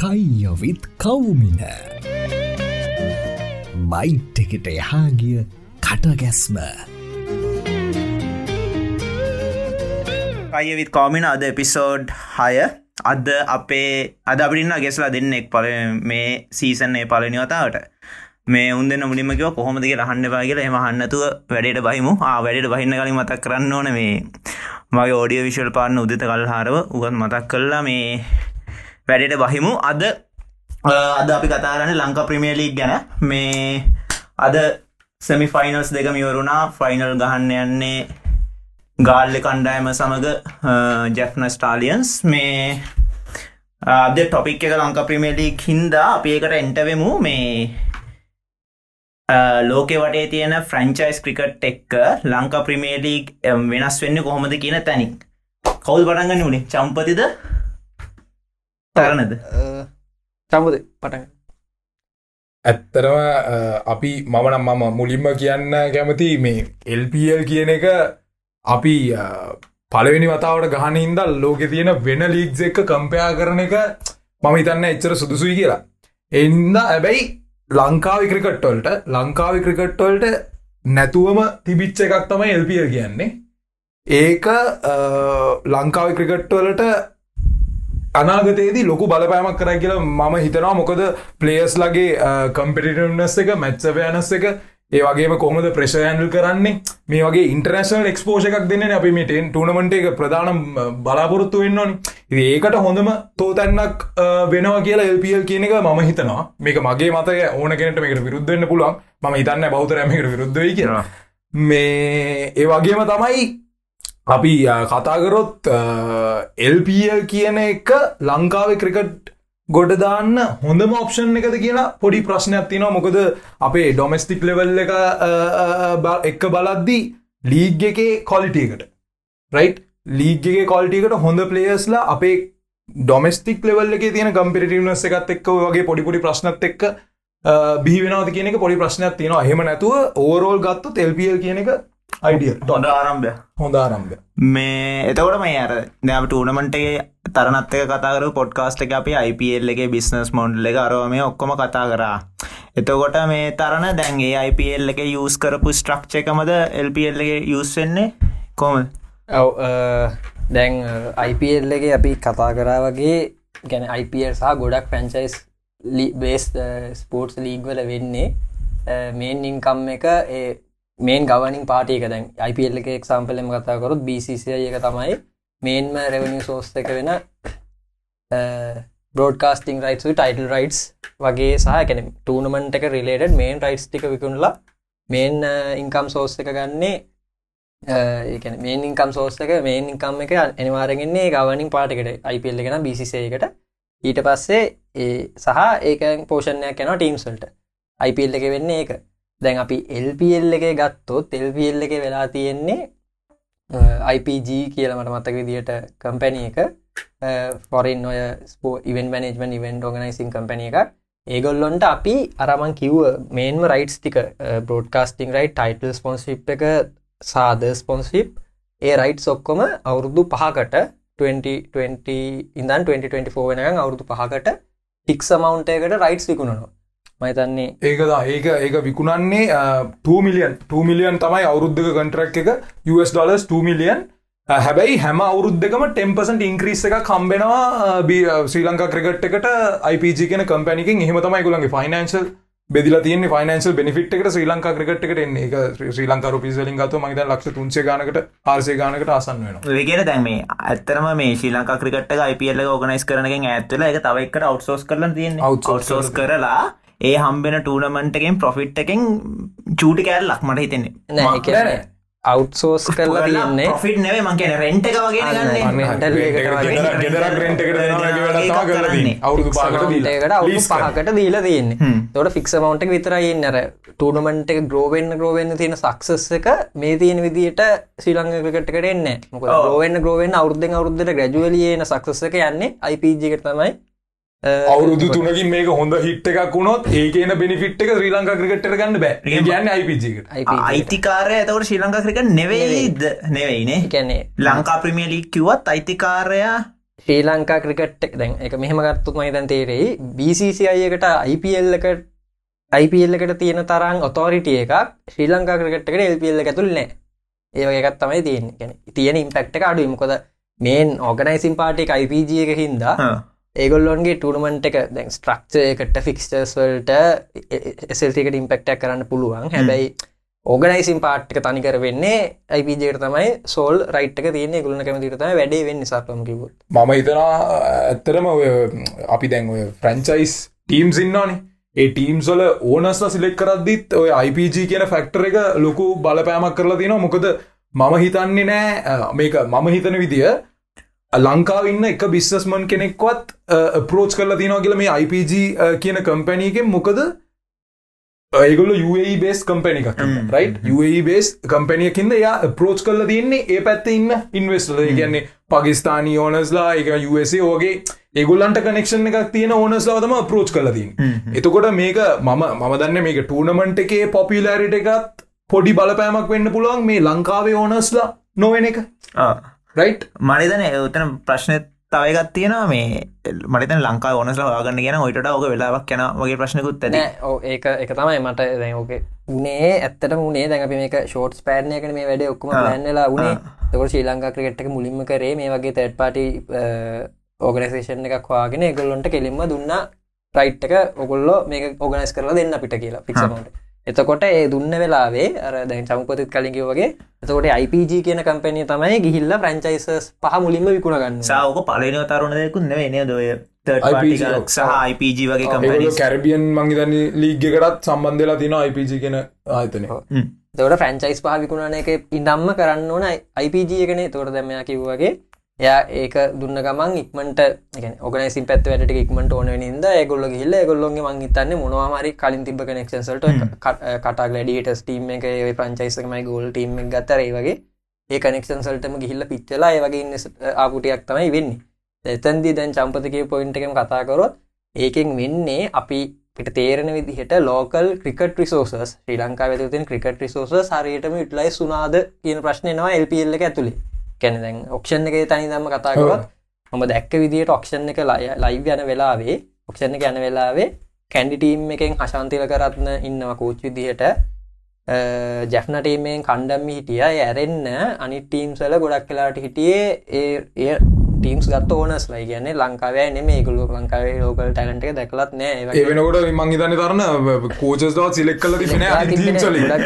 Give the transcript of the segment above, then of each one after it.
කයියොවිත් කවුමින. Bite එකට එහාගිය කටගැස්ම. අයවිත් කෝමින අද episode හය. අද අපේ අද අපින්න ගෙස්ලා දෙන්නෙක් පල මේ සීසන්නේ පලනිවතාවට මේ උන්දන්න මුලින්මකිව කොහොමදගේ රහන්න පාගල එම හන්නතුව වැඩට බහිමු. ආ වැඩට බහින්න කලින් මතක් කරන්න ඕන මේ. මගේ ඕඩිය විශල් පාන්න උදත කල් හාරව උගත් මතක් කල්ලා මේ වැඩට බහිමු අද අද අපි කතාරන්න ලංකා ප්‍රමියලීක් ගැන. මේ අද සෙමි ෆයිනල්ස් දෙක මිවරුණා ෆයිනල් ගහන්න යන්නේ ගාල්ල කණ්ඩායම සමඟ ජෙෆ්න ස්ටාලියන්ස් මේ අද ටොපික් එක ලංකා ප්‍රමියලීක් හින්දා අපි එකට එන්ටවෙමු මේ ලෝකෙ වටේ තියෙන ෆ්‍රංචයිස් ක්‍රිකට් එක්ක ලංකා ප්‍රමේලීක් වෙනස් වෙන්න කොහොමද කියන තැනික් කවුල් පටන්ගන්න වනේ චම්පතිද? තරනද චම්පද පටන් ඇත්තරම අපි මමනම් මම මුලින්ම කියන්න කැමති මේ එල්පල් කියන එක අපි පලවෙනි වතාවට ගහන හින්දල් ලෝකෙ තියෙන වෙන ලීග්ස් එක කම්පයා කරන එක මම හිතන්න එච්චර සුදුසුයි කියලා. එන්ද ඇබැයි ලංකාවි ක්‍රිකට්වල්ට ලංකාවි ක්‍රිකට්වල්ට නැතුවම තිබිච්ච එකක් තමයි එල්පිය කියන්නේ. ඒක ලංකාවි ක්‍රිකට්වලට අනාගතයේදී ලොකු බලපෑමක් කරයි කියලා මම හිතනවා. මොකද ප්ලේස් ලගේ කම්පිටිටනස් එක මැත්සවයනස් එක ඒ වගේ කොමද ප්‍රශයන්ල් කරන්නේ? මේ වගේ ඉන්ටර්නශල් එක්ස්පෝෂ එකක් දෙන්න අපි මේටෙන් ටනමට එක ප්‍රධානම් බලාපොරොත්තු වෙන්නවන් ඒකට හොඳම තෝතැන්නක් වෙනවා කියලා එල්පල් කියන එක මම හිතනවා. මේක මගේ මතය ඕන කෙනට මේකට විරුද්ධන්න පුළුවන්. ම හිතන්න බෞතරමකට විරුද්ධයි කියලා. මේ ඒ වගේම තමයි අපි කතාකරොත් එල්පල් කියන එක ලංකාවේ ක්‍රිකට් ගොඩදාන්න හොඳම ඔප්ෂන් එකද කියලා පොඩි ප්‍රශ්නයක් තිනවා මොකද අපේ ඩොමස්ටික් ලෙවල් එක එක්ක බලද්දී ලීග් එකේ කොලිටියකට රයි් ලීගගේ කොල්ටිකට හොඳ පලේස්ලා අපේ ඩොමස්ටික් ලෙවල් එක තියෙන කම්පිටිවනස් එකත් එක්ක වගේ පොඩිපොඩි ප්‍රශ්නත් එක්ක බිහිවෙනවද කියන එක පොඩි ප්‍රශ්නයක් තියෙනවා. හෙම නැතුව ඕරෝල් ගත්තු තෙල්පියල් කියන එක අයිඩිය ොඳ ආරම්භය හොඳ ආරම්භය මේ එතකොට මේ අර දැම ටූනමන්ටේ තරනත්තක කතාකර පොඩ්කාස්ට එක අපි IPL එක බිස්නස් මොන්ඩ් එක අරව මේ ඔක්කොම කතා කරා. එතකොට මේ තරණ දැන්ගේ IPL එක යස් කරපු ස්ට්‍රක්ෂ එකමද එල්පල් එක යස් වෙන්නේ? කොම ඔව දැන් IPL එක අපි කතා කරා වගේ ගැන IPL සහ ගොඩක් පැන්චයිස් බේස් ස්පෝර්ට්ස් ලීග්වල වෙන්නේ මේන් ඉන්කම් එක ඒ මේන් ගවනින් පාටියක දැන් IPL එක එක්සාම්පලෙම කතාකරොත් BCCය එක තමයි මේන්ම රෙවනිිය සෝස් එක වෙන බෝඩ්කාස්ටිං රයිස් ටයිටල් රයිටස් වගේ සහ කැන ටූනමන්ට එක රිලේට මේන් රයිස් ටික විකුණලා මේන් ඉන්කම් සෝස් එක ගන්නේ ඒන මේන් ඉන්කම් සෝස් එක මේන් ඉන්කම් එක අනිවාරගෙන්නේ ගවනින් පාටකට IPL එකෙන BCසයකට ඊට පස්සේ ඒ සහ ඒක පෝෂණයක් යන ටීම්සල්ට IPL එක වෙන්නේ ඒක. දැන් අපි එල්පල් එක ගත්තොත් එල්පල් එක වෙලා තියෙන්නේ IPG කියලමට මතක විදිට කම්පැනිය එක. ෆොරින් ඔය ස්පෝ ඉවන් මනජමන් ඉවන් ෝගනයිසින් කම්පැනිය එක ඒගොල්ලොන්ට අපි අරමන් කිව්ව මේන්ම රයිටස් ටික බෝඩ්කාස්ටිං රයි් ටයිටල් ස්පොන්සිප් එක සාද ස්පොන්සිප් ඒ රයිට් ඔක්කොම අවුරුදු පහකට 2020 ඉඳන් 2024 වෙනකම් අවුරුදු පහකට ටික් සමවන්ටයකට රයිට්ස් විකුණනවා. මහිතන්නේ ඒකද ඒක ඒක විකුණන්නේ 2 මිලියන් 2 මිලියන් තමයි අවුරුද්ධක කන්ටරක් එක. US ඩොලස් 2 මිලියන් හැබැයි හැම අවුරුද්ධකම ටෙම්පසට ඉංක්‍රීස් එක කම්බෙනවා ශ්‍රී ලංකා ක්‍රිකට් එකට IPG කියන කම්පැනිකින් එහෙම තමයි ගුලන්ගේ ෆයිනන්ශල් බෙදිල තියන ෆයිනන්ශල් බෙනිිට් එකට ශ්‍රී ලංකා ක්‍රිකට් එකට එන්නේ. එක ශ්‍රී ලංකා රුපිසලින් ගත මහිත ලක්ෂ තුන්සේ ගනකට ආර්සය ගනකට අසන්න වෙන ඒගෙන දැන් මේ ඇත්තරම මේ Sri Lanka cricket IPL organise කරනගෙන් ඇත්තුල එක තවයිකට අවට්සෝස් කරල තියන්නේ. අවට්සෝස් කරලා ඒ හම්බෙන ටූනමන්ටකෙන් ප්‍රොෆිට් එකෙන් චූටි කෑල්ලක් මට හිතෙන්නේ. නෑ අවට්සෝස් කරලා තියන්නේ. ෆිට් නෙවේ මං කියන රෙන්ට් එක වගේ පහකට දීලා. තියන්නේ. තොට ෆික්ස මවන්ට විතරයින්න අර ටූනමන්ට එක ග්‍රෝවෙන්න්න ග්‍රෝවෙන්න්න තියෙන සක්සස් එක මේ තියෙන විදිට ශ්‍රීලංගකටකට එන්න මොක ගෝවෙන් ග්‍රෝවෙන් අවුද්ධ අවුද්ධට ග්‍රජුවලියන සක්සස එක යන්නේ අයිපජිකට තමයි අවුරුදු තුනකින් මේක හොඳ හිට් එකක් වුණොත් ඒකන බෙනිෆිට් එක ශ්‍රී ලංකා ක්‍රිකට්ට ගන්න බෑ. ගන්න අයිපජකට අයිතිකාරය ඇතවට ශ්‍රී ලංකා ක්‍රික නෙවෙයිද? නෙවෙයිනේ. කැනේ ලංකා ප්‍රමියලි කිවත් අයිතිකාරයා? ශ්‍රී ලංකා ක්‍රිකට් දැන් එක මෙහම ගත්තුත් මහිතන් තේරෙයි. BCCIකට IPL එක IPL එකට තියෙන තරම් ඔතෝරිටිය එකක් ශ්‍රී ලංකා ක්‍රිකට්කට එල්පල් ඇතුල් නෑ. ඒවගේකත් තමයි තියෙන ගැන තියෙන ඉම්පෙක්ට එක අඩු මොකද මේන් ඕගනයිසින් පාටි IPG එක හින්දා ඒගොල්ලොන්ගේ ටර්නමන්ට් එක දැන් ස්ට්‍රක්ෂයකට ෆික්ස්ටර්ස් වල්ට එසල්ටිකට ඉම්පෙක්ටක් කරන්න පුළුවන්. හැබැයි ඕගනයිසින් පාට්ක තනිකර වෙන්නේ අයිපජයට තමයි සෝල් රයිට්ක තියන ගුලන කැමතිට තම වැඩේ වෙන්න සාපම කිවුත් මම හිතනා ඇත්තරම ඔය අපි දැන් ඔය ෆ්‍රැන්චයිස් ටීම් සින්නානේ ඒ ටීම්සොල ඕනස්ල සිලෙක් කරදදිත් ඔය IPG කියන ෆැක්ටර එක ලොකු බලපෑමක් කරලා තියෙනවා. මොකද මම හිතන්නේ නෑ මේක මම හිතන විදිය ලංකාව ඉන්න එක බිස්සස්මන් කෙනෙක්වත් ප්‍රෝච් කරලා තිනවා කියල මේ IPG කියන කම්පැනීකෙන් මොකද? ඒගොල UAE බේස් කම්පැනි එකක් රයි් UAE බේස් කම්පැනියකින්ද යා ප්‍රෝච් කරලා තියන්නේ ඒ පැත්ත ඉන්න ඉන්වස්ටල කියන්නේ පකිස්ානී ඕනස්ලා එක USA ඕගේ ඒගොල්ලන්ට කනෙක්ෂන් එකක් තියෙන ඕනස්ලාවතම ප්‍රෝච් කලතින් එතකොට මේක මම මම දන්න මේක ටූනමන්ට් එකේ පොපිලෑරිට එකත් පොඩි බලපෑමක් වෙන්න පුළුවන් මේ ලංකාවේ ඕනස්ලා නොවෙන එක රයි් මනිතන එතන ප්‍රශ්න තවයගත් තියෙනවා මේ මට ලංකා ඕනස්ලා වාගන්න කියන ඔයිට ඕක වෙලාවක් යන වගේ ප්‍රශ්නකුත් ඇන ඒක එක තමයි මට දැෝක උනේ ඇත්තට මුණේ දැඟපි මේක ෂෝට්ස් පෑර්ණයකන මේ වැඩ ඔක්කම ලැන්නලා උනේ. තකොට ශ්‍රී ලංකා ක්‍රකට්ක මුලින්ම කරේ මේ වගේ තැඩ් පාටි ඕගනසේෂන් එකක් වාගෙන ගොල්ලොන්ට කෙලින්ම දුන්න. රයිට් එක ඔගොල්ලෝ මේ ඕගනස් කරලා දෙන්න පිට කියලා පික්සමට එතකොට ඒ දුන්න වෙලාවේ අර දැන් චමුපතිත් කලින්කිව වගේ එතකොට IPG කියන කම්පැනිය තමයි ගිහිල්ල ෆ්‍රංචයිසස් පහ මුලින්ම විකුණගන්න සාවක පලනව තරුණයකුත් නෙවේ දොය සහ IPG වගේ කම්පැනි කැරබියන් මංගේතන ලීග්ගකටත් සම්බන්ධලා තින IPG කියෙන ආයතන තවට ෆ්‍රංචයිස් පහ විකුණන එක ඉඩම්ම කරන්න ඕන IPG එකනේ. තොට දැමයා කිව්වගේ එයා ඒක දුන්න ගමන් ඉක්මට ඔගනසින් පැත් වැට ඉක්මට ඕන නිද ගොල්ල හිල්ල ගොල්ලොන්ගේ මං හිතන්න මොනවාමරි කලින් තිබ කනෙක්ෂන්සල්ට කටා ගලඩියට ටීම් එක ඒ ප්‍රංචයිසකමයි ගෝල් ටීම් ගත්තරේ වගේ ඒ කනෙක්ෂන්සල්ටම ගිහිල්ල පිච්චලා ඒ වගේ ඉන්න ආපුටියක් තමයි වෙන්නේ. එතන්දි දැන් චම්පතකය පොයින්ට එකම කතාකරොත් ඒකෙන් වෙන්නේ අපි පිට තේරෙන විදිහට local cricket resources Sri Lanka වෙතින් ක්‍රිකට රිසෝස හරියටම ඉටලයි සුනාද කියන ප්‍රශ්නයනවා එල්පල්ල ඇතුළේ කැන දැන් ඔක්ෂන් එක තනි දම්ම කතාකවත් මම දැක්ක විදිට ඔක්ෂන් එක ලයිව් යන වෙලාවේ ඔක්ෂණ එක යන වෙලාවේ කැන්ඩිටීම් එකෙන් හශාන්තිල කරත්න ඉන්නවා කෝච් විදිහට ජැෆ්නටීමෙන් කණ්ඩම්මි හිටිය. ඇරෙන්න අනිටීම්සල ගොඩක් කලාට හිටියේ ඒ ටීම්ස් ගත් ඕනස් ලයි කියන්නේ ලංකාවේ නෙම ගුලු ලංකාවේ ලෝකල් ටලන්ට දැකලත් නෑ. ඒවෙනකොට මංහිතන තරන්න කෝචස්වා සිලෙක් කල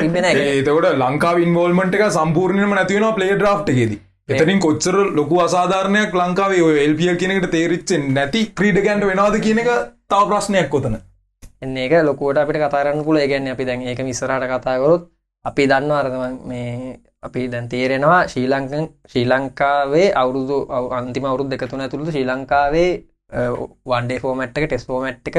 තිබෙන ඒතකොට ලංකාව ඉන්වෝල්මට එක සම්පූර්ණයම නැතිවෙන පලේ ්‍රා්්ටකේදී එතනින් කොච්චර ලොකු අසාධාරණයක් ලංකාවේ ඔය එල්පිය කියනකට තේරිච්චෙන් නැති ක්‍රීඩ ගැන්ට වෙනවාද කියන එක තව ප්‍රශ්නයක් කොතන එන්න ඒක ලොකෝට අපිට කතාරන්න පුල ගැන්න අපි දැන් ඒක විසරට කතාගොත් අපි දන්න අරදම මේ අපි දැන් තේරෙනවා ශ්‍රී ලංකන් ශ්‍රී ලංකාවේ අවුරුදු අන්තිම අවුරුද් දෙකතුන ඇතුළු ශ්‍රී ලංකාවේ වන්ඩේ ෆෝමට්ක ටෙස් ෆෝමට් එක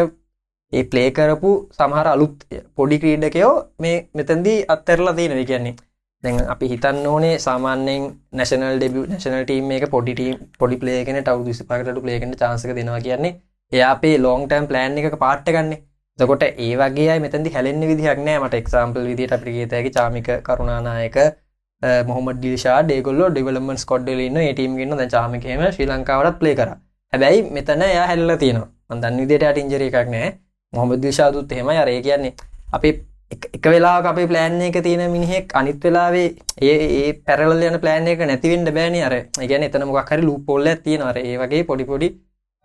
ඒ පලේ කරපු සමහර අලුත් පොඩි ක්‍රීඩකයෝ මේ මෙතැන්දී අත්තරලා තියෙනව. කියන්නේ දැන් අපි හිතන්න ඕනේ සාමාන්‍යෙන් නැශනල් ඩෙබ නැශනල් ටීම් එක පොඩිටීම් පොඩි පලේගෙන ටව විසි පකට පලේගෙන චාන්සක දෙනවා කියන්නේ එයා අපේ ලෝන් ටම් ප්ලෑන් එක පාට්ට ගන්නේ දකොට ඒ වගේ මෙතැදි හැලෙන්න්න විදිහක් නෑ. මට එක්සාම්පල් විදිට අපිගේතැකි චාමික කරුණානායක මොහමද දිශා ඩේගොල්ල ඩිවලමන් ස්කොඩ්ඩලන්න ඒටීම් ගන්න ද චාමිකම ශ්‍රී ලංකාවට ප්ලේ කර. හැබැයි මෙතන එයා හැල්ල තියෙනවා. මදන්න විදිට ඉන්ජර එකක් නෑ. මොහමද දිශාදුත් හෙම අරේ කියන්නේ අපි එක වෙලා අපේ ප්ලෑන් එක තියෙන මිනිහෙක් අනිත් වෙලාවේ ඒ ඒ පැරල යන ප්ලෑන් එක නැතිවෙන්ට බෑනි. අර ගැන එතන මොක් හරි ලූ පොල්ල තියෙන අර ඒ වගේ පොඩිපොඩි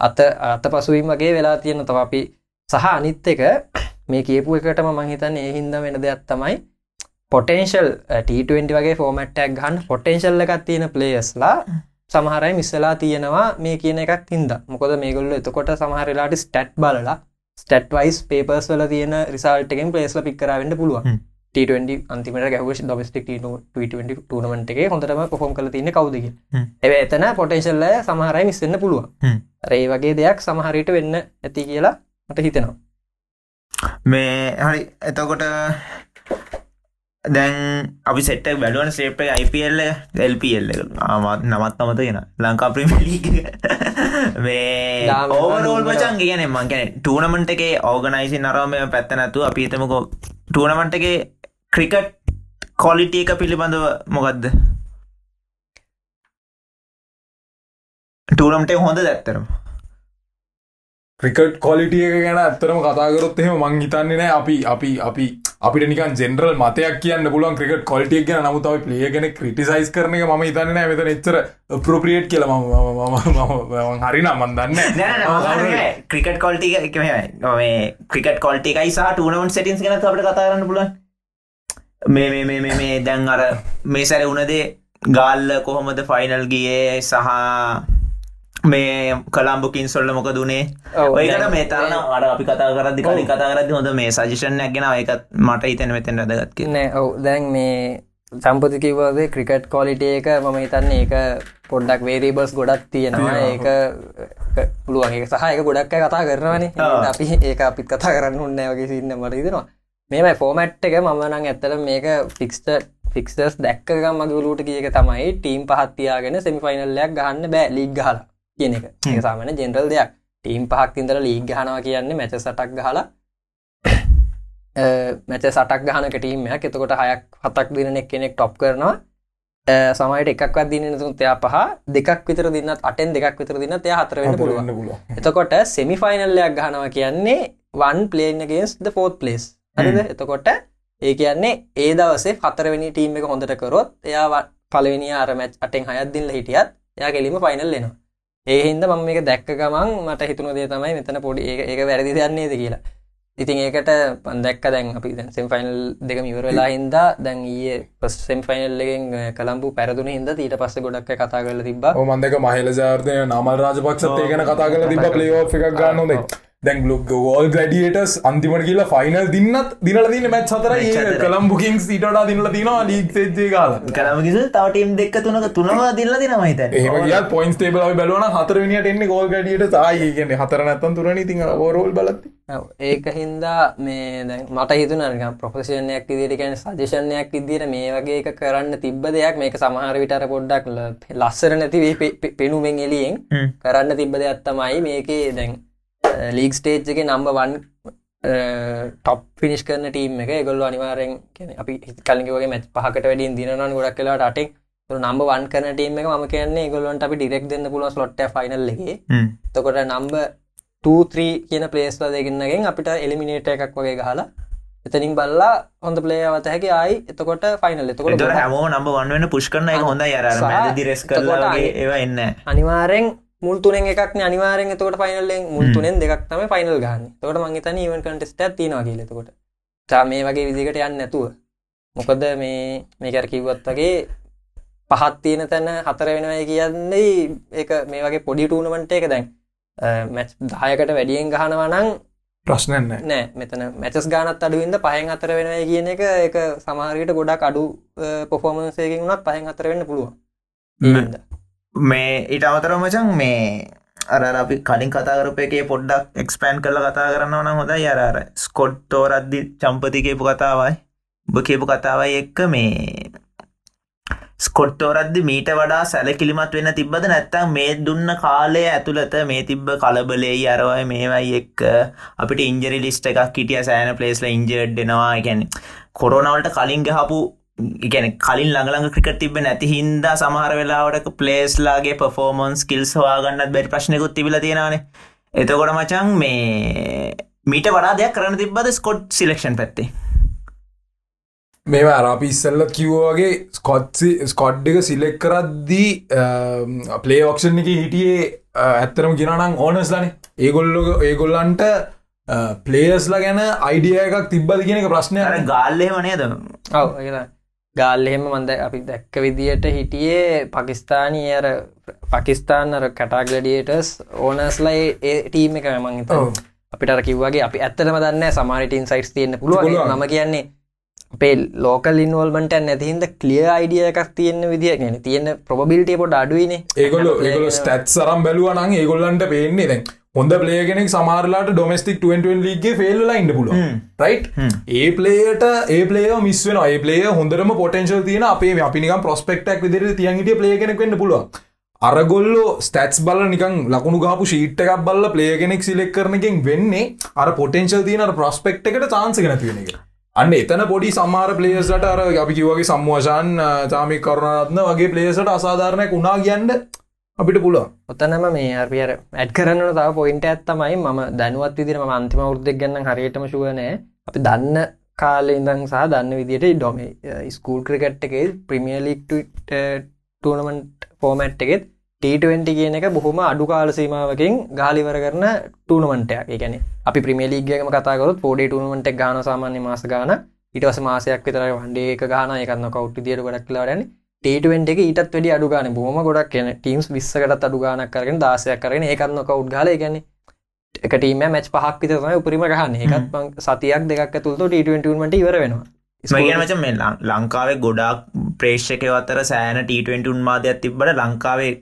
අත අත පසුවීම වගේ වෙලා තියෙන තව අපි සහ අනිත් එක මේ කියපු එකටම මංහිතන් ඒ හින්ද වෙන දෙයක් තමයි පොටේන්ශල් ට20 වගේ ෆෝමට්ටක් ගන් පොටේන්ශල්ල එකක් තියෙන පලේස්ලා සමහරයි මිස්සලා තියෙනවා මේ කියන එකක් හින්ද. මොකද මේගොල්ල එතකොට සමහරලාට ස්ටට් බලලා ස්ටට්වයිස් පේපර්ස් වල තියෙන රිසල්ටකෙන් පලේස්ල පික්කරවෙන්න පුළුවන්. ට20 අන්තිමට ගැවෂ ඩොමස්ටික් ටනමට එක හොඳටම කොහොම් කල තින්න කවුදක එව එතන පොටේශල්ල සමහරයි මිස්සන්න පුළුවන්. රේ වගේ දෙයක් සමහරිට වෙන්න ඇති කියලා මට හිතෙනවා. මේ හරි එතකොට දැන් අපි සෙට්ට බැලුවන සේප්ට IPL එල්පල් ආමත් නමත් නමත ගෙන. ලංකා ප්‍රිමලි මේ ඕවරෝල් පචන් කියන මං ගැන ටූනමට එකේ ඕගනයිසි නරම පැත්ත නැතු අපිතමකෝ ටූනමට එකේ ක්‍රිකට් කොලිටිය එක පිළිබඳව මොකක්ද ටූනම්ට හොඳ දැත්තරම ක්‍රිකට් කොලිටිය එක ගැන ඇත්තරම කතාකරොත් එහෙම මං හිතන්නේ නෑ. අපි අපි අපි අපිට නිකන් ජෙනරල් මතයක් කියන්න පුළුවන් ක්‍රිකට් කොලිටියක් ගැන. නමුත් අපි ප්ලේ ගැන ක්‍රටිසයිස් කරන එක ම හිතන්න නෑ. මෙතන එච්චර ප්‍රප්‍රියට් කියල ම හරිනම් මන් දන්න ක්‍රිකට් කොල්ටි එක මේ ක්‍රිකට් කොල්ටි එකයි සහ ටනවන් සටින්ස් ගැන අපට කතා කරන්න පුලන් මේ මේ මේ මේ දැන් අර මේ සැර උනදේ ගාල්ල කොහොමද ෆයිනල් ගියේ සහ මේ කළම්බුකින් සොල්ල මොක දුනේ ඔයකට මේ තරන අර අපි කතා කරදදි කලින් කතා කරද හොඳ මේ සජිෂණයක් ගෙන එකත් මට හිතන මෙතෙන් රදගත්ක නෑ ඔව්. දැන් මේ සම්පති කිවදේ ක්‍රිකට් කොලිට එක මම හිතන්නේ ඒක පොඩ්ඩක් වේරීබර්ස් ගොඩක් තියෙනවා. ඒක පුළුවන්. ඒක සහ එක ගොඩක් කතා කරනවන. අපි ඒක අපිත් කතා කරන්න උන්න වගේ සින්න මට හිතෙනවා. මේමයි ෆෝමැට් එක. මම නම් ඇත්තල මේක ෆික්ස්ට ෆික්ස්ටර්ස් දැක්කගම් මගලූට කියක තමයි. ටීම් පහත්තියාගෙන සෙමිෆයිනල්ලයක් ගහන්න බෑ. ලීග් ගහලා කියන එක. ඒ සාමන ජෙනරල් දෙයක්. ටීම් පහක් තින්දර ලීග් ගහනවා කියන්නේ මැච සටක් ගහලා මැච සටක් ගහනක ටීමයක් එතකොට හයක් හතක් දින එක් කෙනෙක් ටොප් කරනවා සමයට එකක්වත් දින තුන් තයා පහ දෙකක් විතර දින්නත් අටෙන් දෙකක් විතර දින්න තය හතරවෙන්න පුළුවන්. එතකොට සෙමිෆයිනල්ලයක් ගහනවා කියන්නේ වන් පලේන්ගෙන්ස් ද ෆෝත් පලේස් හරිද? එතකොට ඒ කියන්නේ ඒ දවසේ හතරවෙනි ටීම් එක හොඳට කරොත් එයා පලවෙනි අර මැච් අටෙන් හයත්දිල්ල හිටියත් එයා කෙලීම ෆයිනල් එනවා ඒ හින්ද මම මේක දැක්ක ගමන් මට හිතුන දේ තමයි මෙතන පොඩි ඒ ඒක වැරදි දන්නේද කියලා. ඉතින් ඒකට පන් දැක්ක දැන් අපි දැන් සෙම්ෆයිනල් දෙකම ඉවර වෙලා හින්දා දැන් ඊයේ පස් සෙම්ෆයිනල් එකෙන් කළම්බු පැරදුන හින්දා ඊට පස්සේ ගොඩක් අය කතා කරලා තිබ්බා. මන්දක මහිල ජාර්තය නමල් රාජපක්ෂත් ඒගන කතා කල තිබ පලේ එකක් ගන්න හොද දැන් ලොක් ගෝල් ගඩියටස් අන්තිමට කියලා ෆයිනල් දින්නත් දිනල දින මැත් හතරයි. කළම්බුකින් සිටට දිනල තිනවා ලීක් සේජ්ජේ කාල කරමකිස තවටීම් දෙක්ක තුනක තුනවා දිල්ල දින මහිත එහම කිය පොයින්ස් ටේබල බලවන හතරවිනිට එන්නේ ගෝල් ගඩියට කියන්නේ හතර නැත්තන් තුරන ති ඕරෝල් බලත් ඔව්, ඒක හින්දා මේ දැන් මට හිතුන ප්‍රොෆෙසිනයක් ගැන සජෂණයක් විදිට මේ වගේ එක කරන්න තිබ්බ දෙයක්. මේක සමහර විටර පොඩ්ඩක් ල- ලස්සර නැති පෙනුමෙන් එලියෙන් කරන්න තිබ්බ දෙයක් තමයි මේකේ දැන් ලීග් ස්ටේජ් එක නම්බ වන් ටොප් පිනිස් කරන ටීම් එක. ගොල්ල අනිවාරෙන් අපි කලින්ගේ මැච් පහකට වැඩින් දිනන ගොඩක් කලාට අටෙක් නම්බ වන් කරන ටීම එක ම කියන්නේ ගොල්ලන්ට අපි ඩිරෙක් දෙන්න පුළුව ලොට්ට ෆයිනල් එකේ. තකොට නම්බ 2 කියන පලේස්ලා දෙගන්නගෙන් අපිට එලිමිනේට එකක් වගේ ගහලා එතනින් බල්ලා හොඳ පලේවත හැකි ආයි. එතකොට ෆයිනල් එතකොට හැමෝ නම්බ වන්වෙන පුෂ්කරන එක හොඳ යර දිරෙස් අනි- ඒවා එන්න අනිවාරෙන් මුල් තුනෙන් එකක් අනිවාරෙන් එතකොට ෆයිනල්ලෙන් මුල් තුනෙන් දෙක් තම ෆයිනල් ගන්න තොට මංගතන ඉවන් කටස්ට තිනවා කියලතකොට තා මේ වගේ විදිකට යන්න නැතුව. මොකද මේ මේකර කිව්වත් වගේ පහත් තියෙන තැන හතර වෙනවයි කියන්නේ එක මේ වගේ පොඩි ටූනමට එක දැන් මැච් දායකට වැඩියෙන් ගහනවනං ප්‍රශ්නන්න නෑ. මෙතන මැචස් ගානත් අඩුවින්ද පහෙන් අතර වෙනයි කියන එක එක සමහරයට ගොඩක් අඩු පොෆෝමන්සයකින් වුණත් පහෙන් අතර වෙන්න පුළුවන් ම- හින්දා. මේ ඉට අමතර මචන් මේ අර අපි කලින් කතාකරප එකේ පොඩ්ඩක් එක්ස්පෑන් කල කතා කරන්න වන හොඳ යරර ස්කොට් තෝරද්දි චම්පතිකේපු කතාවයි. ඔබ කියපු කතාවයි එක්ක මේ ස්කොට්ටෝරද්දි මීට වඩා සැලකිලිමත් වෙන්න තිබ්බද? නැත්තම් මේ දුන්න කාලය ඇතුළත මේ තිබ්බ කලබලේ අරවයි මේවයි එක්ක අපිට ඉන්ජරි ලිස්ට එකක් හිටිය. සෑන පලේස්ල ඉන්ජර්ඩ් දෙනවා ගැන කොරෝනවලට කලින් ගහපු ගැන කලින් ළඟළඟ ක්‍රිකට තිබ නැති හින්දා සමහර වෙලාවට පලේස්ලාගේ පෆෝමන්ස් කිල්ස් හවාගන්නත් බැරි ප්‍රශ්නකුත් තිබිල තියෙනවානේ. එතකොට මචන් මේ මීට වඩා දෙයක් කරන්න තිබ්බද ස්කොට් සිලක්ෂන් පැත්තේ? මේවා අරපි ඉස්සල්ල කිව්වාගේ ස්කොට්සි ස්කොඩ් එක සිලෙක් කරද්දී පලේ ඔක්ෂන් එක හිටියේ ඇත්තරම ගෙනනම් ඕනස් ලන. ඒගොල්ලො ඒගොල්ලන්ට පලේස්ලා ගැන අයිඩිය එකක් තිබ්බද කියන එක ප්‍රශ්නය අර ගාල්ලෙම නේද? ඔව ගාල් එහෙම මන්ද අපි දැක්ක විදියට හිටියේ පකිස්ථානී අර පකිස්ාන් අර කටාගලඩියටස් ඕනස්ලයි ඒ ටීම එක මං හිත. අපිට කිව්වාගේ අපි ඇත්තටම දන්න සමාරිටන් සයිටස් තියන්න පුළුවන් පුළුවන්. ම කියන්නේ අපේ ලෝකල් ඉන්වල්මට නැතිහින්ද කලිය අයිඩිය එකක් තියෙන විදිිය ගැන තියෙන ප්‍රබිල්ටිය පොට අඩුවන ඒගොල්ල ඒගොල ස්ටත් සරම් බැලුවනං ඒගොල්ලන්ට පේන්නේ දැන් හොඳ පලේගෙනෙක් සමාරලාට ඩොමස්ටික් 20 ලීගේ ෆෙල්ල ඉන්න පුළුව රයි් ඒ පලේට ඒ පලේ මිස්වෙන ඒ පලේ හොඳරම පොටන්ශල් තියෙන අපේ මේ අපි නිකම් ප්‍රස්පෙක්ටක් විදිර තියන්ගට පලේගෙනෙක් වෙන්න පුළුවන්. අරගොල්ලෝ ස්ටටස් බල නිකන් ලකුණු ගාපු ශීට් එකක් බල්ල පලේගෙනෙක් සිලෙක් කරනකින් වෙන්නේ අර පොටෙන්ශල් තියෙන ප්‍රස්පෙක්් එකට චාන්සගෙන තියෙන එක. අන්න එතන පොඩි සමාර පලේස්ලට අර අපි කිවගේ සම්වශන් චාමික කරුණරත්න වගේ පලේසට අසාධාරණයක් උනා කියන්න අපිට පුළුවන්. ඔතනම මේ අර්පියර ඇඩ් කරන්න තව පොයින්ට ඇත්තමයි ම දැනුවත් විදිර ම අන්තිම වෘද්දක් ගන්න හරියටම ශුවනෑ අපි දන්න කාලෙ ඉඳං සහ දන්න විදිට ඩොම ස්කූල් ක්‍රිකට් එකේ ප්‍රමියලික් ටනමන්ට් ෆෝමට් එකෙත් ට20 කියන එක බොහොම අඩු කාල සීමාවකින් ගාලිවර කරන ටනමටයක් ගැන අපි ප්‍රමියලිගේම කතාකරත් පෝඩේ ටනමට ගාන සාමාන්‍ය මාස ගාන ඉටවස මාසයක් විතර වන්ඩේ එක ගාන එකන්න කවට්ටි දියට ගොඩක් ලරන ටේටුවෙන්ට එක ඊටත් වැඩි අඩුගාන බොහම ගොඩක් කියන ටීම්ස් විස්සකට අඩුගානක් කරගෙන දාසයක් කරන එකන්න කවු් ගල ගැන එක ටීම මැච් පහක් විතරම උපරිම ගහන්න. එකත් සතියක් දෙකක් තුළට ටීටමට ඉවර වෙනවා. මගෙන මච මේ ලංකාවේ ගොඩක් ප්‍රේෂ්කය අතර සෑන ට20 උන්මාදයක් තිබට ලංකාවේ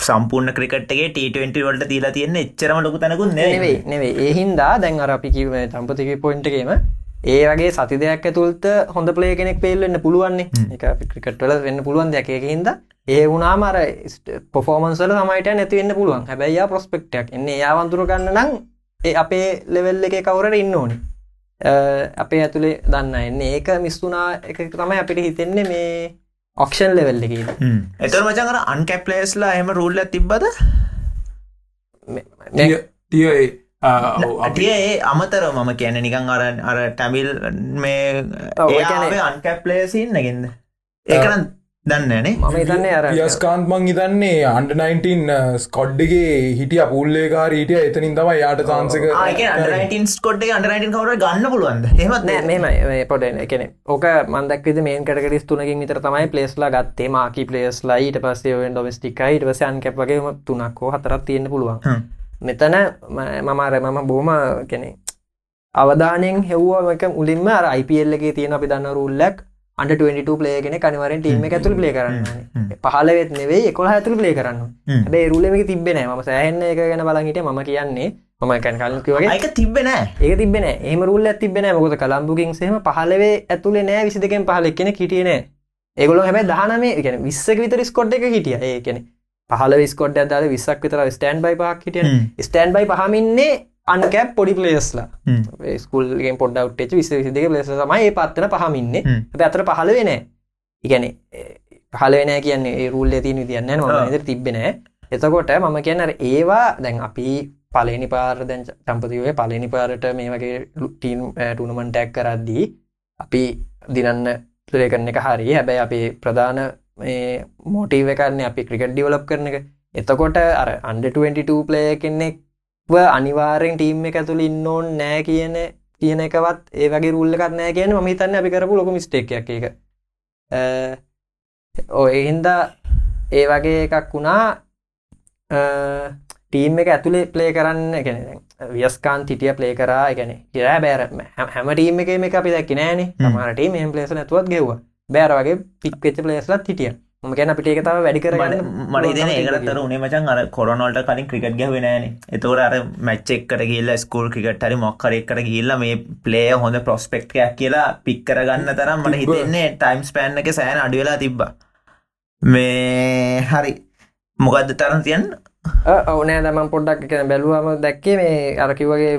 සම්පූර්ණ ක්‍රිකට්ගේ ට20 වලට තිීලා තියෙන එච්චරම ලොකු තැනකුත් නෙවේ නෙවේ ඒහින්දා දැන් අර අපි කිව තම්පතික පොයින්ටගේම ඒ වගේ සති දෙයක් ඇතුළත හොඳ පලේ කෙනෙක් පේල්වෙන්න පුළුවන්නේ. එක ක්‍රිකට්වල වෙන්න පුළුවන් දෙයක්. හිද ඒ වුණා මර පොෆෝමන්සල සමයිට නැතිවෙන්න පුළුවන්. හැබැයි ප්‍රස්පෙක්ටක් එන්නේ යාවන්තුර ගන්න නම් ඒ අපේ ලෙවෙල් එක කවුරට ඉන්න ඕනි. අපේ ඇතුළේ දන්න. එන්නේ ඒක මිස්තුනා එක තමයි අපිට හිතෙන්නේ මේ ඔක්ෂන් ලෙවෙල් එක එතර මචන් අර අන්කැප්ලේස්ලා එම රුල්ල තිබ්බද? තිය ඒ අමතර මම කියන නිකං අර අර ටැමිල් මේ අන්කැප්ලේසින් නැගෙන්ද ඒකන දන්නනේ මම හිතන්නේ අර පියස්කාන්ත් මං හිතන්නේ අන්ඩ 19 ස්කොඩ්ඩගේ හිටිය පුල්ලේකාර හිටිය එතනින් තම යාට තාන්සක ස්කොඩ් අන්ඩ කවර ගන්න පුළුවන්ද? හෙමත් නෑ මෙම පොඩ එකන ඕක මන්දක්විද මේන් කටකරිස් තුනකින් විතර තමයි පලේස්ලා ගත්තේ. මාකි පලේස් ලයිට පස්සේ ෙන් ඩොස්ටිකයිට පසයන් කැප් වගේම තුනක්කෝ හතරත් තියෙන පුළුවන් මෙතන මමාර මම බෝම කෙනෙ අවධානයෙන් හෙව්වා එක මුලින්ම අර IPL එකේ තියෙන අපි දන්න රුල්ලක් අන්ට 22 පලේගෙන කනිවරෙන් ටීම ඇතුළ පලේ කරන්න පහලවෙත් නෙවෙයි එකොළ ඇතුළ පලේ කරන්න බේ රුලමක තිබෙන ම සෑහන්න එක ගැන බලහිට ම කියන්නේ මම කැන් කලකිවගේ එක තිබෙන ඒක තිබෙන ඒම රුල්ල තිබෙන මොකද කළම්ඹුකින් සහම පහලවේ ඇතුළේ නෑ විසි දෙකෙන් පහල කෙන කිටියන ඒගොල හැබැ දහනම ගැන විස්සක විතර ස්කොඩ් එක හිටිය. ඒ කෙන පහල විස්කොඩ් ඇදාල විස්සක් විතර ස්ටන් බයි පහක් හිටිය ස්ටන් බයි පහමින්නේ අන්කැප් පොඩි පලේස්ලා ස්කුල්ගෙන් පොඩ්ඩවට් විස විසි දෙක ලෙස සමයි ඒ පත්තන පහමින්න. ඇතර පහල වෙන ඉගැන පහල වෙන කියන්නේ ඒ රුල්ල තින විදින්න ද තිබෙන එතකොට මම කියන්න ඒවා දැන් අපි පලනි පාර දැන් චම්පතිවේ පලනි පාරට මේ වගේ ටීම් ටුනමන්ටැක් කරද්දී අපි දිනන්න තුරේ කරන එක හරි. හැබැයි අපේ ප්‍රධාන මෝටීව කරන්නේ අපි ක්‍රිකට් ඩිවලප් කරන එක. එතකොට අර අන්ඩ 22 ප්ලය කෙනෙක් අනිවාරෙන් ටීම් එක ඇතුළ ඉන්න ඕන් නෑ කියන කියන එකවත් ඒ වගේ රුල්ලකත් නෑ කියන ම තන්න අපි කරපු ලොක මිස්ටේක් එක ඔය හින්දා ඒ වගේ එකක් වුණා. ටීම් එක ඇතුළේ පලේ කරන්න එකන වියස්කාන් තිටිය පලේ කරා එකන ඉරෑ බෑරම හැම ටීම එක මේ අපි දැක්ක නෑන. මට මේ පලේස නැතුවත් ගෙව්වා බෑර වගේ පික්වෙච්ච පලේස්ලත් හිටිය. ම ගැන අපිට එකතාව වැඩි කර මට දෙන ඒකතර උනේ මචන් අර කොරනොල්ට කලින් ක්‍රිකට් ගැවෙනෑන එතවට අර මච්චෙක්කට කියල්ල ස්කූල් ක්‍රිකට් හරි මොක්කරෙක්කට කියල්ල මේ පලේ හොඳ ප්‍රොස්පෙක්ටයක් කියලා පික් කරගන්න තරම් මට හිතෙන්නේ ටයිම්ස් පෑන් එක සෑන අඩිවෙලා තිබ්බ. මේ හරි. මොකක්ද තරන් තියන්න? ඕනෑ දම පොඩ්ඩක් බැලුවම දැක්කේ මේ අරකිවගේ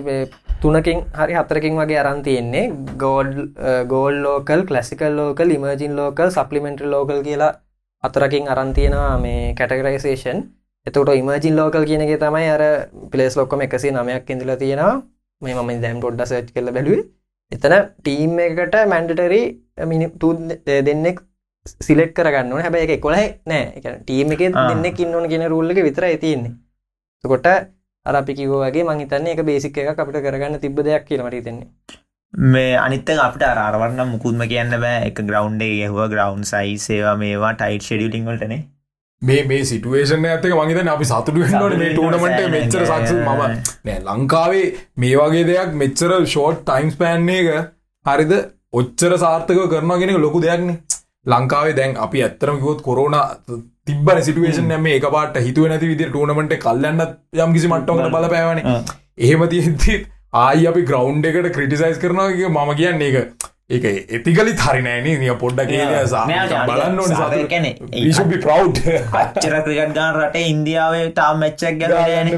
තුනකින් හරි හතරකින් වගේ අරන් තියෙන්නේ. ගෝඩ් goal local classical local emerging local supplementary local කියලා අතරකින් අරන්තියෙනවා මේ කැටගරයිසේෂන් එතකට ඉමජින් ලෝකල් කියනගේ තමයි අර පිලේස් ලොක්කොම එකසේ නමයක් ඉඳලා තියෙනවා. මේ මම දැම් පොඩ්ඩ සච් කල බැලුවේ. එතන ටීම් එකට මැන්ඩටරි මිනිතු දෙන්නෙක් සිලෙක් කරගන්න හැබැයි එක කොලහ නෑ. ටීම එක දෙන්න ඉන්නවන කියෙන රුල්ලක විතර ඇතින්නේ කොට අර අපි කිවෝගේ මහිතන්නේ එක බේසික් එක අපිට කරගන්න තිබ දෙයක් කියලමට තෙන්නේ මේ අනිත්තක අපට අරවරන්න මුකුත්ම කියන්න බෑ. එක ග්‍රවන්්ඩේ ගැහුව ග්‍රවන්් සයි සේවා මේවා ටයිට් ෂඩියලිංවලටනේ මේ මේ සිටුවේෂන් ඇතක මහිත අපි සතුට වෙනට මේ ටූනමට මෙච්චර සක්ස ම නෑ ලංකාවේ මේ වගේ දෙයක් මෙච්චර ෂෝට් ටයිම්ස් පෑන්නේ එක හරිද? ඔච්චර සාර්ථක කරනගෙන ලොකු දෙයක්න ලංකාවේ දැන් අපි ඇත්තරම කිවොත් කොරුණ තිබන සිටුවේෂන් නැම එක පාට හිතුව නැති විදි ටූනමට කල්ලන්න යම් කිසි මට්ටමට බල පැවන එහෙම තියති ආයි අපි ග්‍රවන්් එකට ක්‍රටිසයිස් කරනගේ මම කියන්නේ එක ඒක එතිකලි හරිනෑන නිය පොඩ්ඩ කිය බලන්න ඕන ප්‍රව් චර ක්‍රිකට් ගාන රට ඉන්දියාවේ තාම් මච්චක් ගැන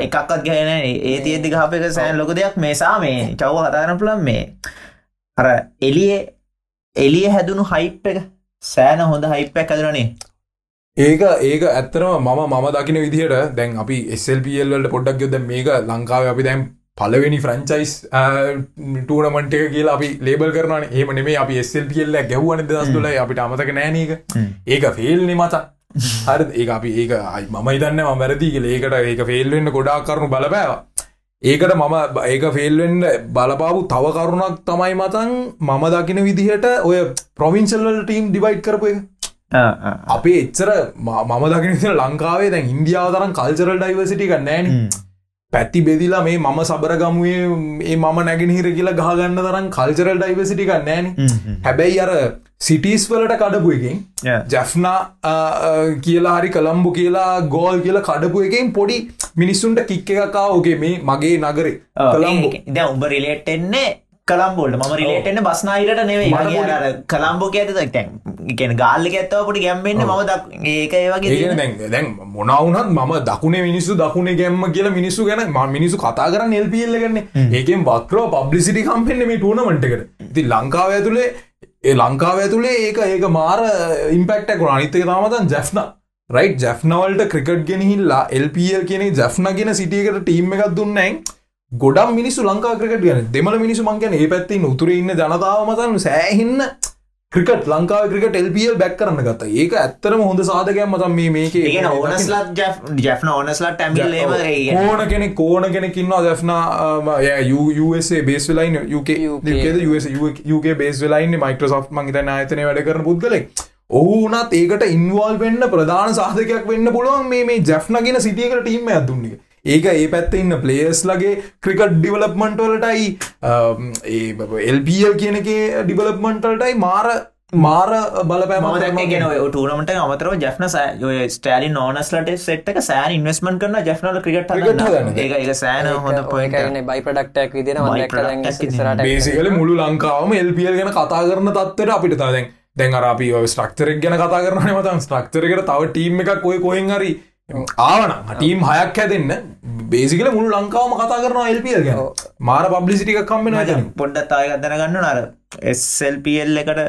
එකක්ත් ගැන ඒ තියදි හපක සෑන් ලොක දෙයක්. මේසා මේ චව්ව හතාරන පුලන් මේ. අර එලිය එලිය හැදුණු හයිප් එක සෑන හොඳ හයිප්පැක් ඇදරනේ ඒක ඒක ඇත්තරම මම මම දකින විදිහට දැන් අපි එල්පල්වලට පොඩ්ඩක් යොද මේක ලංකාව අපි දැන් පලවෙනි ෆ්‍රංචයිස් ටූනමට කියලා අපි ලේබල් කරන ඒම නෙේ අපි එල්පල්ල ගැව්වන දස් දුල අපිට අමතක නෑනක ඒක ෆෙල්නෙ මචා. හරි ඒ අපි ඒක අයි මම හිතන්න ම වැරදි කියල. ඒකට ඒක ෆෙල්වෙන්න ගොඩා කරුණු බලපෑවා. ඒකට මම ඒක ෆෙල්වෙන්න බලපාපු තව කරුණක් තමයි මතන් මම දකින විදිහට ඔය ප්‍රොවින්සල්ල ටීම් ඩිවයිට් කරපු එක අපේ එච්චර මම දකින ලංකාවේ දැන් ඉන්දියාව තරම් කල්චරල් ඩයිවසිටි ගන්නෑන පැත්ති බෙදිලා මේ මම සබරගමුවේ ඒ මම නැගෙනහිර කියලා ගහගන්න තරම් කල්චරල් ඩයිවසිටි ගන්නෑන හැබැයි අර සිටිස් වලට කඩපු එකින් ජැෆ්නා කියලා හරි කළම්බු කියලා ගෝල් කියලා කඩපු එකෙන් පොඩි මිනිස්සුන්ට කික්ක එකකා ඕගේ මේ මගේ නගරේ. කළම්බු ද උඹ රිලේට් එන්නේ කළම්බෝල්ට ම රිලේටෙන්න්න බස්නායිට නෙවේ මගේ කළම්බෝ ඇත තැන් එකන ගාල්ලක ඇත්තව පොටි ගැම්බෙන්න්න ම දක් ඒක ඒවගේ දැන් මොනවුනත් මම දකුණේ මිනිස්සු දකුණේ ගැම්ම කියලා මිනිස්සු ගැන ම මිනිසු කතා කරන්න එල්පිල්ල ගන්න ඒකෙන් වක්‍රෝ පබ්ලිසිටි කම්පෙන්න්න මේ ටූනමටකට ති ලංකාව ඇතුළේ ඒ ලංකාව ඇතුළේ ඒක ඒක මාර ඉම්පෙක්ටකුණ අනිතක තාමතන් ජැෆ්න රයි් ජැෆ්නවල්ට ක්‍රිකට් ගෙනහිල්ලා එල්පල් කියන ජැෆ්න ගෙන සිටියකට ටීම් එකක් දුන්නයි ගොඩම් මිනිස්සු ලංකා ක්‍රිකට ගැන දෙමල මිනිසු මංගැන ඒ පැත්තින් උතුර ඉන්න ජනතාව මතන් සෑහින්න cricket Lanka cricket LPL back කරන්න ගත ඒක ඇත්තරම හොඳ සාධකයක් මතන් මේ මේක. ඕනස්ලත් ජැෆ්න ඕනස්ලට ඕන කෙනෙ කෝන කෙනෙකින්නවා ජැ්න බේස් වෙලයින් UK බේස් වෙලයින් මයිකරසෝ් මංහිත නායතනය වැඩ කරන පුද්ගලෙක්. ඔහුනත් ඒකට ඉන්වල් වෙන්න ප්‍රධාන සාධකයක් වෙන්න පුළුවන් මේ මේ ජැ්නගෙන සිටියකට ටීම ඇතුන්නික ඒක ඒ පැත්ත ඉන්න පලේස් ලගේ ක්‍රිකට් ඩිවලප්මන්ට වලටයි එල්පල් කියනගේ ඩිවලප්මන්ටල්ටයි මාර මාර බලපෑම ගෙන ටනමට අමතර ජැන සය ස්ටලි නෝනස්ලට සෙට්ක සෑන් ඉන්වස්මන් කරන ජැනල ක්‍රිකට ඒ එක සෑන හොඳ පොයකන බයි ප්‍රඩක්ටක් විදින බේසිකල මුළු ලංකාවම එල්පියල් ගැන කතා කරන තත්වට අපිට තදැන් දැන් අරපි ස්ට්‍රක්චරක් ගැන කතා කරන මතන් ස්ට්‍රක්චරකට තව ටීම් එකක් කොයි කොහෙන් හරි ආවන ටීම් හයක් හැදන්න බේසිකල මුළු ලංකාවම කතා කරන එල්පියල් ගැන. මාර පබ්ලිසිටික කම්බෙන පොඩ්ඩත් අය ගදන ගන්න නර එස්ල්පල් එකට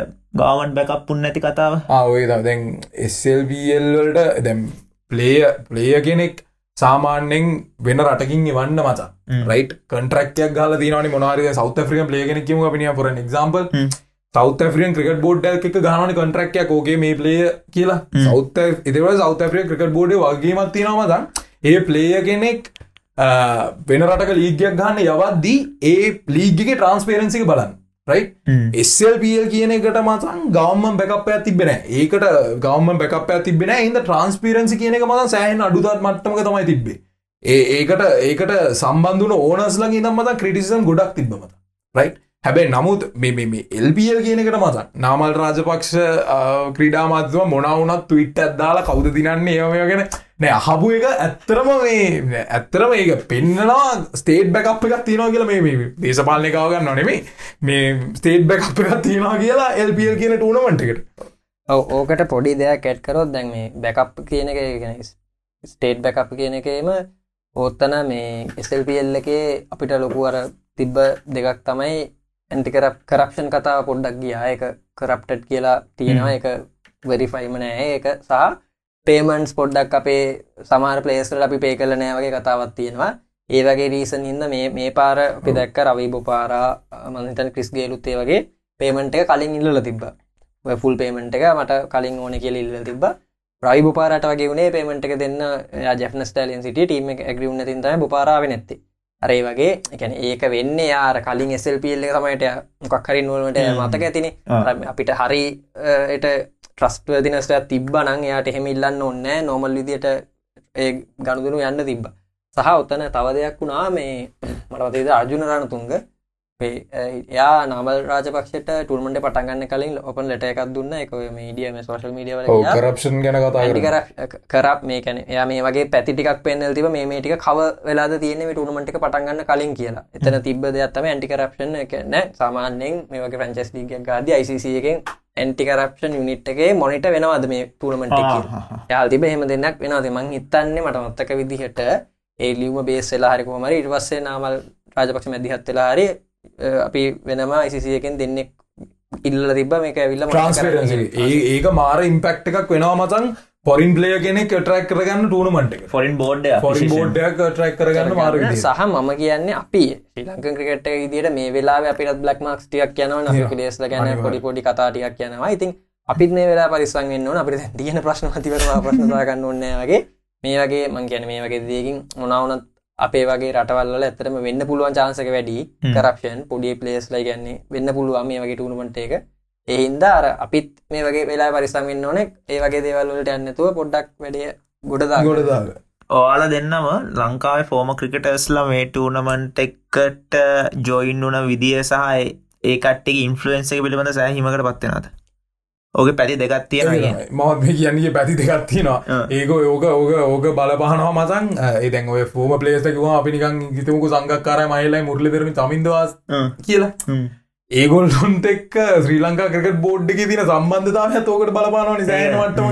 ගාවන් බැකප් පුන්න ඇති කතාව. ආවේ දැන් එස්ල්පල්වලට දැම් පලේය පලේය කෙනෙක් සාමාන්‍යෙන් වෙන රටකින් වන්න මචා. රයිට් කන්ට්‍රක්යක් ගල තිනවන මොනාරය සෞත ්‍රික ලේගෙනකිම පිනිය පුර example South African cricket board එක ගාන කොන්ට්‍රක්යක් ෝගේ මේ පලේ කියලා. සෞත එදව සෞත ්‍රිය ක්‍රිකට බෝඩ් වගේමත් තිනවමදන් ඒ පලේය කෙනෙක් වෙන රටක ලීගයක් ගන්න යවත්දී ඒ ලීගගේ ට්‍රන්ස්පේරන්සික බලන්න. එස්ල්පල් කියන එකට මතන් ගවම බැකපය තිබෙන ඒකට ගවම බැකපය තිබෙන ඉද ට්‍රන්ස්පිරන්සි කියන එක මත සෑහන් අඩුදත් මට්ටමක තමයි තිබේ ඒ ඒකට ඒකට සම්බන්ධන ඕනස්ලගේ දම් මත ක්‍රටිසම් ගොඩක් තිබමත රයි් හැබැයි නමුත් මේ එල්පියල් කියනකට මතන් නාමල් රාජපක්ෂ ක්‍රීඩා මාත්තුව මොනවුනත් තුවිට් ඇත්දාලා කවුද දිනන්නේ? ඒමගෙන නෑ අහපු එක ඇත්තරම මේ ඇත්තරම ඒක පෙන්න්නනවා ස්ටේට් බැකප් එකක් තියෙනවා කියලා මේ දේශපාලනකාව ගන්න නෙමේ මේ ස්ටේට් බැකප් එකක් තියෙනවා කියලා එල්පියල් කියන ටූනමටකට ඕකට පොඩි දෙයක් ඇට් කරොත් දැන් මේ බැකප් කියන එක ගෙන ස්ටේට් බැකප් කියන එකේම ඕත්තන මේ එස්ල්පල් එකේ අපිට ලොකුවර තිබ්බ දෙකක් තමයි ඇන්ටිකරප් කරප්ෂන් කතාව පොඩ්ඩක් ගියා. එක කරප්ටඩ් කියලා තියෙනවා. එක වෙරිෆයිම නෑ. එක සහ පේමන්ස් පොඩ්ඩක් අපේ සමාර පලේස්ල අපි පේ කල නෑ වගේ කතාවත් තියෙනවා. ඒ වගේ රීසන් ඉන්න මේ මේ පාර අපි දැක්ක රවී බොපාරා මන්තන් ක්‍රිස් ගේලුත්තේ වගේ පේමන්ට එක කලින් ඉල්ල තිබ්බ. ෆුල් පේමන්ට එක මට කලින් ඕන කියල ඉල්ල තිබ රයි බපාරට වගේ වුණේ පේමට එක දෙන්න ජෙන ස්ටලින් සිට ටීම ඇග්‍රියුන්න තින්තයි බපාරාව නැත්තේ අරේ වගේ එකැන ඒක වෙන්න යාර කලින් එසල්පල් එක තමයිට මොකක් හරි නුවලට මතක ඇතින. අපිට හරිට ට්‍රස්ටව දිනස්ට තිබ්බ නං යාට එහෙම ඉල්ලන්න ඔන්න නොමල් විදියට ඒ ගණුදුනු යන්න තිබ්බ. සහ ඔත්තන තව දෙයක් වුණා මේ මටවතේද අර්ජුන රණ තුන්ග එයා නාමල් රාජපක්ෂට ටුල්මට පටගන්න කලින් ඔපන් ලට එකක් දුන්න. එක මීඩියම සෝශල් මීඩිය කරප්ෂන් ගැන කතා කරප් මේ කැන යා මේ වගේ පැතිටික් පෙන්නල් තිබ මේ මේටික කව වෙලා තියෙන ටුනමට පටගන්න කලින් කියලා. එතන තිබ දෙයක්ත්තම ඇන්ටිකරප්ෂන් එකන සාමාන්‍යෙන් මේ වගේ ෆ්‍රංචස් ලිග ගාද යිසිසියකෙන් ඇන්ටිකරප්ෂන් යුනිට්ගේ මොනිට වෙනවාද මේ ටූනමට යාල් තිබ හෙම දෙන්නක් වෙනවාද? මං හිතන්නේ මට මත්තක විදිහට ඒ ලියම බේස් වෙලා හරිකුමරි ඉටවස්සේ නාමල් රාජපක්ෂ මැදිහත් වෙලා හරි අපි වෙනම ICCයකෙන් දෙන්නෙක් ඉල්ල තිබ මේක ඇවිල්ල ඒක මාර ඉම්පෙක්් එකක් වෙනවා මතන් පොරින් පලේ කෙනෙක් ට්‍රක් කරගන්න ටූනමට එක. ෆොරින් බෝඩ් බෝඩ්ඩයක් ට්‍රක් කරගන්න මාර සහ මම කියන්නේ අපි ශ්‍රී ලංකන් ක්‍රිකට් විදිට මේ වෙලා අපිත් බ්ලක් මක්ස් ටියක් යනවා Yeah. පිලේස්ල ගැන. පොඩි පොඩි කතාටියක් යනවා. ඉතින් අපිත් මේ වෙලා පරිස්සන් වෙන්න ඕන. අපිට තියෙන ප්‍රශ්න මතිවරවා ප්‍රශ්නතාගන්න ඕන්න වගේ. මේ වගේ මං කියන මේ වගේ දේකින් මොනවනත් අපේ වගේ රටවල්ල ඇතරම වෙන්න පුළුවන් චාන්සක වැඩි. කරපෂන් පොඩි පලේස් ලයි ගන්නේ වෙන්න පුළුවන් මේ වගේ ටූනමට එක. එහින්ද අර අපිත් මේ වගේ වෙලා පරිස්සම් වෙන්න ඕනෙක් ඒ වගේ දේවල්වලට යන්නතුව පොඩ්ඩක් වැඩිය ගොඩදා ගොඩදාග ඕයාල දෙන්නම ලංකාවේ ෆෝම ක්‍රිකටස්ලා මේ ටූනමන්ට එක්කට ජොයින් වන විදිිය සහ ඒ කට්ටේ ඉන්ෆලුවන්ස එක පිළිබඳ සෑහිමකට පත්වෙනද ඕක පැති දෙකත් තියෙන මත් මේ කියන්නේ පැති දෙකක් තියෙනවා. ඒක ඕක ඕක ඕක බලපහනවා මසන්. ඒතැන් ඔය ෆෝම පලේස්ටකවා අපි නිකන් හිතමුකු සංගක්කාරය මයිලයි මුරලිදරම තමින්දවාස් කියලා. ඒගොල්ලොන්ට එක්ක ශ්‍රී ලංකා ක්‍රකට බෝඩ් එක තින සම්බන්ධතාව තෝකට බලපානවා නිසානවටම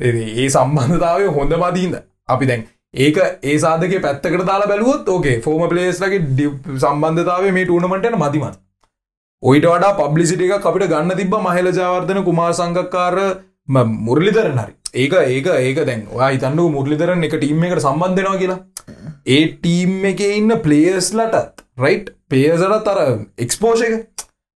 ඒ සම්බන්ධතාවය හොඳ මදීන්ද අපි දැන් ඒක ඒ සාධක පැත්තකට දාලා බැලුවොත් ඕකේ ෆෝම පලේස්ලගේ සම්බන්ධතාව මේ ටූනමටන මතිමත් ඔයිට වඩා පබ්ලිසිට එක අපිට ගන්න තිබ මහල ජාවර්ධන කුමාර සංගක්කාර මුරලිදරන හරි. ඒක ඒක ඒක දැන් ඔයා හිතන්නු මුරලිදරන එක ටීම් එකට සම්බන්ධනවා කියලා. ඒ ටීම් එක ඉන්න පලේස්ලටත් රයිට් පේසට තර එක්ස්පෝෂ එක.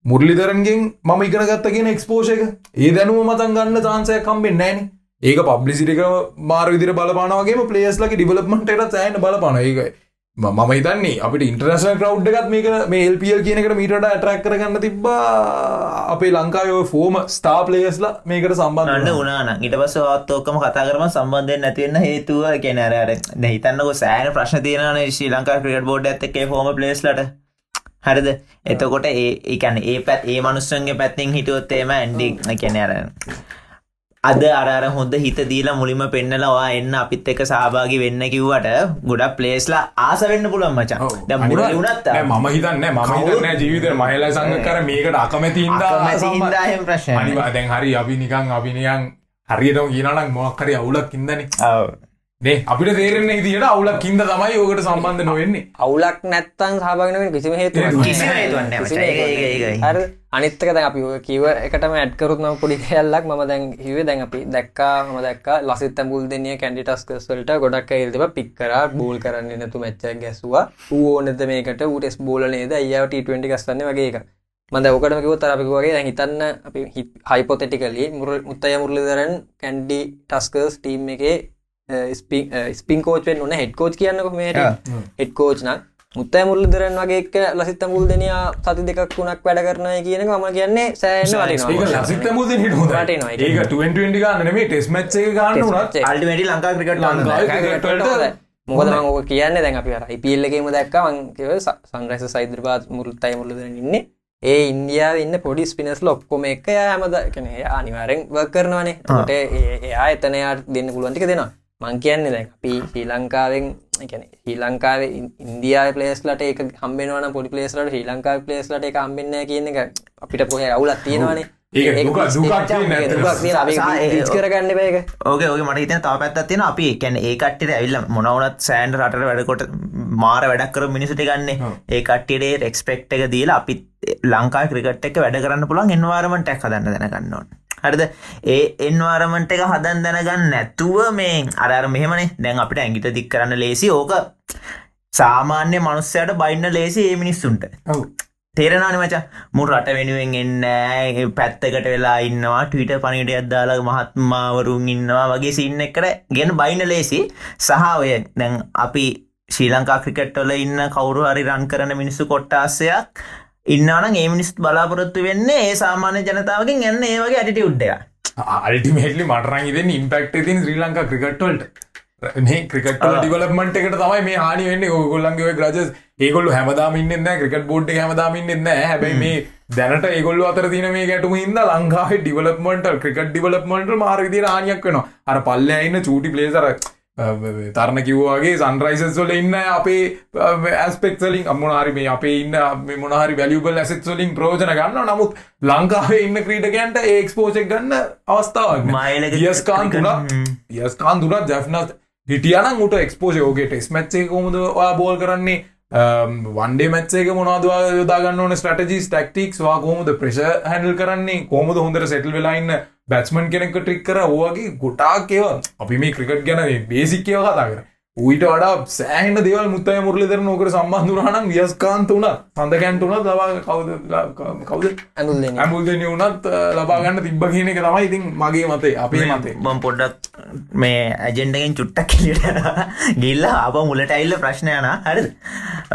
මුරලිදරන්ගෙන් මම ඉගෙන ගත්ත කියෙන එක්ස්පෝෂ එක. ඒ දැනුව මතන් ගන්න චාන්සය කම්බෙන් නෑන ඒක පබ්ලිසිටික මාර විදිර බලපානවගේ පලේස්ලක ඩිවලප්මට එට සෑන බලපාන ඒකයි මම හිතන්නේ අපිට ඉන්ටර්නශන කව් එකත් මේක මේ එල්පියල් කියනකට මීට ඇටරක් කරගන්න තිබ්බා. අපේ ලංකායෝ ෆෝම ස්ටා පලේස්ලා මේකට අන්න සම්බන්ධ උනාන ඉට පස අත්තෝකම කතා කරම සම්බන්ධයෙන් නැතිවන්න හේතුව කෙනරර හිතන්නක සෑන ප්‍රශ්න තියනන ශ්‍රී ලංකා ක්‍රියට බෝඩ් ඇත්තක හෝම පලේස්ලට හරිද? එතකොට ඒ එකන ඒ පැත් ඒ මනුස්සන්ගේ පැත්තිෙන් හිටුවොත්තේම ඇන්ඩි කැනරන අද අරර හොඳ හිත දීලා මුලිම පෙන්නලවා එන්න අපිත් එක සහභාගි වෙන්න කිව්වට ගොඩක් පලේස්ලා ආස වෙන්න පුළුවන් මචන් දැන් මුරලි වුණත් මම හිතන්න මම හිතන්න ජීවිත මහිලා සංග කර මේකට අකමැතින්ද අකමැති හින්දා එහෙම ප්‍රශ්නයක් නෑ. අනිවා දැන් හරි අපි නිකං අපි නිකන් හරියටම කියනනම් මොක්කරි අවුලක් ඉදන. නේ අපිට තේරෙන්නේ තියට අවුලක් ඉද තමයි ඕකට සම්බන්ධ නොවෙන්නේ. අවුලක් නැත්තන් සහභාගන කිසිම හේතු කිසිම හේතුවක් නෑ මචං. ඒක- ඒක- ඒක- ඒක. හරි අනිත්තක දැන් අපි ඔය කිව එකටම ඇඩ්කරුත්ම පොඩි කැල්ලක් ම දැන් හිවේ දැන් අපි දැක්කා ම දැක් ලසිත මුල් දෙනිය කැන්ඩිටස්කස්වලට ගොඩක් ඇල්තම පික්කර බෝල් කරන්න නැතු මච්ච ගැසවා ඕනෙද මේකට? ඌටෙස් බෝල නේද? අයියාව ට20 ගස්සන්න වගේ එක මද ඔකටම කිව තරපික වගේ දැන් හිතන්න අපි හයිපොතෙටිකලි මුර මුත්තය මුරලිදරන් කැන්ඩි ටස්කර්ස් ටීම් එකේ ස්පින් කෝචෙන් නොන හෙඩ්කෝච් කියන්නක මේට හෙඩ්කෝච්න මුත්තය මුරලිදරන් වගේ එක්ක ලසිත මුල් දෙනයා සති දෙකක් වුණක් වැඩ කරනය කියනක ම කියන්නේ සෑන ඒක ලසිත මුද හිට හොඳ වටිනවා. ඒක 20 ගන්න නෙමේ ටෙස් මච්ච එක ගන්න වනත් අල්ටිමේටි ලංකා ක්‍රිකට් ලංකාවේ මොකද මං ඕක කියන්න දැන් අපි අර IPL එකේම දැක්කා. මං කිව්වේ සන්රයිසර්ස් හයිදරාබාද් මුරුත්තයි මුරලිදරන් ඉන්නේ. ඒ ඉන්දියාව ඉන්න පොඩි ස්පිනස් ලොක්කොම එක. හැමද කන අනිවාරෙන් වර්ක් කරනවානේ. ට එයා එතනයාට දෙන්න පුළුවන්ටික දෙනවා මං කියන්නේ දැන් අපි ශ්‍රී ලංකාවෙන් එකන ශ්‍රී ලංකාවේ ඉන්දයා පලේස්ලට එක හම්බෙනවන පොඩි පලේස්ලට ශ්‍රී ලංකා පලේස්ලට එක හම්බෙන්න කියන එක අපිට පොහ අවුලත් තියෙනවානේ. ඒක කරගන්න බේක ඕක ඕක මට හිතන තාව පැත්තත් තියෙන අපි කැන ඒ කට්ටිට ඇවිල්ල මොනවනත් සෑන්ඩ රට වැඩකොට මාර වැඩක් කර මිනිසට ගන්න. ඔව්. ඒ කට්ටියේ රෙක්ස්පෙක්් එක දීලා අපි ලංකා ක්‍රිකට් එක වැඩ කරන්න පුළන් එන්වාරමට එක් හදන්න දැනගන්නවන් හරිද? ඒ එන්වාරමට එක හදන් දැනගන්න නැතුව මේ අරර මෙහෙමනේ. දැන් අපිට ඇගිට දික් කරන්න ලේසි. ඕක සාමාන්‍ය මනුස්සයට බයින්න ලේසි ඒ මිනිස්සුන්ට. තේරෙනනි මච. මුර රට වෙනුවෙන් එන්න පැත්තකට වෙලා ඉන්නවා. ටීට පනිට අදදාලා මහත්මාවරුන් ඉන්නවා වගේ සින්න එකට ගෙන බයින ලේසි. සහ ඔය දැන් අපි ශ්‍රී ලංකා ක්‍රිකට්වල ඉන්න කවුරු හරි රන් කරන මිනිස්සු කොට්ටාස්සයක් ඉන්නවන ඒ මිනිස් බලාපොරොත්තු වෙන්න ඒ සාමාන්‍ය ජනතාවකින් එන්න ඒ වගේ ඇටිටි උඩ්ඩය අල්ටිමේටලි මටරන් ඉදෙන් ඉම්පෙක්ට තින් ශ්‍රී ලංකා ක්‍රිකට්වල්ට මේ ක්‍රිකට්ල ඩිවලපමට එකට තමයි මේ හනි වෙන්න. ඕගොල්ලන්ගේ ග්‍රජස් ඒගොල්ල හැමදාමින්න ක්‍රිකට බෝඩ් හැමදාමින්න හැබැයි මේ දැනට ඒගොල්ල අතර තින මේ ගැටම හිද ලංකාවේ ඩිවලපමට ක්‍රිකට ඩිවලපමට මාර්ගදි රානියක් වෙන අර පල්ල ඉන්න චූටි පලේසර තරණ කිව්වාගේ සන්රයිසස්වල ඉන්න අපේ ඇස්පෙක්ලින් අම්මනාරි මේ අපේ ඉන්න මොනහරි වැලියබල් ඇසෙත්වලින් ප්‍රෝජන ගන්න නමුත් ලංකාවේ ඉන්න ක්‍රීටකන්ට ඒක්ස්පෝචක් ගන්න අවස්ථාවක් මයිලක යස්කාන් තුනක්. යස්කාන් තුනක් ජැ්නත් හිටියන උට එක්ස්පෝජ ෝගේ ටෙස් මච්චේ කොමුද බෝල් කරන්නේ වන්ඩේ මැත්සේක මොනාදවා යොදාගන්න ඕන? ස්ටටජී ටක්ටික්ස් වා කොහොමද ප්‍රශ හැඩල් කරන්නේ? කොහොමද හොඳට සෙටල් වෙලායින්න බැත්ස්මන් කෙනෙක ට්‍රික් කර? ඕගේ ගොටාක් ඒව අපි මේ ක්‍රිකට් ගැන බේසික්කව කතා කර. ඌට වඩා සෑහන දෙවල් මුත්තය මුරලිදර නොකර සම්බන්ධරහනම් වියස්කාන්ත වුණ සඳකැන්ට වුණ ලබා කවද? කවද? ඇඳුල්ලෙන ඇමුල්දන වුණත් ලබාගන්න තිබ්බ කියන එක තමයි ඉතින් මගේ මතේ අපේ මතේ මම පොඩ්ඩක් මේ ඇජෙන්ඩගෙන් චුට්ටක් කිලිට ගිල්ල අප මුලට ඇල්ල ප්‍රශ්නයන හරි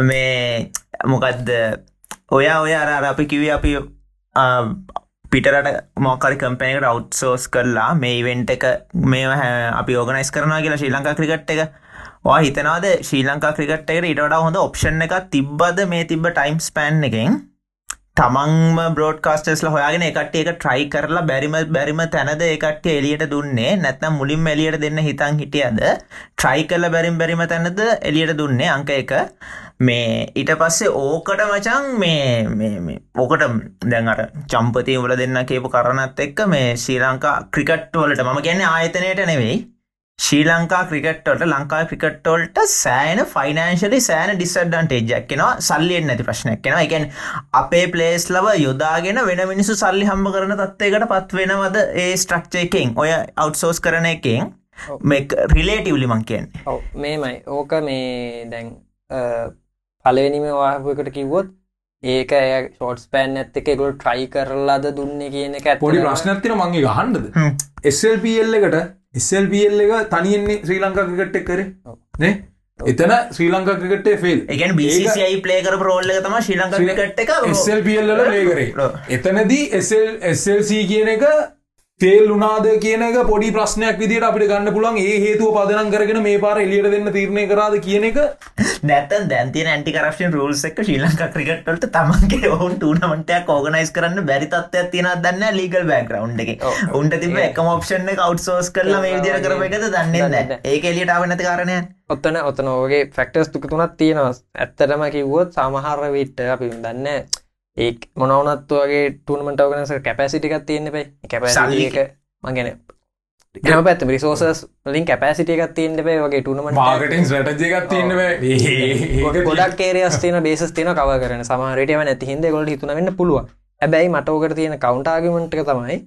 මේ මොකක්ද ඔයා ඔය අර අපි කිවි අපි පිටරට මොකරි කම්පනකට අවට්සෝස් කරලා මේ ඉවෙන්ට එක මේ අපි ඕගනයිස් කරනවා කියලා ශ්‍රී ලංකා ක්‍රිකට් එක වා හිතනවාද ශ්‍රී ලංකා ක්‍රිකට් එකට ඉට වඩා හොඳ ඔප්ෂන් එක තිබ්බද මේ තිබ්බ ටයිම් ස්පෑන් එකෙන්? තමන්ම බ්‍රෝඩ් කාස්ටස්ල හොයාගෙන එකට එක ට්‍රයි කරලා බැරිම බැරිම තැනද එකට එලියට දුන්නේ? නැත්නම් මුලින් එලියට දෙන්න හිතන් හිටියද? ට්‍රයි කල්ල බැරිම් බැරිම තැනද එලියට දුන්නේ? අංක එක. මේ ඊට පස්සේ ඕකට මචන් මේ ඕකට දැන්ට චම්පති වල දෙන්න කියපු කරනත් එක්ක මේ ශ්‍රී ලංකා ක්‍රිකට් වලට මම ගැන්න ආයතනයට නෙවෙයි. ශ්‍රී ලංකා ක්‍රිකට්ට ලංකා ක්‍රිකට්ටෝල්ට සෑන ෆයිනන්ශලි සෑන ඩිස්ඩන්ටේජක් කෙනවා සල්ලියෙන් නැති ප්‍රශ්නයක් කෙනවා එකන් අපේ පලේස් ලව යොදාගෙන වෙන මිනිසු සල්ලි හම්බ කරන තත්වයකට පත් වෙනවද ඒ ස්ට්‍රක්චය එකෙන්? ඔය අවට්සෝස් කරන එකෙන් මේ රිලේටවලි මං කියන්නේ. ඔව මේමයි. ඕක මේ දැන් පලවෙනිම වාහපකට කිව්වොත් ඒක ෂෝටස් පෑන් ඇත්ත එකගොල් ට්‍රයි කරලාද දුන්න කියන එක පොඩි ප්‍රශ්නත්තින මගේ ගහන්ඩද SLPL එකට SLPL එක තනියෙන්නේ ශ්‍රී ලංකා ක්‍රිකට් කර. නේ? එතන ශ්‍රී ලංකා ක්‍රිකට්ේ ෆෙල් එකන් බිසියි ප්ලේකර ප්‍රෝල්ල තම ශ්‍රී ලංකා ක්‍රිකට් එක. SLPL ලේකරේ එතනදී SLC කියන එක තේල් උනාද කියන එක පොඩි ප්‍රශ්නයක් විදිට අපිට ගන්න පුළන් ඒ හේතුව පදනම් කරගෙන මේ පාර එලියට දෙන්න තීරණය කරාද කියන එක. නැතන් දැන්තින ඇන්ටි කරපෂන් රූල්ස් එක ශ්‍රී ලංකා ක්‍රිකට්වලට තමන්ගේ ඔවුන් ටූනමටයක් ඕගනයිස් කරන්න බැරි තත්වයක් තියෙන දන්න ලීගල් බෑග්‍රවන්් එක. උන්ට තිබ එකම ඔප්ෂන් එක අවට්සෝස් කරලා මේ විදිර කරප එකද දන්න ඒක එලියට ආව නැති කාරණය ඔත්තන ඔතන ඕගේ ෆෙක්ටර්ස් තුක තුනත් තියෙනවා. ඇත්තරම කිව්වොත් සමහර විට්ට අපි දන්න ඒ මොනවනත් වගේ ටූනමට ඕගනස කැපසිටිකක් තියෙන්න පයි කැපක මගෙන ගම පැත් රිසෝසස් ලින් කැපසිටිය එකක් තියන්න පේ වගේ ටුනමට මාගටින් රටජයකක් තියන්න ගොඩක් කේරස් තියන බේස් තියන කව කරන සමහරටම නැති හිද ගොල හිතුන වෙන්න පුළුව හැබැයි මටෝකට තියෙන කවුන්ටාගමට තමයි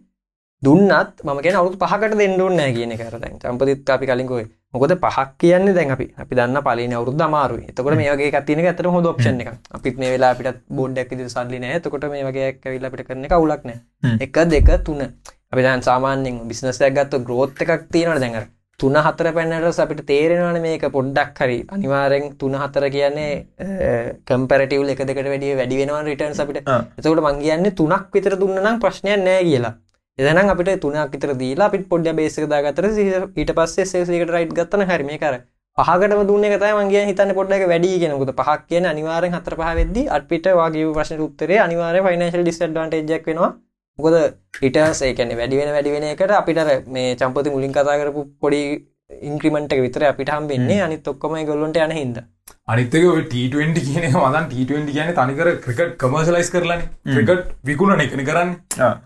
දුන්නත් මම කියෙන අවුත් පහකට දෙන්නුන්න කියන කරතැන් චම්පතිත් අපි කලින්කොයි මොකද පහක් කියන්න දැන් අපි. අපි දන්න පලින අවුරුද අමාරු එතකොට මේ වගේ කත්තින ඇතර හොඳ ඔප්ෂන් එක අපිත් මේ වෙලා අපිට බෝඩ්ඩක් ද සල්ලි නෑ තකොට මේ වගේ ඇවිල්ල අපිට කරන කවුලක් නෑ එක දෙක තුන. අපි දැන් සාමාන්‍යෙන් බිස්නසයක් ගත්ත ග්‍රෝත් එකක් තියෙනට දැඟර තුන හතර පැන්නට අපිට තේරෙනවන මේක පොඩ්ඩක් හරි. අනිවාරෙන් තුන හතර කියන්නේ කම්පරටවල් එක දෙකට වැඩිය වැඩි වෙනවා රිටර්න් අපිට. එතකොට මං කියන්නේ තුනක් විතර දුන්නනම් ප්‍රශ්නයක් නෑ කියලා එදනම් අපිට තුනක් විතර දීලා අපිට පොඩ්ඩ බේසක දාගතර ඊට පස්සේ සේසිකට රයිට් ගත්තන හරිම කර පහකට දුන්න කත මගේ හිතන්න පොඩ්ඩක් වැඩි කියෙනකුද පහක් කියන අනිවාරෙන් හතර පහවෙද්දි අටපිට වගේ ප්‍රශ්න උත්තරේ අනිවාර ෆයිනශල් ඩිස්ඩන්ටේජක් වෙනවා. මොකද ඉටස් ඒකැන වැඩි වෙන වැඩි වෙන එකට අපිට මේ චම්පති මුලින් කතා කරපු පොඩි ඉන්ක්‍රමට විතර අපිට හම්. වෙන්නේ අනිත් ඔක්කොම ගොල්ලොන්ට යන හිද අනිතක ට20 කියන මදන් ට20 කියන තනිකර ක්‍රිකට් කමර්සලයිස් කරලන. ක්‍රිකට් විකුණ එකන කරන්න.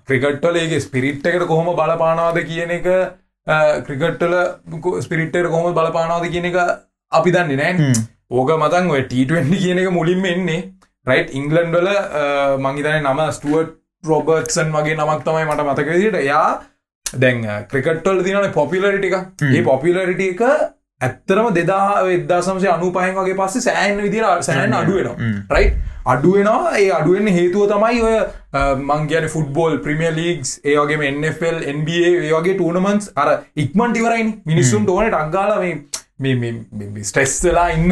ක්‍රිකට්වල ඒගේ ස්පිරිට් එකට කොහොම බලපානවාද කියන එක ක්‍රිකට්ටල ස්පිරිට්ට කොහොම බලපානවාද කියන එක අපි දන්නේ නෑ. ඕක මතන් ඔය ට20 කියන එක මුලින්ම එන්නේ. රයිට් ඉංගලන්ඩල මංගේතන නම ස්ටුවට් රොබර්ට්සන් වගේ නමක් තමයි මට මතකදිට යා දැන් ක්‍රිකට්වල් තිනන පොපිලරිට එක ඒ පොපිලරිට එක ඇත්තරම දෙදා වෙදදා සමසය අනු පහන් වගේ පස්සේ සෑන් විදිර සෑන් අඩුවෙනවා. රයි් අඩුවෙනවා ඒ අඩුවෙන් හේතුව තමයි ඔය මංගේන ෆුටබෝල් ප්‍රමිය ලීගස් ඒවගේ NFL NBA වගේ ටූනමන්ස් අර ඉක්මන්ට ඉවරයින්. මිනිස්සුන්ට ඕනට අංගාල මේ ස්ටෙස්ලා ඉන්න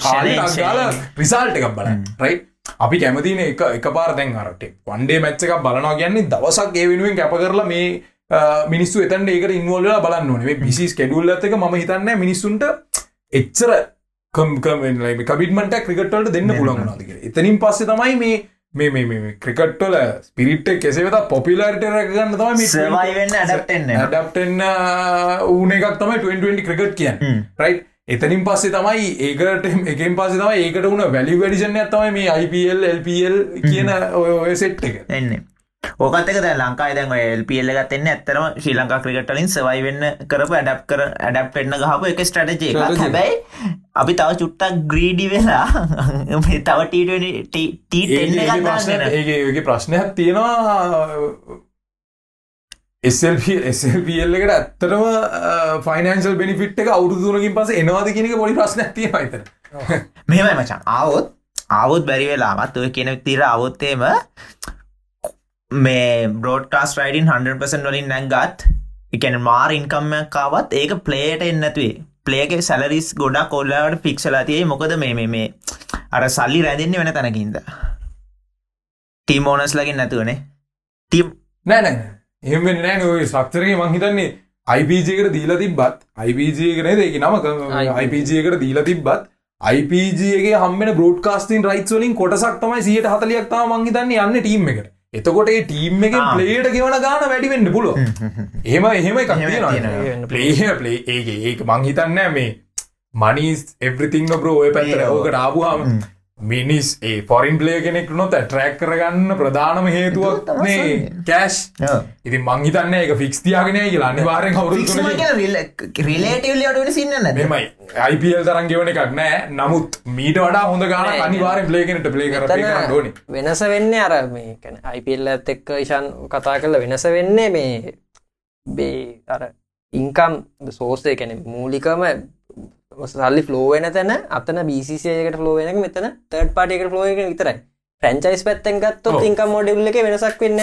කාල රිසාල්ට එකක් බල රයි් අපි කැමතින එක එක පාර දැන් අරට වන්ඩේ මැච්ච එකක් බලනවා කියන්නේ දවසක් ඒ වෙනුවෙන් කැප කරලා මේ මිනිස්සු එතන් ඒකට ඉන්වල්ල බලන්න ඕනේ. පිසිස් කෙඩුල්ල එක ම හිතන්න මිනිස්සුන්ට එච්චර කබිටමට ක්‍රිකට්වලට දෙන්න පුළන් නාතික එතනින් පස්සේ තමයි මේ මේ මේ ක්‍රිකට්වල ස්පිරිට් කෙසේවත පොපිලර්ට රැගන්න තමයි ඩක්ටන්න ඌන එකක් තමයි 2020 ක්‍රිකට් කියන්න. රයි් එතනින් පස්සේ තමයි ඒකට එකෙන් පස්සේ තමයි ඒකට වුණ වැලි වැඩිෂන් ඇත්තමයි මේ IPL LPL කියන ඔය සෙට් එක. එන්නේ ඕකත්තක දැ ලංකායි දැන් එල්පියල්ල ගත්තෙන්න ඇත්තරම ශ්‍රී ලංකා ක්‍රිකටලින් සවයි වෙන්න කරපු ඇඩප් කර ඇඩප් පෙන්න්න ගහපු එක ස්ටටජේ Strategy. හැබැයි අපි තව චුට්ටක් ග්‍රීඩි වෙලා තව ටීටෙන්න ඒගේ ප්‍රශ්න ඒගේ ඒගේ ප්‍රශ්නයක් තියෙනවා එසල්පල් එකට ඇත්තටම ෆයිනන්සල් බෙනිෆිට් එක අවුදුරකින් පස එනවාද කියනක පොඩි ප්‍රශ්නයක් තියෙන අතර මෙමයි මචන් ආවොත් ආවුත් බැරි වෙලාමත් ඔය කෙනෙක් තිර අවොත්තේම මේ බෝඩ්කාස් රයිඩන් 100% වලින් නැංගත් එකන මාර ඉන්කම්මකාවත් ඒක පලේට එන්නතුවේ පලේගේ සැලරිස් ගොඩක් කොල්ලාවට ෆික්ෂලා තියේ මොකද මේ මේ මේ අර සල්ලි රැදින්නේ වෙන තැනකින්ද? ටීමෝනස් ලගින් නැතුවනේ ටීම් නෑන එහම නෑ ඔය සක්තරගේ මංහිතන්නේ IPජකට දීලා තිබ්බත් IPජකන ඒක නම IPජකට දීලා තිබ්බත් IPගේ හම්බෙන බෝඩ්කාස්ටින් රයිස් වලින් කොටසක් තමයි සියට හතලියක් තම මංහිතන්නේ යන්න ටීම් එකට එතකොට ඒ ටීම් එක. පලේට ගෙවන ගාන වැඩිවෙන්න පුලො එහෙම එහෙම එකක්. ප්ලේ ප්ලේ ඒක ඒක මංහිතන්න මේ මනිස් එවරිතිං බ්‍රෝ ඔය පැතර ඒ, ඔව්. මිනිස් ඒ පොරින් පලේ කෙනෙක් නොත ට්‍රැක් කරගන්න ප්‍රධානම හේතුවක් මේ. කෑශ් ඉතින් මංහිතන්න එක ෆික්ස් තියාගෙන කියලා. අනිවාරෙන් කවුරු රිලේටවලියට සින්න මෙමයි IPල් තරන් ගෙවන එකක් නෑ. නමුත් මීට වඩා හොඳ ගාන නෑ, අනිවාරෙන් පලේගෙනට පලේ කර ඕනේ. වෙනස වෙන්න අර මේ කැන අයිපල් ඇත් එක්ක ඉශන් කතා කරල වෙනස වෙන්නේ මේ බේ අර ඉංකම් සෝස්ය කැන මූලිකම සල්ලි ෆලෝවෙන තැන අතන බිසිසයකට ෆලෝවෙනක මෙතන තර්ඩ් පාටියකට ෆලෝ එක විතරයි. ෆ්‍රංචයිස් පැත්තෙන් ගත්තොත් ඔව්. ඉංකම් මොඩිල්ල එක වෙනසක් වෙන්න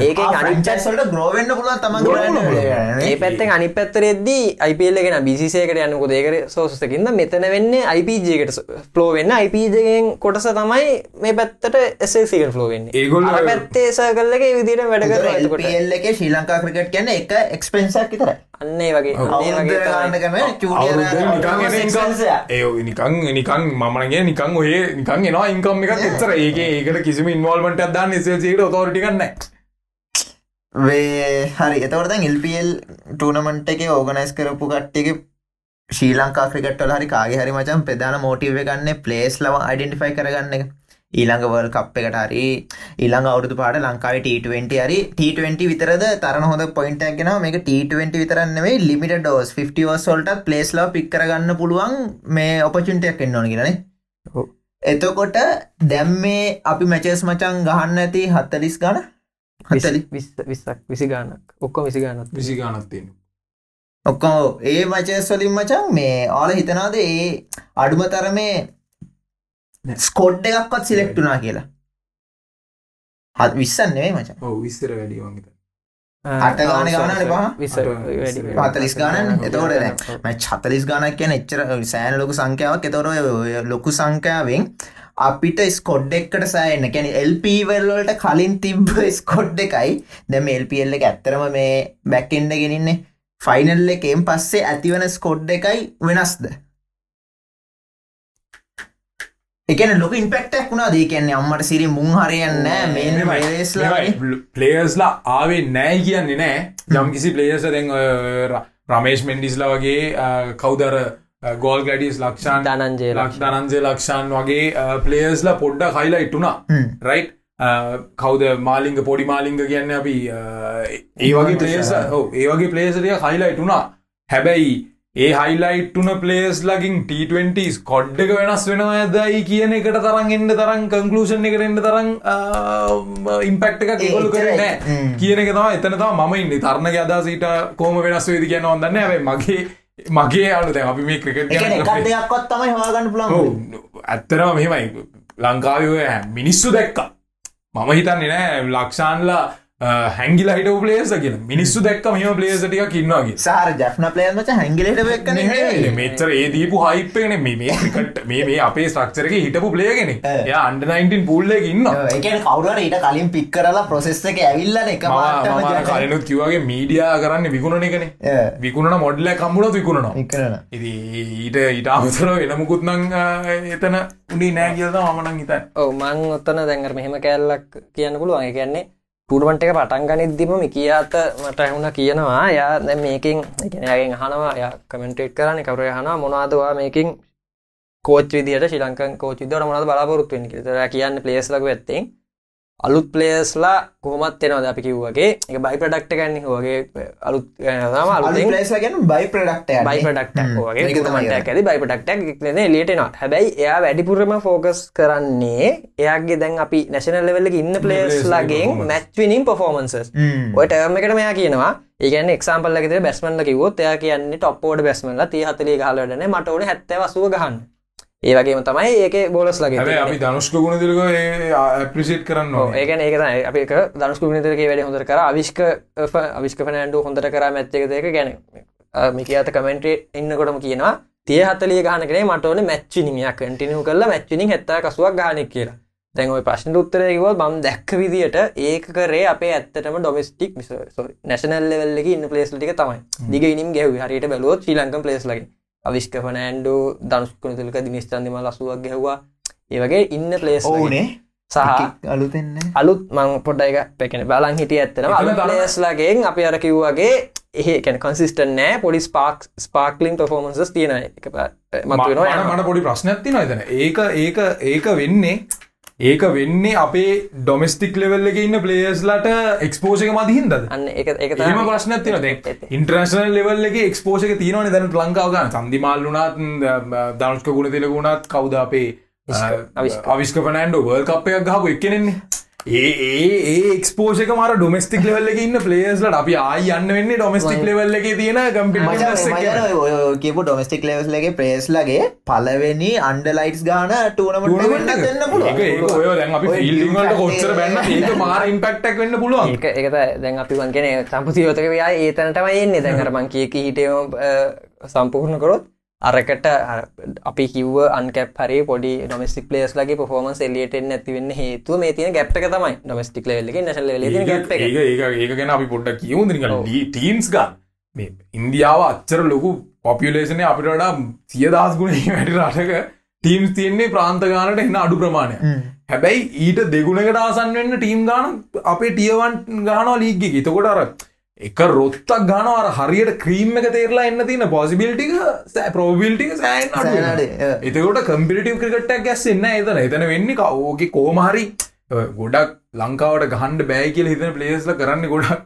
ඒක ෆ්‍රන්චයිස්වලට ග්‍රෝවෙන්න්න ග්‍රෝවෙන්න පුළුවන්. ඒ පැත්තෙන් අනි පැත්තරෙද්දී අයිපල්ලගෙන බිසිසයකට යන්නකො දේකර සෝසකින්ද මෙතන වෙන්නේ අයිපජකට ෆලෝ වෙන්න. අයිපජගෙන් කොටස තමයි මේ පැත්තට එසසිකට ෆලෝ වෙන්න. ඒගොල්ලෝ- පැත්තේ සකල්ලක විදිට වැඩ එල්ල එක ශ්‍රී ලංකා ක්‍රිකට් කියන්න එක එක්ස්පෙන්සක් විතර අන්නේ වගේ. අන්නේ වගේ තමයි. අවුරුද්දෙන් නිකන් එන ඉන්කම් ඒ ඔය නිකන් නිකන් මමනගේ නිකන් ඔය නිකන් එනවා ඉන්කම් එකක් එච්චර. ඒක ඒකට කිසිම ඉන්වල්මට අදන්න එසල්සේට ඔතෝරටි කන්න වේ හරි. එතවට එල්පල් ටනමට එක ඕගනයිස් කරපු කට්ටක ශ්‍රී ලංකා ක්‍රිකට්වල හරි කාගේ හරි මචන් ප්‍රධාන මෝටිව ගන්න පලේස් ලව අයිඩෙන්ටිෆයි කරගන්න එක ඊළඟවල් කප් එකට හරි ඊළඟ අවුදු පාට ලංකාව T20 හරි T20 විතරද තරන හොඳ පොයින්ටක් ගෙන මේක T20 විතරන්නෙේ ලිමිට ඩෝස් 50 සොල්ට පලේස් ලව පික් කරගන්න පුළුවන් මේ ඔපචුන්ටයක් එන්න ඕන කියනේ ඔව්. එතකොට දැම් මේ අපි මැචස් මචන් ගහන්න ඇති හත්තලිස් ගන? විස්සක් විසි ගානක්. ඔක්කො විසි ගානත් විසි ගානත්තියෙන ඔක්කෝ ඒ මචස් වලින් මචන් මේ ඕල හිතනාද ඒ අඩුම තරමේ ස්කොඩ් එකක්වත් සිලෙක්ටුනා කියලා. හත් විස්සන් නෙවේ මචන් ඔව විස්තර වැඩි වගත අට ගාන ගානනේ පහ? හතලිස් ගානන් එතකොට දැන් මැ චතලිස් ගානක් කියන එච්චර සෑන ලොකු සංඛ්‍යාවක්. එතොර ලොකු සංඛ්‍යාවෙන් අපිට ස්කොඩ් එක්කට සෑන්න කැන එල්පවල්ලට කලින් තිබ්බ ස්කොඩ් එකයි. දැම එල්පල් එක ඇත්තරම මේ බැක්කෙන්ඩ ගෙනන්නේ ෆයිනල් එකෙන් පස්සේ ඇතිවන ස්කොඩ් එකයි වෙනස්ද එකන ලොක ඉන්පෙක්ටක් වුණා දී කියන්නේ අම්මට සිරි මුං හරියන්න පලේස්ලා ආවේ නෑ කියන්නේ නෑ යම් කිසි පලේස දැන් ඔය ර- රමේශ් මෙන්ඩිස්ලා වගේ කවුදර ගෝල් ගඩිස් ලක්ෂාන් ධනංජය ලක් දනන්සේ ලක්ෂාන් වගේ පලේස්ලා පොඩ්ඩ කයිලයිට්ටුනා හ්ම්. රයි් කවද මාලිංග පොඩි මාලිංග කියන්න අපි ඒ වගේ පලේස ඒ වගේ පලේසරිය හයිලයිටුනා හැබැයි ඒ හයිලයිට්ටුන පලේස් ලගින් T20 කොඩ් එක වෙනස් වෙනවා ඇදයි කියන එකට තරන් එන්න තරන් කංකලූෂන් එකට එන්න තරන් ඉම්පෙක්ට එක ගොලු කරන හ්ම්. කියන එක තම එතන තම මම ඉන්න. තරණ අදසීට කෝම වෙනස් වේදි කියන ඔොදන්න ඇයි මගේ මගේ අලු දැන් අපි මේ ක්‍රිකට් ගැන එකක් දෙයක්වත් තමයි හවාගන්න පුළන් ඔව්. ඇත්තරම මෙහෙමයි. ලංකාවය මිනිස්සු දැක්ක. මම හිතන්නේ නෑ ලක්ෂාන්ලා හැංගිල හිට පලේස කියන මිනිස්සු දැක්ක මෙම පලේසටික කින්නවාගේ සාර ජක්න පලේමච හැංගිලට වෙක්කන මෙචර ඒ දීපු හයිප්පෙන මේ කට මේ මේ අපේ ස්ට්‍රක්චරක හිටපු පලේගෙන ඈ. ය අන්ඩ 19 පුල්ලෙ ඉන්න එකන කවුරට ඊට කලින් පික් කරලා ප්‍රොසෙස් එක ඇවිල්ලන එක මම කලනුත් කිවගේ මීඩියා කරන්න විකුණන එකන. විකුණන මොඩ්ල කම්මුණ විකුණනවා. ඉකරන ඉති ඊට ඊට අමතර වෙනමුකුත්නං එතන උඩි නෑ කියද මනං හිතන් ඔව මං ඔත්තන දැන්ගර මෙහෙම කෑල්ලක් කියන්න පුළුවන්. ඒ කියන්නේ ටඩමට එක පටන් ගනිද්දිම මිකියාත මට ඇහුණ කියනවා. යා දැ මේකින් එකනයාගෙන් හනවා ය කමෙන්ටේට් කරන කවරය හන මොනාදවා මේකින් කෝච් විදිට ශිලංක කෝච විදර මොනද බලාපොරත්තුවෙන් තර කියන්න පලේස් ලක ඇත්තෙන් අලුත් පලේස්ලා කොහොමත් එෙනවද අපි කිව්වගේ එක බයි ප්‍රඩක්ට ගන්න වගේ අලුත් ලේසගෙන බයි ප්‍රඩක්ට බයි ප්‍රඩක්ට ඇද බයි ප්‍රඩක්ට ලේටනවා හැබැයි එයා වැඩිපුරම ෆෝකස් කරන්නේ එයාගේ දැන් අපි නැශනල් ලෙවල්ල ඉන්න පලේස්ලාගේ මැච්විනින් පොෆෝමන්සස් ඔය ටර්ම එකට මෙයා කියනවා. ඒගන එක්සාම්පල්ල ෙ බැස්මල්ල කිවොත් එයා කියන්නේ ටොප්පෝඩ බැස්මල්ල තිය හතලේ හලටන මට ඕන හැත්ත වසුව ගහන්න ඒවගේම තමයි ඒක බෝලස් ලගේ අපි ධනුෂ්ක ගුණ දිලක ඇප්‍රිසිට් කරන්න ඒකන ඒක අපි දනුස්ක ගුණතරගේ වැඩ හොඳර කර. අවිශ්ක අවිශ්ක පනෑන්ඩු හොඳට කර මැත්තක දෙක ගැන. මික අත කමෙන්ටේ ඉන්නකොටම කියනවා තිය හතලිය ගහනකනේ මටවන මැච්චිනියක් කටිනු කරලා මැච්චිනිින් හැත්ත කසුවක් ගානක් කියලා. දැන් ඔය ප්‍රශ්න උත්තරයකව බම් දැක්ක විදිට ඒක කරේ අපේ ඇත්තටම ඩොමස්ටික් නැශනල් ලෙවල්ලක ඉන්න පලේස්ලික තමයි. දිග ඉනිම් ගැව හරියට බැලුවොත් ශ්‍රී ලංකම් පලේස් ලගේ අවිශ්කපන ඇන්ඩු දනුස්කුණතුලක දිනිස්ටන්දිම ලසුවක් ගැහවා. ඒවගේ ඉන්න පලේස් ඕනේ සහ අලුතෙන්න අලුත් මං පොඩ්ඩයික පැකෙන. බලන් හිටිය ඇත්තන ලේස්ලාගේ අපි අර කිව්වාගේ ඒකැන කන්සිස්ටන් නෑ. පොඩි ස්පාක් ස්පාක්ලින් පොෆෝමන්සස් තියෙන එක මට පොඩි ප්‍රශ්නයක් තින එතන. ඒක ඒක ඒක වෙන්නේ ඒක වෙන්නේ අපේ ඩොමස්ටික් ලෙවල්ල එක ඉන්න පලේස්ලට එක්ස්පෝෂක මදහින්ද ඒම ප්‍රශ්නයක් තින ඉන්ට්‍රශනල් ලෙවල් එක එක්ස්පෝෂක තියනවන දැන ලංකාවගන්න සන්දිමාල්ලුනත් දනුෂ්ක ගුණ තිලගුණත් කවුද අපේ අවිස්ක පනෑන්ඩ වර්ල් කප්පයක් ගහපු එක්කනෙන්නේ ඒ ඒ ඒ එක්ස්පෝෂක මර ඩොමස්ටික් ලෙවල්ල එක ඉන්න පලේස්ලට අපි ආය යන්න වෙන්නේ ඩොමස්ටික් ලෙවල්ල එක තියෙන කම්පි කියපු ඩොමස්ටික් ලෙවස්ලගේ ප්‍රේස්ලගේ පලවෙනි අන්ඩලයිටස් ගාන ටූනමට අපි ෆිල්ලිංවලට කොච්චර බැන්න ඒක මාර ඉම්පෙක්ටක් වෙන්න පුළුවන්. ඒක දැන් අපි වන්ගෙන සම්පතියෝතක වයා ඒතනටම එන්නේ. දැන්ගරමං කියක හිටම සම්පූර්ණ කරොත් අරකට අපි කිව්ව අන්කැප් හරි පොඩි ඩොමස්ටික් ලේස් ලගේ පොෆෝමන්ස් එලියටෙන් ඇතිවෙන්න හේතුව මේ තියෙන ගැප්ක තමයි. ඩොමස්ටික් ලෙල්ලගේ නැශල ඒක ගැන අපි පොඩ්ඩ කියවු ටීම්ස් ගන්න. මේ ඉන්දියාව අච්චර ලොකු පොපියලේෂනය අපිට වඩා සිය දස් ගුණ වැඩි රටක ටීම්ස් තියන්නේ ප්‍රාන්තගානට එන්න අඩු ප්‍රමාණය හැබැයි ඊට දෙගුණකට ආසන් වෙන්න ටීම් ගාන අපේ ටියවන් ගානවා ලීග්ගි එතකොට අර එක රොත්තක් ගනවර හරියට ක්‍රීම් එක තේරලා එන්න තින පොසිබිල්ටික සෑ ප්‍රෝබිල්ටික සෑන් එතකොට කම්පිටව ක්‍රිකට්ටක් ගැස් එන්න එතන. එතන වෙන්නේ කවෝක කෝමහරි ගොඩක් ලංකාවට ගහන්ඩ බෑ කියල හිතන පලේස්ල කරන්න ගොඩක්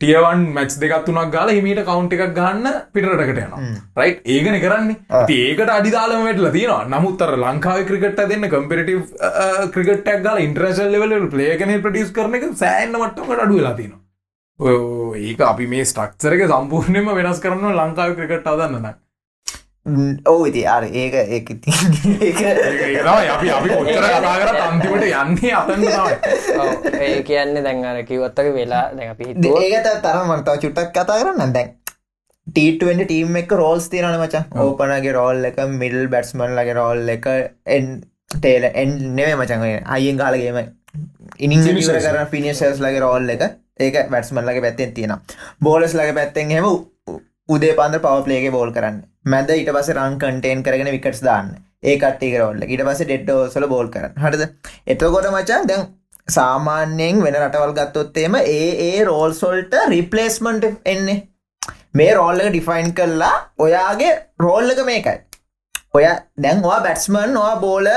ටියවන් මැච් දෙකත් තුනක් ගාල හිමීට කවුන්් එකක් ගන්න පිටටකට යනවා. රයි් ඒගන කරන්නේ. ඒකට අඩිදාලම වැටල තියෙනවා. නමුත්තර ලංකාව ක්‍රිකට දෙන්න කම්පිටව ක්‍රිකටක් ගල ඉන්ට්‍රසල් ලෙවල පලේකන ප්‍රටියස් කරන එක සෑන්න මට්ටකට අඩුවෙලා තියෙනවා ඒක අපි මේ ස්ටක්චරක සම්පූර්ණයම වෙනස් කරන්න ලංකාව ක්‍රිකට අදන්නන ඕ ඉති අර ඒක ඒක අපි අපි කොච්චර කතා කර අන්තිමට යන්නේ අතන්න ඒ කියන්න දැන් අර කිවත්තක වෙලා දැන් අපි ඒකත තරම් මර්තාව චුට්ටක් කතා කරන්න දැන් ටීටුවෙන්ට ටීම් එක රෝල්ස් තියනන මචන් ඕපනගේ රෝල් එක මිල් බැට්ස්මන් ලගේ රෝල් එක එන් ටේල එන් නෙවේ මචන් අයියෙන් කාලගේම ඉනිං කර ෆිනිශස් ලගේ රෝල් එක ඒක වැටස්මල්ලගේ පැත්තෙන් තියෙන බෝලස් ලගේ පැත්තෙන් හෙම උදේ පන්ද පවපලේගේ බෝල් කරන්න. මැද ඊට පස රං කටේන් කරගෙන විකටස් දාන්න. ඒ කට්ටි රෝල්ල ඊට පස ඩෙඩ්ඩෝසල බෝල් කරන්න. හටද එතකොට මචා දැන් සාමාන්‍යයෙන් වෙන රටවල් ගත්තොත්තේම ඒ ඒ රෝල්සොල්ට රිපලේස්මන්ට් එන්නේ. මේ රෝල්ල ඩිෆයින් කරලා ඔයාගේ රෝල්ලක මේකයි. ඔය දැන්වා බැට්ස්මන් වා බෝල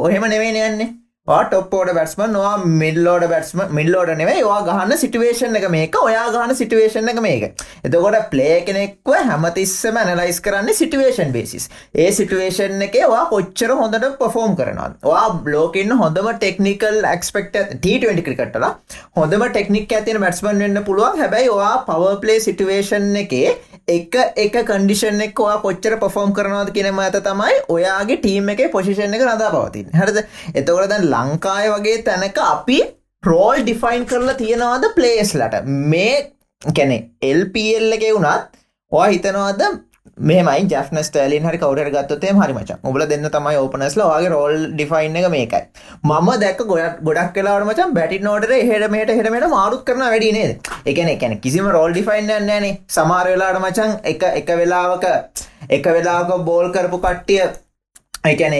ඔහෙම නෙවේ යන්නේ. ටොප්පෝඩ බැට්ස්ම වා මිල්ලෝඩ බැට්ස්ම මිල්ලෝඩ නෙවේ වා ගහන්න සිටුවේෂන් එක මේක ඔයා ගහන සිටුවේෂන් එක මේක. එතකොට ප්ලේ කෙනෙක්ව හැමතිස්සම ඇනලයිස් කරන්න සිටුවේෂන් බේසිස් ඒ සිටුවේෂන් එක වා කොච්චර හොඳට පොෆෝම් කරනවා වා බ්ලෝකන්න හොඳම ටෙක්නිකල් ක්ස්පෙක්ට ට ක්‍රිකටල හොඳම ටෙක්නික් ඇතින බැට්ස්මන් වෙන්න පුළුවන්. හැබැයි වා පවපලේ සිටුවේෂන් එකේ එක එක කන්ඩිෂන් එක් ඔයා කොච්චර පොෆෝම් කරනවාද කියනම ඇත තමයි ඔයාගේ ටීම් එක පොසිෂන් එක රදා පවතින් හරද? එතකොට දැන් ලංකාය වගේ තැනක අපි ප්‍රෝල් ඩිෆයින් කරලා තියෙනවාද ප්ලේස්ලට මේ කැනෙ එල්පල් එක වුණත් ඔය හිතනවාද මේමයි ජන ස්ටලින් හරි කවර ගත්තේ හරිමච ඔබල දෙන්න තමයි ඕපනස්ල වගේ රෝල් ඩිෆයින් එක මේකයි. මම දැක් ගොඩක් ගොඩක් කලාට මචන් බැටි නෝට හෙඩමට හෙඩමට මාරුත් කරන වැඩි නේද? එකන එකන කිසිම රෝල් ඩිෆයින් නෑන සමාර වෙලාට මචන් එක එක වෙලාවක එක වෙලාක බෝල් කරපු කට්ටිය එකන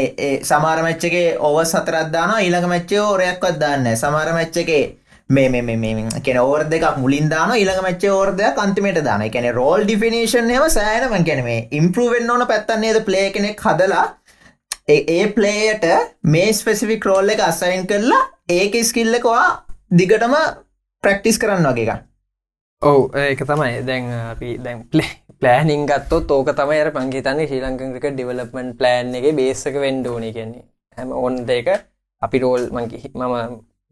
සමාර මච්චගේ ඔව සතරත්දාන ඊළඟ මච්චේ ඕරයක්වත් දාන්න සමාර මච්චගේ මේ කෙන ඕර දෙක් මුලින් දාන ඊළඟ මච්ච ඕර්දයක් අන්තිමට දාන එකැන රෝල් ඩිෆිනේෂන් එම සෑනමන් කැනේ ඉම්පරුවෙන් ඕන පැත්තන්නේද ප්ලේ කෙනෙක් හදලා? ඒ- ඒ ප්ලේයට මේ ස්පෙසිෆික් රෝල් එක අස්සයින් කරලා ඒක ස්කිල්ලකවා දිගටම ප්‍රක්ටිස් කරන්න වගේ එක ඔවු ඒක තමයි. දැන් අපි දැන් පලේ පලෑනිින් ගත්තොත් ඕක තමයි අර පංගේතන්නේ ශ්‍රී ලංකක ඩිවලපමෙන්ට් ප්ලෑන් එක බේසක වෙන්ඩෝන කියන්නේ හැම ඔන්න දෙක අපි රෝල් මංකි මම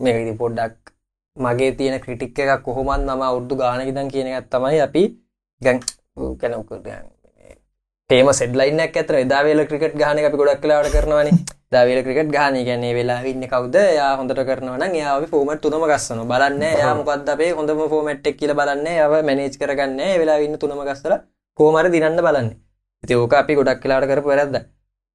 මේකති පොඩ්ඩක් මගේ තියෙන ක්‍රටික් එකක් කොහොමන් මම උද්දු ගානකිදන් කියන එකත් තමයි අපි ගැන් කැනක පේම සෙඩ්ලයිනක් ඇතර එදාවේල ක්‍රිකට් ගාන අපි ගොඩක් කලාට කරනවන. දවේල ක්‍රිකට් ගාන ගැන්නේ වෙලා ඉන්න කවද? යා හොඳට කරනවන යාව ෆෝමට තුනම ගස්සන බලන්න යා මොකක්ද අපේ හොඳම ෆෝමට්ක් කියල බලන්න යාව මැනේජ් කරගන්න. වෙලා ඉන්න තුනම ගස්සල කෝමර දිනන්න බලන්න. ඉති ඕක අපි ගොඩක් කලාට කරපු වැරද්ද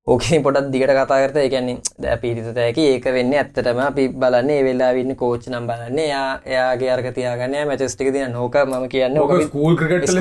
ඕකේ පොටත් දිගට කතා කරත එකන්නේ ද පිරිත ඇකි ඒක වෙන්න ඇත්තටම අපි බලන්න ඒ වෙලා වින්න කෝච් නම් බලන්න. යා එයාගේ අර්ග තියාගන්න මැචස්ටික දින නෝක ම කියන්න ඕක ස්කූල් ක්‍රිකට්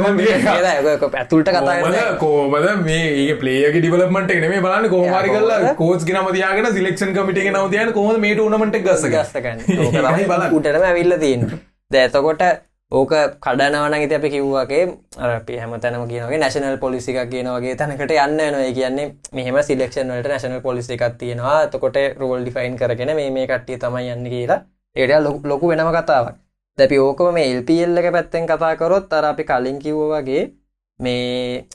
ඇතුල්ට කතා කරන්න කෝමද මේ ඒ පලේගේ ඩිවලමට නෙේ බලන්න. කෝමාරි කල්ලා කොහොමද? කෝස් ගෙනමතියාගෙන සිලෙක්ෂන් කමිට නවතියන කොම මේට උනමට ගස ගස්සකන්න ඒකයි බලන්න. උටටම ඇවිල්ල තියෙන් දැතකොට ඕක කඩනවන ඉති අපි කිව්වාගේ අපි හැම තැනම කියනගේ නැශනල් පොලිසික කියනවගේ තැනකට යන්න නොය කියන්නේ මෙහම සිලෙක්ෂන් වලට නැශනල් පොලිසි එකක් තියෙනවා. තකොට රෝල් ඩිෆයින් කරගෙන මේ මේ කට්ටිය තමයි යන්න කියලා. ඒට ලොකු වෙනම කතාවක්. දැපි ඕකම මේ එල්පල් එක පැත්තෙන් කතා කරොත් අර අපි කලින් කිව්ව වගේ මේ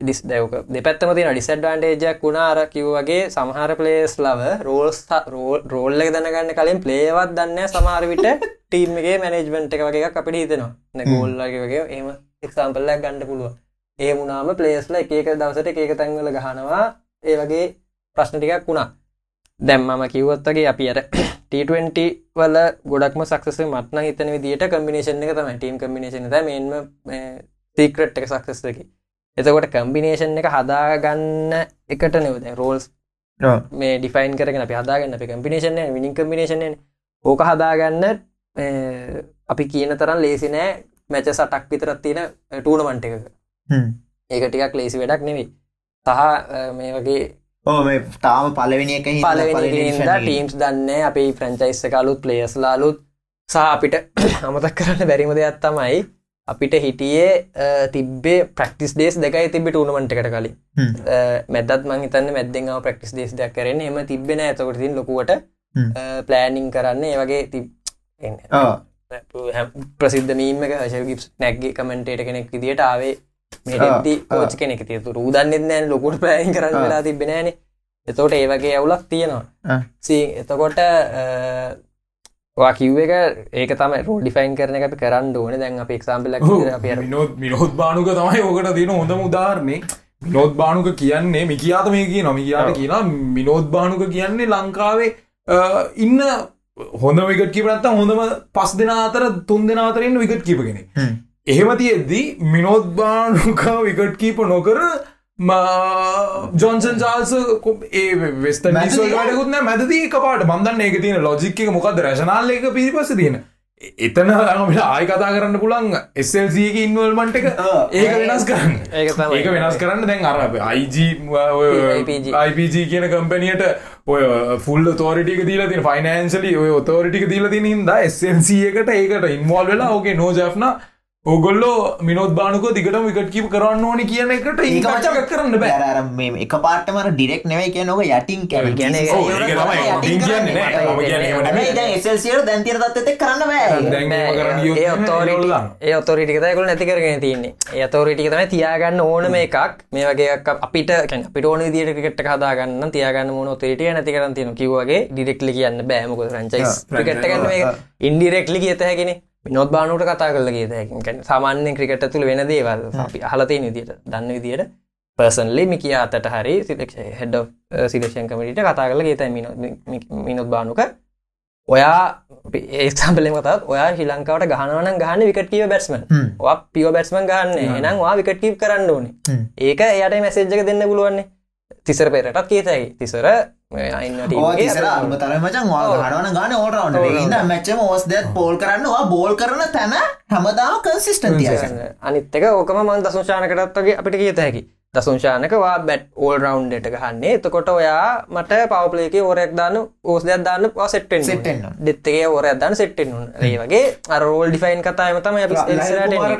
ඩිස් දැවක දෙපැත්තම තින ඩිසඩ්වාන්ටේජයක් වුණා අර කිව්වගේ සමහර පලේස් ලව රෝල්ස් රෝල්ල දැනගන්න කලින් පලේවත් දන්න සමහරවිට ටීම්ගේ මැනේජ්මෙන්ට් එක වගේ අපිට හිතනවා. නැගෝල්ලගේ වගේ එම එක්සාම්පල්ලක් ගණඩ පුළුව ඒ මුණාම පලේස්ල එක එක දවසට එක තැන්වල ගහනවා. ඒ වගේ ප්‍රශ්න ටිකක් වුණා. දැම් මම කිව්වත්තගේ අපි අර T20 වල ගොඩක්ම සක්සස මත්න හිතන විදිට කම්බිනේෂන් එක තමයි. ටීම් කම්බිනේෂන මෙන්ම සීක්‍රට් එක සක්සස්සකි එතකොට කම්බිනේෂන් එක හදාගන්න එකට නෙවද රෝල්ස් මේ ඩිෆයින් කරගෙන අපි හදාගන්න. අපි කම්පිනේෂන් විනිින් කම්පිනේෂන් ඕක හදාගන්න අපි කියන තරම් ලේසි නෑ. මැච සටක් විතරත් තියෙන ටූනමන්ට එකක. ඒක ටිකක් ලේසි වැඩක් නෙවෙයි. සහ මේ වගේ ඕ මේ තාම පලවෙනි එක පලවෙනිද. ටීම්ස් දන්න අපි ෆ්‍රංචයිස්ස කලුත් ප්ලේස් ලාලුත්. සහ අපිට අමතක් කරන්න බැරිම දෙයක් තමයි අපිට හිටියේ අ, තිබ්බේ ප්‍රක්ටිස් දේස් දෙකයි තිබ ටූනමට එකට කලින්. මැදත් මං හිතන්න මැද්දෙන්ව ප්‍රක්ටිස් දේස් දෙයක් කරන එම තිබෙන ඇතකොට තින් ලොකුවට. ප්ලෑනිං කරන්න ඒ වගේ තිබ ඔව්. ප්‍රසිද්ධ මීම හශගිප් නැක්ගේ කමෙන්ටේට කෙනෙක් විදිට ආවේ මේටදී. කෝච් කෙනෙක් තිය රූදන්නෙත් නෑන් ලොකුට ප්ලෑන් කරන්න. වෙලා තිබෙනෑන එතෝට ඒ වගේ ඇවුලක් තියෙනවා. සී එතකොට කිව් එක ඒක තම රෝඩිෆයින් කරන එක අපි කරන්න ඕන දැන් අප එක්සාම්පලක් අප මිනොත් බානුක තමයි ඕකට තියෙන හොඳම උදාරන්නේ මිනොත් බානුක කියන්නේ මිකියාත මේ කිය නොමිකයාට. කියලා මිනෝත් බානුක කියන්නේ ලංකාවේ ඉන්න හොඳ විකට කිපනත්ත හොඳම පස් දෙන අතර තුන් දෙෙන අතරන්න විකට කිපගෙන හ්ම්. එහෙම තියෙද්දී මිනෝත් බානුක විකට කීප නොකර ජොන්සන් චාල්ස ඒ වෙස්ට ටකුත්න මැදදී කපාට බන්දන්න ඒක තියෙන ලොජික්ක මොකක්ද රශනාල එක පිරිපස තියෙන. එතන අමට ආය කතා කරන්න පුළන් එස්සල්සගේ ඉන්වල්මන්ට එක. ඒක වෙනස් කරන්න. ඒක තමයි. ඒක වෙනස් කරන්න. දැන් අර අයිජ IPG. IPG කියන කම්පනියට ඔය ෆුල් තෝරිටික දීල තින ෆයිනන්ශලි ඔය තෝරිටික දීල තින හිද එස්සන්සි එකට ඒකට ඉන්වල් වෙලා ඕගේ නෝජන ඔගොල්ලෝ මිනොත් බානක දිගට විකට කිප කරන්න ඕනි කියන එකට ඒක ඒකචක් කරන්න බෑ. අර- අර මේ එක පාටමර ඩිරෙක් නෙවයි කියන ඔක යටින් කැන කියන්නේ ඔව්, ඒක තමයි. යටින් කියන්නේ නෑ. මම කියන්නේ ඒව නෙමෙයි. එසල්සියට දැන්තිර තත්ත කරන්න බෑ. ඒ එහෙම ඔතෝරිටි ඒගොල්ලෝ දානවා. ඒ ඔතෝරිටික තයකුල නැති කරගෙන තියන්නේ. ඒ අතෝරිටික තමයි තියාගන්න ඕන මේ එකක්. මේ වගේ එකක් අපිට කැන අපිට ඕන දිට ක්‍රිකට් හදාගන්න තියාගන්න මොන ඔතරිටිය නැති කරන්න තියෙන කිව්වගේ ඩිරෙක්ලි කියන්න බෑමක ෆ්‍රංචයිස් ආ, ක්‍රිකට් ගන්න මේ ඉන්ඩිරෙක්ලි කියත හැකින නොත් බානුට කතා කරල කිය හැකින් සාමාන්‍ය ක්‍රිකට තුළ වෙන දේවල් අපි අහලතේ විදියට දන්න විදියට. පර්සන්ලි මිකිය අතට හරි හෙඩ් සිලේෂන් කමට කතා කරල ගේත මිනොත් බානුක ඔයා ඒස්තම්පලෙම කතත් ඔයා ශි ලංකාවට ගහනවන ගහන විකටීව බැස්මන් හ්ම්. පියෝ බැස්මන් ගන්න එනම් වා විකටීව කරන්න ඕනේ. ඒක එයට මැසේජ්ජක දෙන්න පුළුවන්නේ තිසර පෙරටත් කියතයි තිසර අන්න තිසර අල්ම තර මචන් වා ගනවන ගන ඕටවන්න ඉද මැච්චම ඕස් දෙත් පෝල් කරන්න වා බෝල් කරන තැන හැමදාම කන්සිස්ටන් තියගන්න අනිත්තක ඕකම මන් දසංශානකටත්ගේ අපිට කියත හැකි දසංශානකවා බැට් ඕල් රවන්් ට ගහන්නේ. එතකොට ඔයා මට පවපලේක ඕරයක් දාන්න ඕස් දෙයක් දාන්න සෙට්ෙන් වෙන්න. දෙත්තගේ ඕරයක් දන්න සෙට්ෙන් ඒ වගේ රෝල් ඩිෆයින් කතාම තම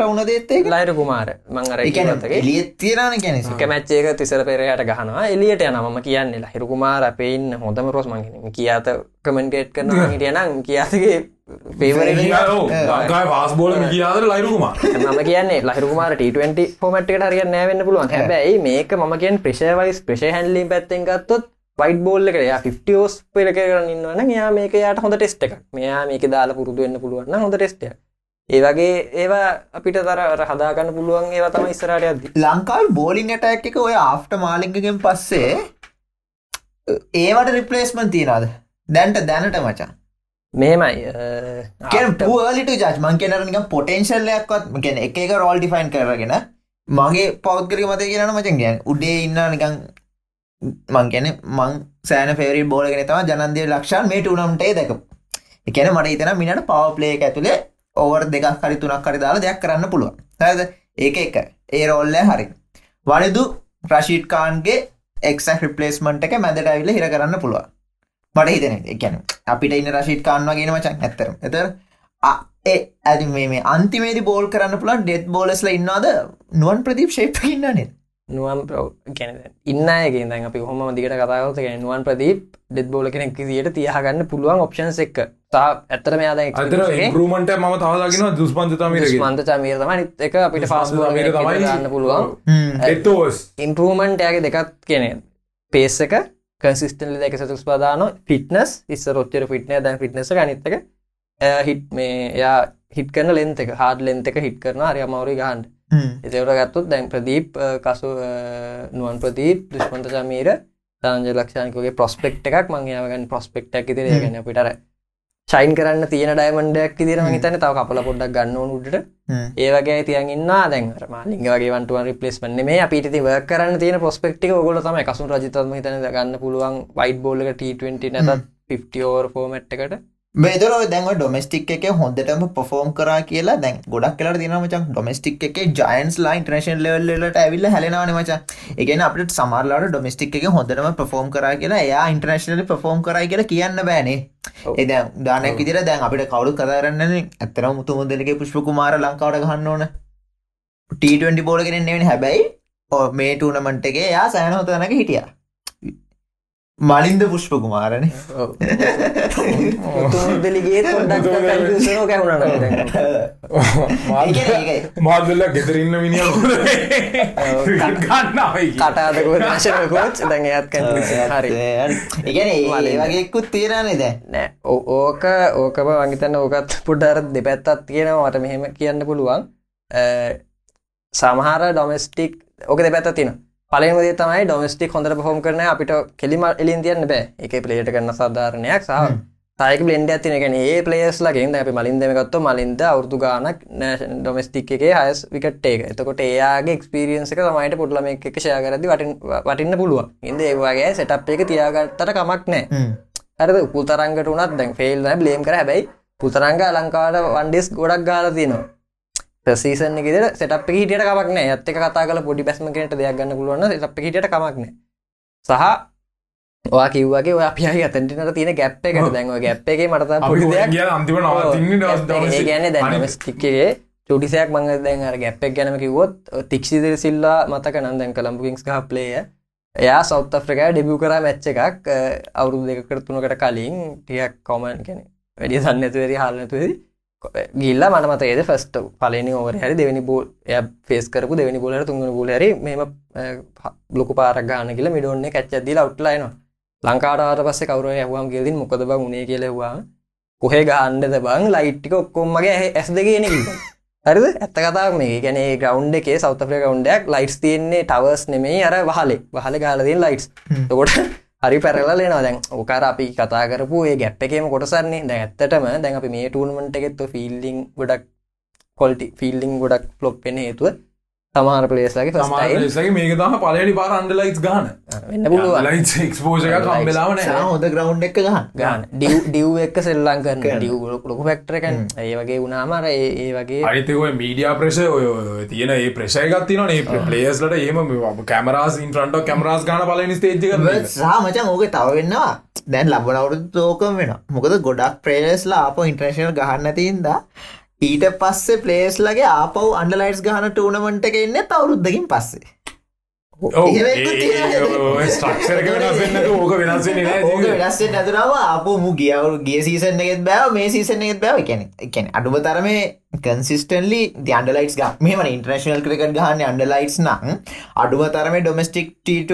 උන දෙත් ඒක? ලයිර කුමාර. මං ඒ කියන්නේ අරගේ එළියෙත් තියනවනේ කියන්නේ එක මැච්චේක තිසර පෙරයට ගහනවා. එලියට යන මම කියන්නේ ලහිරු කුමාර අපේන්න හොඳම රෝස් මංගෙන කියාත කමෙන්ටේට් කරන හිටියනම් කියාතගේ පේවර ලංකායි වාස් බෝල මිකියාදර ලයිරුකුමා මම කියන්නේ ලහිරුමාර ට20 ෆෝමට්කට හරිය නෑවෙන්න පුළුවන්. හැබැයි මේක මම කියෙන් ප්‍රශවයිස් ප්‍රශ හැන්ලිම් පැත්තෙන් ගත්තොත් වයිට බෝල්ල කර 50ෝස් පෙර කරන්න ඉන්නවන යා මේක යාට හොඳ ටෙස්ට එක මෙයා මේක දාලා පුරුදු වෙන්න පුළුවන් හොඳ ටෙස්ටය ඒ වගේ ඒවා අපිට තර හදාගන්න පුළුවන් ඒවා තම ඉස්සරට අද ලංකාල් බෝලිං ඇටැක් එක ඔය ආෆ්ට මාලිංගගෙන් පස්සේ ඒවට රිපලේස්මන් තියනද දැන්ට දැනට මචා මෙහෙමයි පලට ජස් මං කෙනරනික පොටෙන්ශල්ලයක්වත් ගැන එක එක රෝල් ඩිෆයින් කරගෙන මගේ පෞද්ගරි මත කියන මචන් ගැන් උඩේ ඉන්න නිකං මං ගැන මං සෑන පෙරි බෝලගෙන තම ජනන්දය ලක්ෂන් මේට උනම්ටේ දැක එකන මට ඉතන මිනට පවප්ලේ ඇතුළේ ඕවර් දෙකක් හරි තුනක් හරි දාලා දෙයක් කරන්න පුළුවන්. හද ඒක එක. ඒ රෝල්ල හරි. වනිදු ප්‍රශීට් කාන්ගේ එක්ක් රිපලේස්මට එක මැදට ඇවිල හිර කරන්න පුළුවන් මට හිතන එකැන අපිට ඉන්න රශීට් කාන්වා ගෙන මචන්. ඇතර එතර ඒ ඇති මේ අන්තිමේදි බෝල් කරන්න පුලන් ඩෙත් බෝලස්ල ඉන්නවාද? නුවන් ප්‍රදීප් ශේප් ඉන්නනේ නුවම් ගැන ඉන්නයගේ දැන් අපි හොම දිගට කතාවත නුවන් ප්‍රදීප් ඩෙත් බෝල කෙනෙක් දිට තියහගන්න පුළුවන් ඔප්ෂන්ස් එක්. තා ඇත්තර මෙයාද ඉම්පරමට ම තවදාගෙන දුස්පන්තතමීර මන්ත චමීර තමයි එක අපිට ෆාස් ගන්න පුළුවන්. එතෝස් ඉම්පරමන්ට්යගේ දෙකත් කෙනෙ පේස් එක කන්සිස්ටල දෙක සතුස් පදාන ෆිට්නස් ඉස්ස රොච්චර ෆිට්නය දැන් ෆිට්නස ගනිත්තක හිට් මේ යා හිට කරන ලෙන්ත එක හාඩ ලෙන්ත එක හිට කරන හරි අමවරි ගහන්ඩ එතවට ගත්තුත් දැන් ප්‍රදීප් කසු නුවන් ප්‍රදීප් දුෂ්පන්ත චමීර තාන්ජ ලක්ෂණකගේ ප්‍රස්පෙක්් එකක් මංයාගන් ප්‍රස්පෙක්් ඇක් තිර ගැන පිටර ශයින් කරන්න තියෙන ඩයිමන්ඩක් තිර හිතන තව කපල පොඩ්ඩක් ගන්න උඩට. ඒවගේ තියන් ඉන්න දැන් මාලින්ග වගේ වන්ටුවන් රිපලස් වන්න මේ අපිට ව කරන්න තියෙන ප්‍රස්පෙක්ටික ගොල තම එකසු රජතම හිතන ගන්න පුළුවන් වයිට බෝල්ල ට20 නැතත් 50 ෝර් ෆෝමට් එකට මේදර දැන්ව ඩොමස්ටික් එක හොඳටම පොෆෝම් කරා කියලා දැන් ගොඩක් කලට දිනමචන් ඩොමස්ටික් එක ජයින්ස් ලයින් ට්‍රේෂන් ලෙවල්ලට ඇවිල්ල හැලෙනවන මචා. එකන අපට සමරලාට ඩොමස්ටික් එක හොඳටම පොෆෝම් කරා කියලා එයා ඉන්ටර්නශනල පොෆෝම් කරයි කියලා කියන්න බෑනේ. එද දානක් විදිර දැන් අපිට කවුරු කරන්න ඇත්තර මුතු මුදලගේ පුෂ්පකුමාර ලංකාවට ගහන්න ඕන. ට20 බෝලගෙන නෙවෙන හැබැයි මේ ටූනමන්ටගේ යා සෑනහොතනක හිටියා මලින්ද පුෂ්ප කුමාරණ දෙලිගේ මාදල්ල ගෙදරන්න මිනිිය ගන්නයි කටාදක ශන කෝච් දැන් එයත් හරි. ඉගැන ඒ වගේකුත් තීරණේ දැ නෑ. ඕක ඕකම වගේතන්න ඕකත් පුඩ්ඩර දෙපැත්තත් තියෙනවාට මෙහෙම කියන්න පුළුවන්. සමහර ඩොමස්ටික් ඕක දෙපැත්ත තින පලේමදේ තමයි ඩොමස්ටික් හොඳට පහෝම් කරන අපිට කෙලිම එලින් තියන්න බෑ. එක පලේට කරන්න සාධාරණයක් සහ තයික බ්ලෙන්ඩ ඇතින ගැන ඒ පලේස් ලගෙන් අපි මලින් දෙමගත්තු මලින්ද අවුරදු ගානක් නෑෂන් ඩොමස්ටික් එක හයස් විකට ඒක එතකොට ඒයාගේ එක්ස්පිරියන්ස එක තමයිට පුඩලම එක ෂයාකරදි වටින්න පුළුවන්. ඉද ඒවාගේ සටප් එක තියාගත්තට කමක් නෑ. හරද පුතරංගට උනත් දැන් ෆෙල් බ්ලේම් කර. හැබයි පුතරංග ලංකාට වන්ඩෙස් ගොඩක් ගාල තිනවා සීසන ෙ සටප හිට කමක්න ඇත්ත කතා කල පොඩි බැස්ම කෙනට දෙයක් ගන්න පුළුවන් සටප හිට කමක්න සහ වා කිව්වගේ ඔය අපි අතැටිනට තියෙන ගැප් එකට දැන්ව ගැප් එක මට පොඩි දෙයක් කිය අන්තිම නවතින්න ගැන දැන්ස්ටික්කේ චුටිසයක් මංග දැන් අර ගැප්පක් ගැනම කිවොත් තික්ෂිදර සිල්ලා මතක නන්දැන් කළම්පුකින්ස් හප්ලේය එයා සෞත් අප්‍රිකා ඩෙබිය කරා මැච්ච එකක් අවුරුදු දෙකට තුනකට කලින් ටියක් කොමන් කෙන වැඩිය සන්නඇතුවරි හල්නතුවදී ගිල්ල මනමතේද ෆස්ට පලනි ඕවර හරි දෙවනි බෝල් එය ෆෙස් කරපු දෙවනි බෝලට තුන්ගන බෝල හරි මෙම ලොක පාරක් ගාන කියල මිඩොන්න කච්චදදිල අවට්ලයිනවා ලංකාට පස්ස කවර හවාම් ගෙදින් මොකද බ උනේ කියලවා කොහෙ ගහන්ඩද බං? ලයිට්ටික ඔක්කොම්මගේ ඇස් දෙගෙන හරිද? ඇත්ත කතා මේ ගැන ගෞන්් එකේ සෞතප්‍රිය කවුන්ඩක් ලයිටස් තියන්නේ ටවර්ස් නෙමේ අර වහලේ. වහල ගාලදින් ලයිටස් තකොට හරි පැරලෙනවා දැන් ඕකර අපි කතා කරපු ඒ ගැප් එකේම කොටසන්නේ දැන් ඇත්තටම දැන් අපි මේ ටූර්නමන්ට් එකෙත් ෆිල්ඩිං ගොඩක් කොල්ටි ෆිල්ඩිං ගොඩක් ෆ්ලොප් වෙන හේතුව සමහර පලේස්ලගේ සගේ මේක තම පලඩි පාර අන්ඩලයිස් ගාන වෙන්න පුළුවන්. ලයිස් එක්ස්පෝෂක කම්බෙලාවන හොඳ ග්‍රවන්් එක ගාන ඩිව් එක්ක සෙල්ලං කරන්න ඩිව් ලොකු පැක්ටරකන් ඒ වගේ වුණාමර ඒ වගේ අනිතකොය මීඩිය ප්‍රශ ඔය තියෙන ඒ ප්‍රශයගත්තින ඒ පලේස්ලට ඒම කැමරස් ඉන්ට්‍රන්ට කැමරස් ගන පලනි ස්තේජ්ක සහ මචන් ඕක තව වෙන්නවා. දැන් ලබන අවුරුදු තෝකම වෙන මොකද ගොඩක් ප්‍රේස්ලා අප ඉන්ට්‍රේශනල් ගහන්න තින්ද ඊට පස්සේ පලේස්ලගේ ආපව් අන්ඩලයිටස් ගහන ටූනමට එක එන්න අවුරුද්ධකින් පස්සේ. වෙනස් ඕක වෙනස්සේ නැතුරම අප මු ගියවරු ගිය සීසන එකෙත් බෑව මේ සීසන එකෙත් බෑව. කැන එකැන අඩුම තරමේ කන්සිස්ටන්ලි අන්ඩලයිස් මෙම ඉන්ට්‍රේශනල් ක්‍රිකට ගහන්න අන්ඩලයිස් නම් අඩුම තරම ඩොමස්ටික් ටට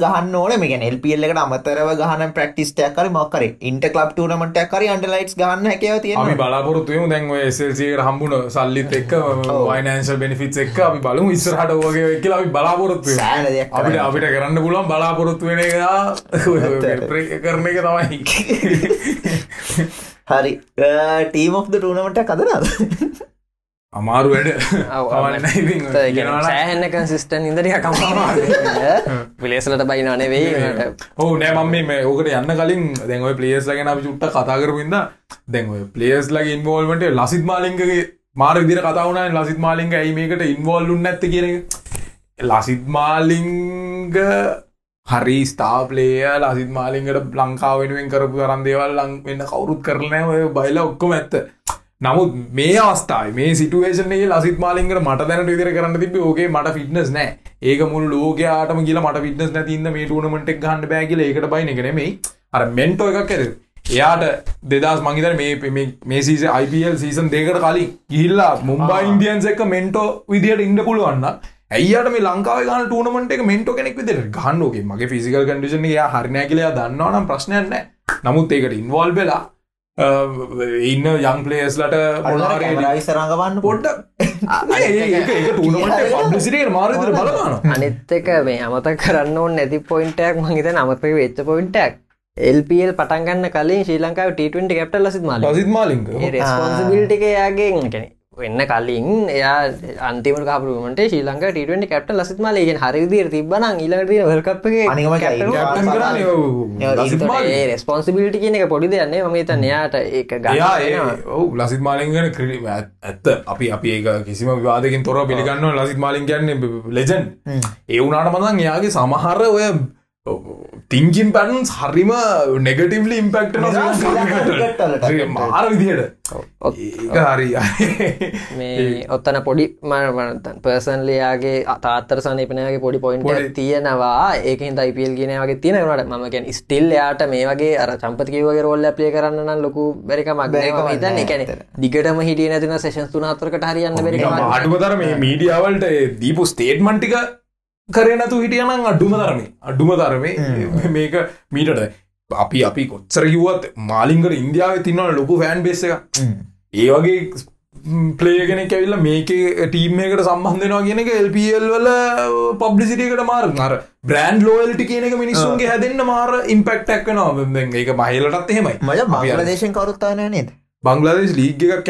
ගහන්න ඕන. මේ එල්පිල්ල එකට අමතරව ගහන ප්‍රක්ටිස්ටයක් කර මොක්කර ඉන්ට ලබ් ටනමට කර අන්ඩලයිස් ගන්න හැකව අපි තියෙන බලාපොරොත්තුයම දැන්ව එසල්සියට හම්බුණ සල්ලිත් එක්ක වයිනන්ශල් බෙනිෆිත් එක්ක අපි බලමු ඉස්සරහට වගේ කියලා අපි බලාපොරොත්තු අපිට අපිට කරන්න පුලන් බලාපොරොත්තු වෙන එක. කරන එක තමයි හරි. ටීම් of ටනමට කදනද අමාරු වැඩ. සෑහන්න කන්සිස්ටන් ඉදරිය කම පිලේසලට බයිනනේ වෙයිට ඕ නෑ මම මේ ඕකට යන්න කලින් දැන්ව පලේස් ලගෙන අපි චුට්ට කතා කරපුින්ද දැන්ව පලේස් ලගේ ඉන්වෝල්මට ලසිත් මාලින්ගේ මාර විදිර කතාවන ලසිත් මාලින්ග ඇයි මේකට ඉන්වෝල්ලුන් නැත්ත කියන එක? ලසිත් මාලිංග හරි ස්ථාපලේය ලසිත් මාලින්ගට ලංකාව වෙනුවෙන් කරපු කරන් දේවල් ලං වෙන්න කවුරුත් කරලනෑ ඔය බයිල ඔක්කොම ඇත්ත. නමුත් මේ අවස්ථායි මේ සිටුවේෂන්ගේ ලසිත් මාලින්ගට මට දැනට විදිර කරන්න තිබ ඕගේ මට ෆිට්නස් නෑ ඒක මුල් ලෝකයාටම කියලා මට ෆිට්නස් නැතින්න මේ ටූනමට ගන්න බෑගල ඒකට බයි එකනෙමයි අර මෙන්ටෝ එකක් ඇර. එයාට දෙදස් මංගේතර මේ මේ සීස IPL සීසන් දෙකට කලින් ගිල්ලා මුම්බා ඉන්දියන්ස එක මෙන්ටෝ විදියට ඉන්න පුළුවන්න ඇයියට මේ ලංකාව ගන ටූනමට එක මෙන්ටෝ කෙනෙක් විදිර ගන්නෝගේ මගේ ෆිසිකල් කඩිෂන යා හරිනෑ කියලයා දන්නවනම් ප්‍රශ්නයන්න නමුත් ඒකට ඉන්වල් වෙලා ඉන්න යං පලේස්ලට මොනාරේ ඉසරඟවන්න පොඩ්ඩ පබ්ලිසිරට මාරතර බලපාන අනිත් එක මේ අමතක් කරන්න ඕන්න නැති පොයින්ටක් මහිත නමතක වෙච්ච පොයින්ටක් එල්පල් පටන්ගන්න කලින් ශ්‍රී ලංකාව ට20 කැප්ට ලසිත් මාල ලසිත් මාලින්ක රෙස්පොන්සිබිල්ටික යාගේ කැන වෙන්න කලින් එයා අන්තිම කාපරුමට ශ්‍රී ලංක ට කැප්ට ලසිත් මාල ගෙන් හරිදිර තිබන ඊලට වල්කප්ගේ අනිකම රෙස්පොන්සිබිලිටි කියන එක පොඩි දෙයන්නේ ම තන් එයාට ඒක එයා ග ඔවු ලසිත් මාලින්ගන ක්‍රී ඇත්ත. අපි අපි ඒක කිසිම විවාදකින් තොර පිළිගන්න ලසිත් මාලින් කියන්නේ ලෙජන් ඒ වුනාට මදන් එයාගේ සමහර ඔය තිංකින් පැටන්ස් හරිම නෙගටිවලි ඉම්පෙක්ට මාර විදියට ඒක හරි. මේ ඔත්තන පොඩි මනතන් පර්සන්ලයාගේ අතාත්තර සනපනයාගේ පොඩි පොයින්ට තියෙනවා. ඒකින් තයිපල් ගෙන වගේ තියෙනවට මකැන් ස්ටිල් යාට මේ වගේ අර චම්පතිකවගේ රෝල්ල ප්ලිය කරන්න නම් ලොකු බැරික මක්ම බැරිකමක් හිතන්න නෑ එකැන. දිගටම හිටිය නැතින සේෂන් තුන අතරකට හරියන්න බැරි අඩුමතර මේ මීඩියාවල්ට දීපු ස්ටේට්මන්ටික කරනතු හිටියනම් අඩුම තරමේ. අඩුම තරමේ මේක මීටට අපි අපි කොච්චර කිව්වත් මාලිංගට ඉන්දියාව තින්නවන ලොකු ෆෑන් බේස එක ඒ වගේ පලේගෙන කැවිල්ල මේක ටීම් එකට සම්බන්ධනවා කියන එක එල්පල් වල පබ්ලිසිටියකට මාර අර බ්‍රන්් ලෝල්ටි කියන එක මිනිස්සුන්ගේ හැදන්න මාර ඉම්පෙක්ටක් නවා ඒක මහිලටත් එහෙමයි. අර බංලදේශෙන් කවරුත්තානය නේද බංගලාදේශ ලීග් එකක්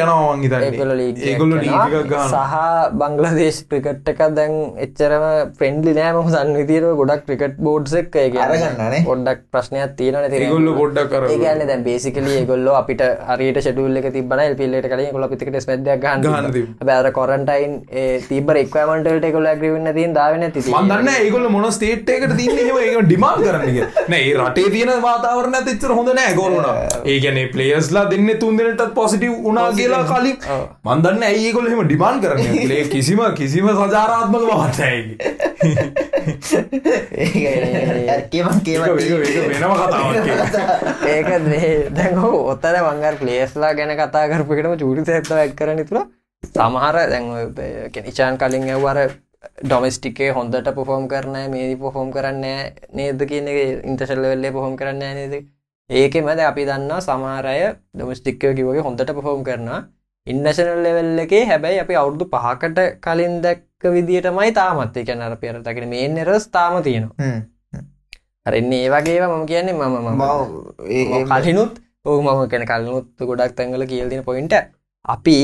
ලීග් එකක් ඒගොල්ල ලීග යනවා. එකක් ගන්න සහ බංගලදේශ ක්‍රිකට් එක දැන් එච්චරම ෆ්‍රෙන්ඩලි නෑම දන්න විදිර ගොඩක් ක්‍රිකට් බෝඩ්ස් එක් අරගන්නනේ. ගොඩක් ප්‍රශ්නයක් තියෙන. ඒගොල්ලෝ පොඩ්ඩක් කර ඒගන්න දැන් බේසිකලි ගොල්ල අපිට හරිට ෂඩුල්ල එක තිබන පිල්ලට කලින් කොල පිතිකට ස්පැදයක් ගහන්න ගන්න. බෑර කොරන්ටයින් තිබ එක්වමටට කොල ග්‍රවන්න තින් දාවන ති මන්දන්න ඒගොල මොන ස්ටේට් එකට ඒ ඩිමාන් කරන්නග නෑ රටේ තියෙන වාතාවරණ තිච්චර හොඳ නෑ ගොරුණ ඒගැන පලේස්ලා දෙන්න තුන් දෙනටත් පොසිටව් උනා කියලා කලින් මන්දන්න ඇඒගොල හෙම ඩිමාන් කරන්න ලේ කිසිම කිසිම සජාරාත්මක කියම වෙනම කතාවක් ඒක දැන් ඔත්තර වංගර් පලේස්ලා ගැන කතා කරපුකටම චූරි සැත්ත ඇත් කරන තුළ සමහර දැන් ඉචාන් කලින් ඇව්වර ඩොමස්ටිකේ හොඳට පොෆෝම් කරන මේ පොහොම් කරන්න නේද කියන ඉන්තශල්ල වෙල්ලේ පොහොම් කරන්න නේද ඒක මද අපි දන්න සමාරය ඩොමස්ටික්කය කිවගේ හොඳට පොෆෝම් කරනවා. ඉන්නශනල් ලෙවල් එකේ හැබැයි අපි අවුරුදු පහකට කලින් දැක්ක විදිටමයි තාමත්. එක නර පෙරතගෙන මේ නිරස් තාම තියෙනවා. අරන්නේ ඒ වගේව මම කියන්නේ මම කලිනුත් ඕ මම කැන කලනුත් ගොඩක් තැන්ගල කියල්දින පොයින්ට අපි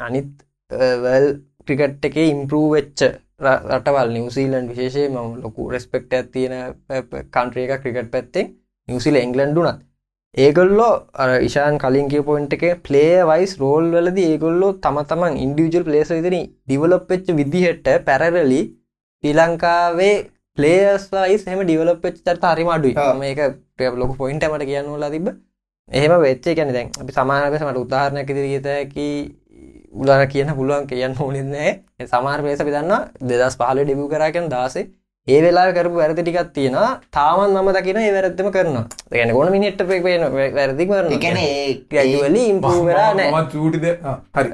අනිත් වල් ක්‍රිකට් එක ඉම්පරූ වෙච්ච ර- රටවල් නිවසීලන් විශේෂය ම ලොකු රෙස්පෙක්ට ඇතියෙන කන්ට්‍රිය එක ක්‍රිකට් පැත්තෙන් නිවසිල එංගලන්ඩුනත් ඒගොල්ලෝ අර ඉශාන් කලින් කිය පොයින්ට එක පලේ වයිස් රෝල් වලද ඒගොල්ලෝ තම තමන් ඉන්ඩියජල් පලේස විදින ඩිවලොප්ච්ච විදිහට පැරලි ශ්‍රී ලංකාවේ පලේස් වයිස් හම ඩිවලප් චට හරිම අඩුයි. මේක ලොක පොයින්ටමට කියන්නුලා තිබ එහෙම වෙච්චේ ගැන දැන් අපි සමානකසමට උදාහරණයක් දිරිගතැකි උලන කියන පුළුවන් කියන්න ඕනෙන්නේ සමාර පේස පිදන්න දෙදස් පහල ඩිබු කරකෙන් දාසේ ඒ වෙලා කරපු වැරදි ටිකක් තියෙන තාමන් මම දකින ඒ වැරද්දම කරන ගැන ගොන මිනිට් පේන වැරදි කරන ගැඩුවලි ඉම්පූ වෙලා නෑ චූටිද හරි.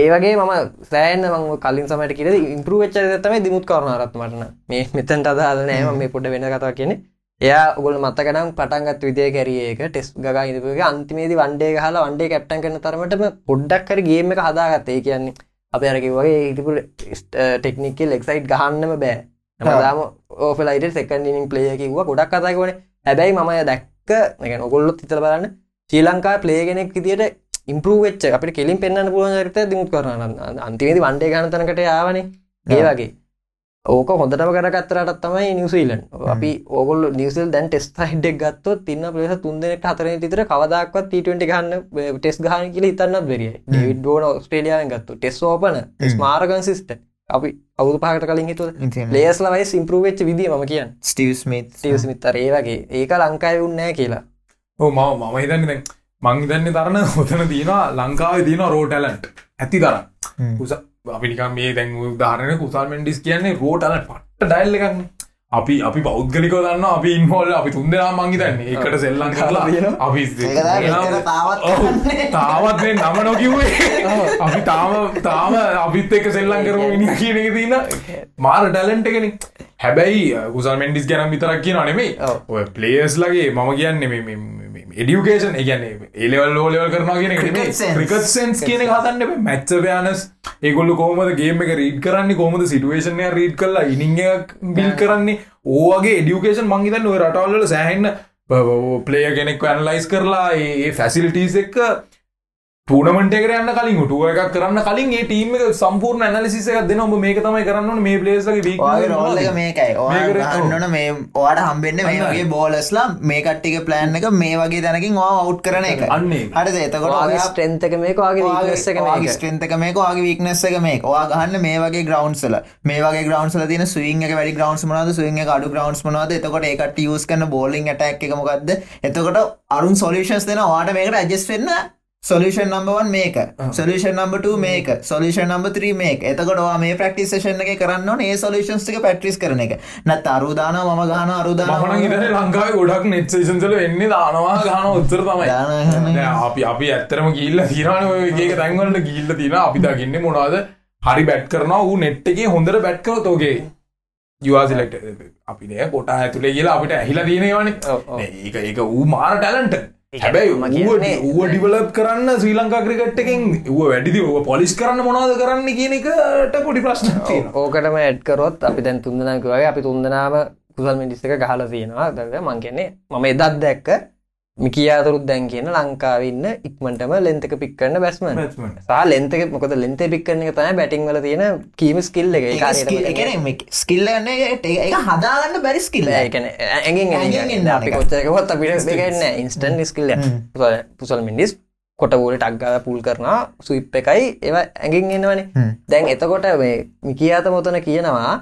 ඒ වගේ මම සෑන්න මං කලින් සමට කියර ඉම්පරු වෙච්ච තමයි දිමුත් කරන රත්මටන මේ මෙතන්ට අදාල නෑම මේ පොඩ වෙන කතා කියෙන එයා ඔගොල මතකනම් පටන්ගත් විදය කැරියක ටෙස් ගා ඉදපුගේ අන්තිමේදී වන්ඩේ හලා වන්ඩේ කැප්ටන් කරන තරමටම පොඩ්ඩක් කර ගේම එක හදාගත්තේ. කියන්නේ අප අරකි වගේ ඉතිපු ටෙක්නිකල් එක්සයිට් ගහන්නම බෑ. නමදාම ඕෆලයිට සෙකන් ඉනින් පලේ කිව්ව. ගොඩක් කතයි වන හැබැයි මම දැක්ක එක නොගොල්ලොත් හිතල බලන්න ශ්‍රී ලංකා පලේගෙනෙක් විදිට ඉම්පරුවච්ච අපට කෙලින් පෙන්න්න පුළුවන් චරිත දිමුත් කරන අන්තිමේති වන්ඩේ ගනතනකට යාවන. ඒ වගේ ඕක හොඳටම කරගත්තරටත් තමයි නිවසීලන් අපි ඕගොල් නිවසල් දැන් ටෙස් හිඩක් ගත්ත තින්න පලෙස තුන්දෙනෙක් හතර තිතර කවදක්වත් ට ගන්න ටෙස් ගහන කියල හිතන්නත් වෙරිය ඩවිඩ් බෝන ස්ට්‍රේලියාවෙන් ගත්තු ටෙස් ඕපන ස්මාරගන් සිිස්ට අපි අවුදු පහට කලින් හිතුව ලේස්ලවයි සිම්පරුවෙච්ච විදි ම කියන්න. ස්ටව ස්මිත් ටියස් මිතර ඒ වගේ. ඒක ලංකාය උන්නෑ කියලා. ඕ ම මම හිතන්න දැන් මං හිතන්නේ තරන හොතන තියෙනවා ලංකාවේ තියෙන රෝටලන්ට් ඇති තරම් උස අපිනිකම් මේ දැන් උදාහරණ කුසල් මෙන්ඩිස් කියන්නේ රෝටල පට්ට ඩයිල් එකක් අපි අපි පෞද්ගලිකව දන්න අපි ඉන්හෝල් අපි තුන්දෙනා මංගිතන්නේ එකට සෙල්ලං කරලා අපි තාවත් මේ නම නොකිවේ අපි තාම තාම අපිත් එක්ක සෙල්ලං කරම ඉනි කියන එක තින්න මාර ටැලන්ට එකෙන. හැබැයි කුසල් මෙන්ඩිස් ගැනම් විතරක් කියන නෙමේ. ඔය පලේස් ලගේ මම කියන්නේ එඩියුකේෂන් ඒගැන ඒලවල් ලෝලවල් කරනවා කියන. ක්‍රිකත් සෙන්ස් කියන හතන්න මැච්ච පයානස් ඒගොල්ල කෝමද ගේම එක රීඩ් කරන්නේ? කොමද සිටුවේෂනය රීඩ් කරලා ඉනිං බිල් කරන්නේ? ඕගේ එඩියුකේෂන් මංගේතන්න ඔය රටවල්ල සෑහන්න පලේය කෙනෙක් ඇනලයිස් කරලා ඒ ෆැසිලිටීස් එක්ක ටනමට කරන්න කලින් ටුව එකක් කරන්න කලින් ඒ ටීම එක සම්පූර්ණ ඇනලිසිස එකක් දෙන ඔබ මේක තමයි කරන්න මේ රෝල්ල එක මේකයි. ඕන්නන මේ ඕට හම්බෙන්න්න මේ අන්න. වගේ බෝලස්ලා මේ කට්ටික ප්ලෑන් එක මේ වගේ දැනකින් වා අවු් කරන එක. අන්නේ. හරිද? එතකොට ස්ට්‍රෙන්තක මේක වගේ වීක්නස් එක මේක. ස්ට්‍රෙන්තක මේක වගේ වික්නස් එක මේ වා ගහන්න මේ වගේ ග්‍රවන්්සල මේ වගේ ග්‍රවන්සල තින ස්විං එක වැඩි ග්‍රවන්ස් මනද ස්විං එක අඩු ග්‍රවන්ස් මනද එතකොට ඒකට යස් කන්න බෝලිං ටක් එක මොකක්ද එතකොට අරුන් සොලිෂන්ස් දෙන වාට මේකට ඇජස් වෙන්න සොලිෂන් නම්බවන් මේක සොලිෂන් නම්බට මේක සොලිෂන් නම්බ ත්‍රී මේක එතකොට වා මේ ප්‍රක්ටිසේෂන් එක කරන්න ඒ සොලිෂන්ස් එක පැට්‍රිස් කරන එක. නත් අරුදාන මම ගහන අරුදාන ලංකාව ගොඩක් නෙට්සේෂන්සල වෙන්නේ දානවා ගාන උත්තර තමයි. අපි අපි ඇත්තරම ගිල්ල තිරන ඒක තැන්වලට ගිල්ල තින අපි දකින්න මොනාද හරි බැට් කරනවා. වූ නෙට් එකේ හොඳට බැට් කර තෝගේ යවාසිලෙක්ට අපි නය කොටා ඇතුළේ කියලා අපිට ඇහිලා දීනවන. ඒක ඒක ඌ මාර ටැලන්ට හැබැයි මම කියන්නේ- ඌ ඩිවලප් කරන්න ශ්‍රී ලංකා ක්‍රිකට් එකෙන් ඌ වැඩිදි? ඌ පොලිස් කරන්න මොනාද කරන්න කියන එකට පොඩි ප්‍රශ්න ඕකටම ඇඩ්කරොත් අපි දැන් තුන්දනක වගේ අපි තුන්දනාම කුසල් මිඩිස්සක ගහල තියෙනවා. දව මං කියන්නේ මම එදත් දැක්ක මිකියාතුරුත් දැන් කියන ලංකාවන්න ඉක්මටම ලෙන්තක පික් කරන්න බැස්ම සහ ලෙන්තක මොකද ලෙන්ත පික් කරන එක තම බැටිං වල තියෙන කීම ස්කිල්ල එක. ස්කිල්ල එක හදාගන්න බැරි ස්කිල්ල ඇගින් ඇඟෙන් එන්න අපි එක. කොච්චරකවත් අපිට ගන්න ඉන්ස්ටන් ස්කිල්ල පුසල් මිඩිස් කොටවූල ටක්ගාල පුල් කරනවා සුයිප් එකයි ඒවා ඇඟින් එන්නවනේ දැන් එතකොට මේ මිකියාත මොතන කියනවා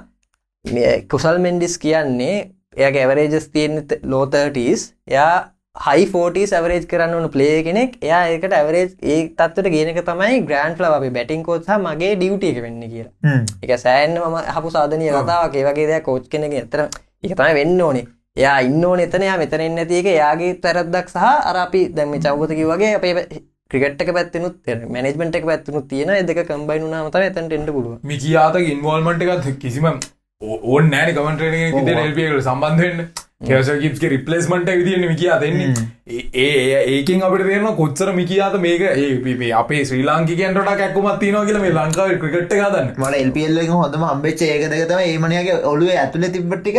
මේ කුසල් මෙන්ඩිස් කියන්නේ එය ඇවරේජස් තියෙන් ලෝතටස් එයා හයි ෆෝට ඇවරේජ් කරන්න වන පලේ කෙනෙක්. එයා ඒකට ඇවරේජ් ඒ තත්වට ගෙනක තමයි ග්‍රන්ඩ් ලව අපි බැටිං කෝත්සා මගේ ඩියුට එක වෙන්න කියලා. එක සෑන්න ම හපු සාධනය කතාවක්. ඒවගේ දෙයක් කෝච් කෙනෙක එතර එක තමයි වෙන්න ඕනේ. එයා ඉන්න ඕන එතනයා මෙතන නැතික එයාගේ පැරද්දක් සහ අර අපි දැම චවතකි වගේ අපේ ක්‍රිකට්ක පැත්තිනුත් මනෙජමට එක පැත්තුනුත් තියෙන දෙක කම්බයිනුනා මත එතැට එට පුළුව මිකියාතක ඉන්වල්මට එකත් කිසිම ඕ නෑන කමටට ල්පියකට සම්බන්ධවෙන්න කෙසකිප්ගේ රිපලස්මට විදින මිකයා දෙන්නේ. ඒ- ඒකින් අපට තේරන කොච්චර මිකයාද මේක. ඒ අපේ ශ්‍රී ලාංකිකන්ට කැක්කුමත් තියන කියල මේ ලංකාව ක්‍රිකට් ගදන්න මට එල්පල් එක හොඳම හම්බෙච්ච ඒකදකතම ඒමනයාගේ ඔලුව ඇතුල තිබ්බට්ටික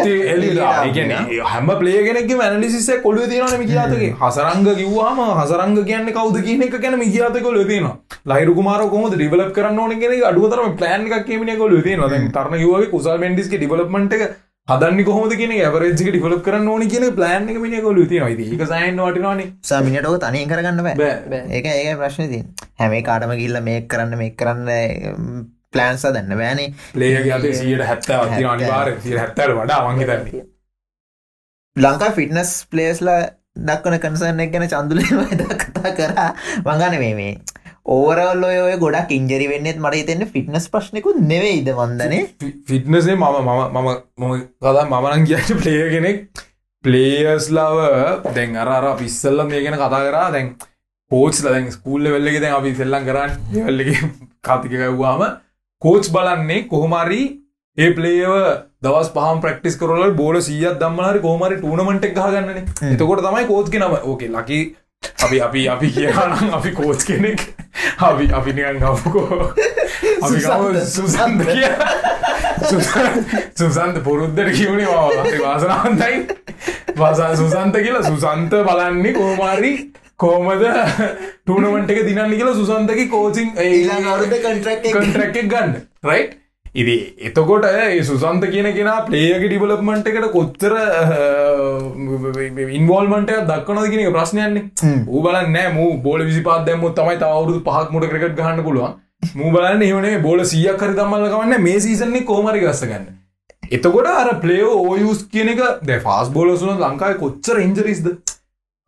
හැම පලේගෙනෙක් මැනලිසිස කොලු තියන මිකයාතගේ හසරංග කිව්වාම හසරංග කියන්න කවද කියන එක ගැන මිකයාත කොල තින ලයිරුකුමාර කොම ඩිවලප කරන්න ඕන කෙනෙ අඩුවතරම ප්ලන් එකක් කියමන කොල තින තරන කිවගේ කුසල් මෙන්ඩිස්ක ඩිවලපමට හදන්න කොහොද කියන ඇවරජ්ක ඩිවලප කරන්න ඕන කියන ප්ලන් එක මිනි කොල තින ඒක සයින් වටනවානේ. සමිනටෝ තනය කරගන්න බෑ. බෑ. ඒක ඒක ප්‍රශ්න ති හැමේ කාටම ගිල්ල මේ කරන්න මේ කරන්න ප්ලෑන්සා දන්න බෑනේ. ලේගේ සියට හැත්තාව තින අනිවාර හැත්තර වඩා වංහිතන්නේ ලංකා ෆිට්නස් පලේස්ලා දක්වන කන්සර්න එක ගැන චන්දුලම කතා කරා. මඟන මේ මේ ඕවරල් ඔය ඔය ගොඩක් ඉංජරි වෙන්නෙත් මට හිතෙන්න ෆිට්නස් ප්‍රශ්නකුත් නෙවෙයිද වන්දනේ ෆිට්නසේ මම මම මම මම කදා මමනන් කියන්න ප්ලේය කෙනෙක්. පලේයස්ලාව දැන් අර පිස්සල්ල මේ ගැන කතා කරා. දැන් පෝච් දැන් ස්කූල්ල වෙල්ලෙ දැන් අපි සෙල්ලන් කරන්න වෙල්ලගේ කතිකකවවාම කෝච් බලන්නේ කොහොමරි ඒ පලේව දවස් පහම ප්‍රක්ටිස් කරල බෝල සියත් දම්මනරි කෝමරි ටූනමට එක් ගන්නන එතකොට තමයි කෝච් නම. ඕකේ ලකි අපි අපි අපි කියනම් අපි කෝච් කෙනෙක්. අපි අපි නිකන් ගවකෝ අපි ගව සුසන්ද කිය සුසන්ත පුරුද්ධට කියවුණේ වා වාසනාන්තයි වාසා සුසන්ත කියලා සුසන්ත බලන්නේ කෝමාරි කෝමද ටූනමට එක දිනන්න කියලා සුසන්තක කෝසිං ඊළඟ අවුරුද්දේ contract එක. කන්ට්‍රක් එක ගන්න. රයි් ඉදි එතකොට සුසන්ත කියන කෙන පලේයක ඩිවලප්මන්ට් එකට කොච්චර ඉන්වල්මට දක්වනද කියන ප්‍රශ්නයන්නේ. බලන්න නෑ මූ බෝල විසිපාත් දැම්මුත් තමයි තවරුදු පහක් මුට ක්‍රකට ගහන්න පුළුවන්. මූ බලන්න එවනේ බෝල සියක් කරි තමල්ල ගවන්න මේ සීසන්නේ කෝමරි ගස්ස ගන්න. එතකොට අර පලේෝ ඕයස් කියන එක දැ ෆාස් බෝලසුන ලංකායි කොච්චර ඉන්ජරිස්ද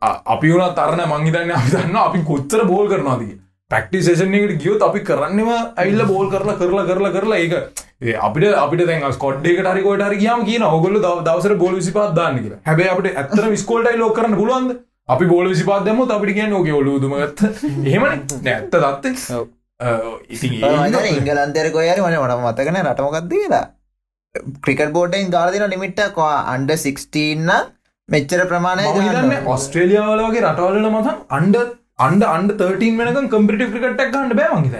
අපි වුණ තරන මංහිතන්න අපි දන්න අපි කොච්චර බෝල් කරනවාදී පැක්ටි සේෂනකට ගියොත් අපි කරන්නම ඇල්ල බෝල් කරලා කරලා කරලා කරලා. ඒක ඒ අපිට අපිට දැන් ස්කොඩ්ඩේකට හරි කොට හරි කියම කියන ඔගොල්ල දවසර බෝල විසිපාත් දාන්න කියලා. හැබැයි අපිට ඇත්තර විස්කෝල්ටයි ලෝ කරන්න පුළුවන්ද? අපි බෝල විසිපාත් දැම අපිට කියන්න ඕක ඔලුදුමගත් එහෙමන. නැත්ත දත්තේ ඉතින් ඉංගලන්තෙරකො යරි වන මට මතකන රටමකක්ද කියලා. ක්‍රිකට බෝඩෙන් ගාලදින නිමිට්ට අන්ඩ 16න්න මෙච්චර ප්‍රමාණය හිතන්න ඔස්ට්‍රේලියාවල වගේ රටවල්ල මතන් අන්ඩ අන්ඩ අන්ඩ 13 වෙනක කම්පිටි ක්‍රිකටක් ගන්න බෑ මහිත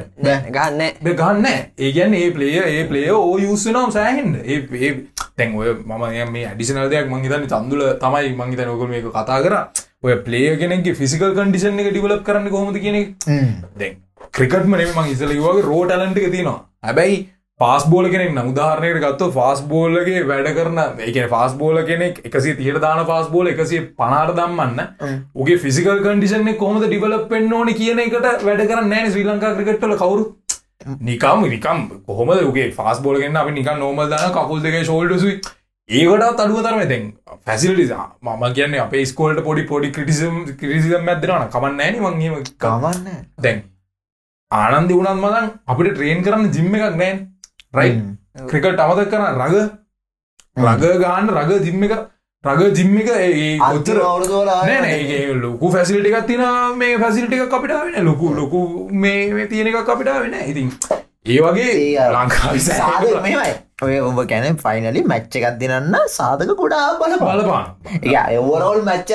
ගන්න ගන්න ඒගැන් ඒ පලේ ඒ පලේ ඕ යුස්සනම් සෑහෙන්ට ඒ ඒ තැන් ඔය මම මේ ඇඩිෂනල් දෙයක් මංහිතන්න චන්දුල තමයි මංහිත නොකම මේක කතා කර. ඔය පලේ කෙනෙක් ෆිසිකල් කන්ඩිෂන් එක ඩිවලප් කරන්න කොහොමද කියන දැන් ක්‍රිකට්ම නෙම මං ඉසල වගේ රෝට ඇලන්ට එක තියෙනවා. හැබැයි පාස් බෝල කෙනෙක් නම් උදාහරණයට ගත්ත ෆාස් බෝල්ලගේ වැඩ කරන එක ෆාස් බෝල කෙනෙක් එකසේ තියට දාන පාස් බෝල එකසේ පනාර දම්මන්න උගේ ෆිසිකල් කන්ඩිෂන කොමද ඩිවලප් පෙන්න්න ඕන කියන එකට වැඩ කරන්න නෑන ශ්‍රී ලංකා ක්‍රිකට්ල කවරු? නිකම් නිකම් කොහොම ගේ ෆාස් බෝලගෙන අපි නික නෝමල් දන කකුල් දෙක ශෝල්ඩසුයි ඒකට අඩුව තරම දැන් ෆැසිලිටි මම කියන්න අපේ ස්කෝල්ට පොඩි පොඩි ක්‍රටිසම් ක්‍රසිම් ඇදරන කමන්න ෑන මංගේම කවන්න දැන් ආනන්දි වුණත් මදන් අපිට ට්‍රේන් කරන්න ජිම්ම එකක් නෑන් රයි ක්‍රිකට අමතක් කරන රග රග ගාන්න රග ජිම්ම එක රග ජිම්ම එක ඒ කොච්චර අවුරදෝල නෑ ලොකු පැසිලිටි එකක් තින මේ පැසිලිටි එක අපිට වෙන ලොකු ලොකු මේ තියෙන එක අපිට වෙන ඉතින් ඒ වගේ ලංකා ඔය ඔබ කැන ෆයිනලි මච්ච එකක් දිනන්න සාධක ගොඩා බල බලපාන. ඔවරෝල් මච්ච.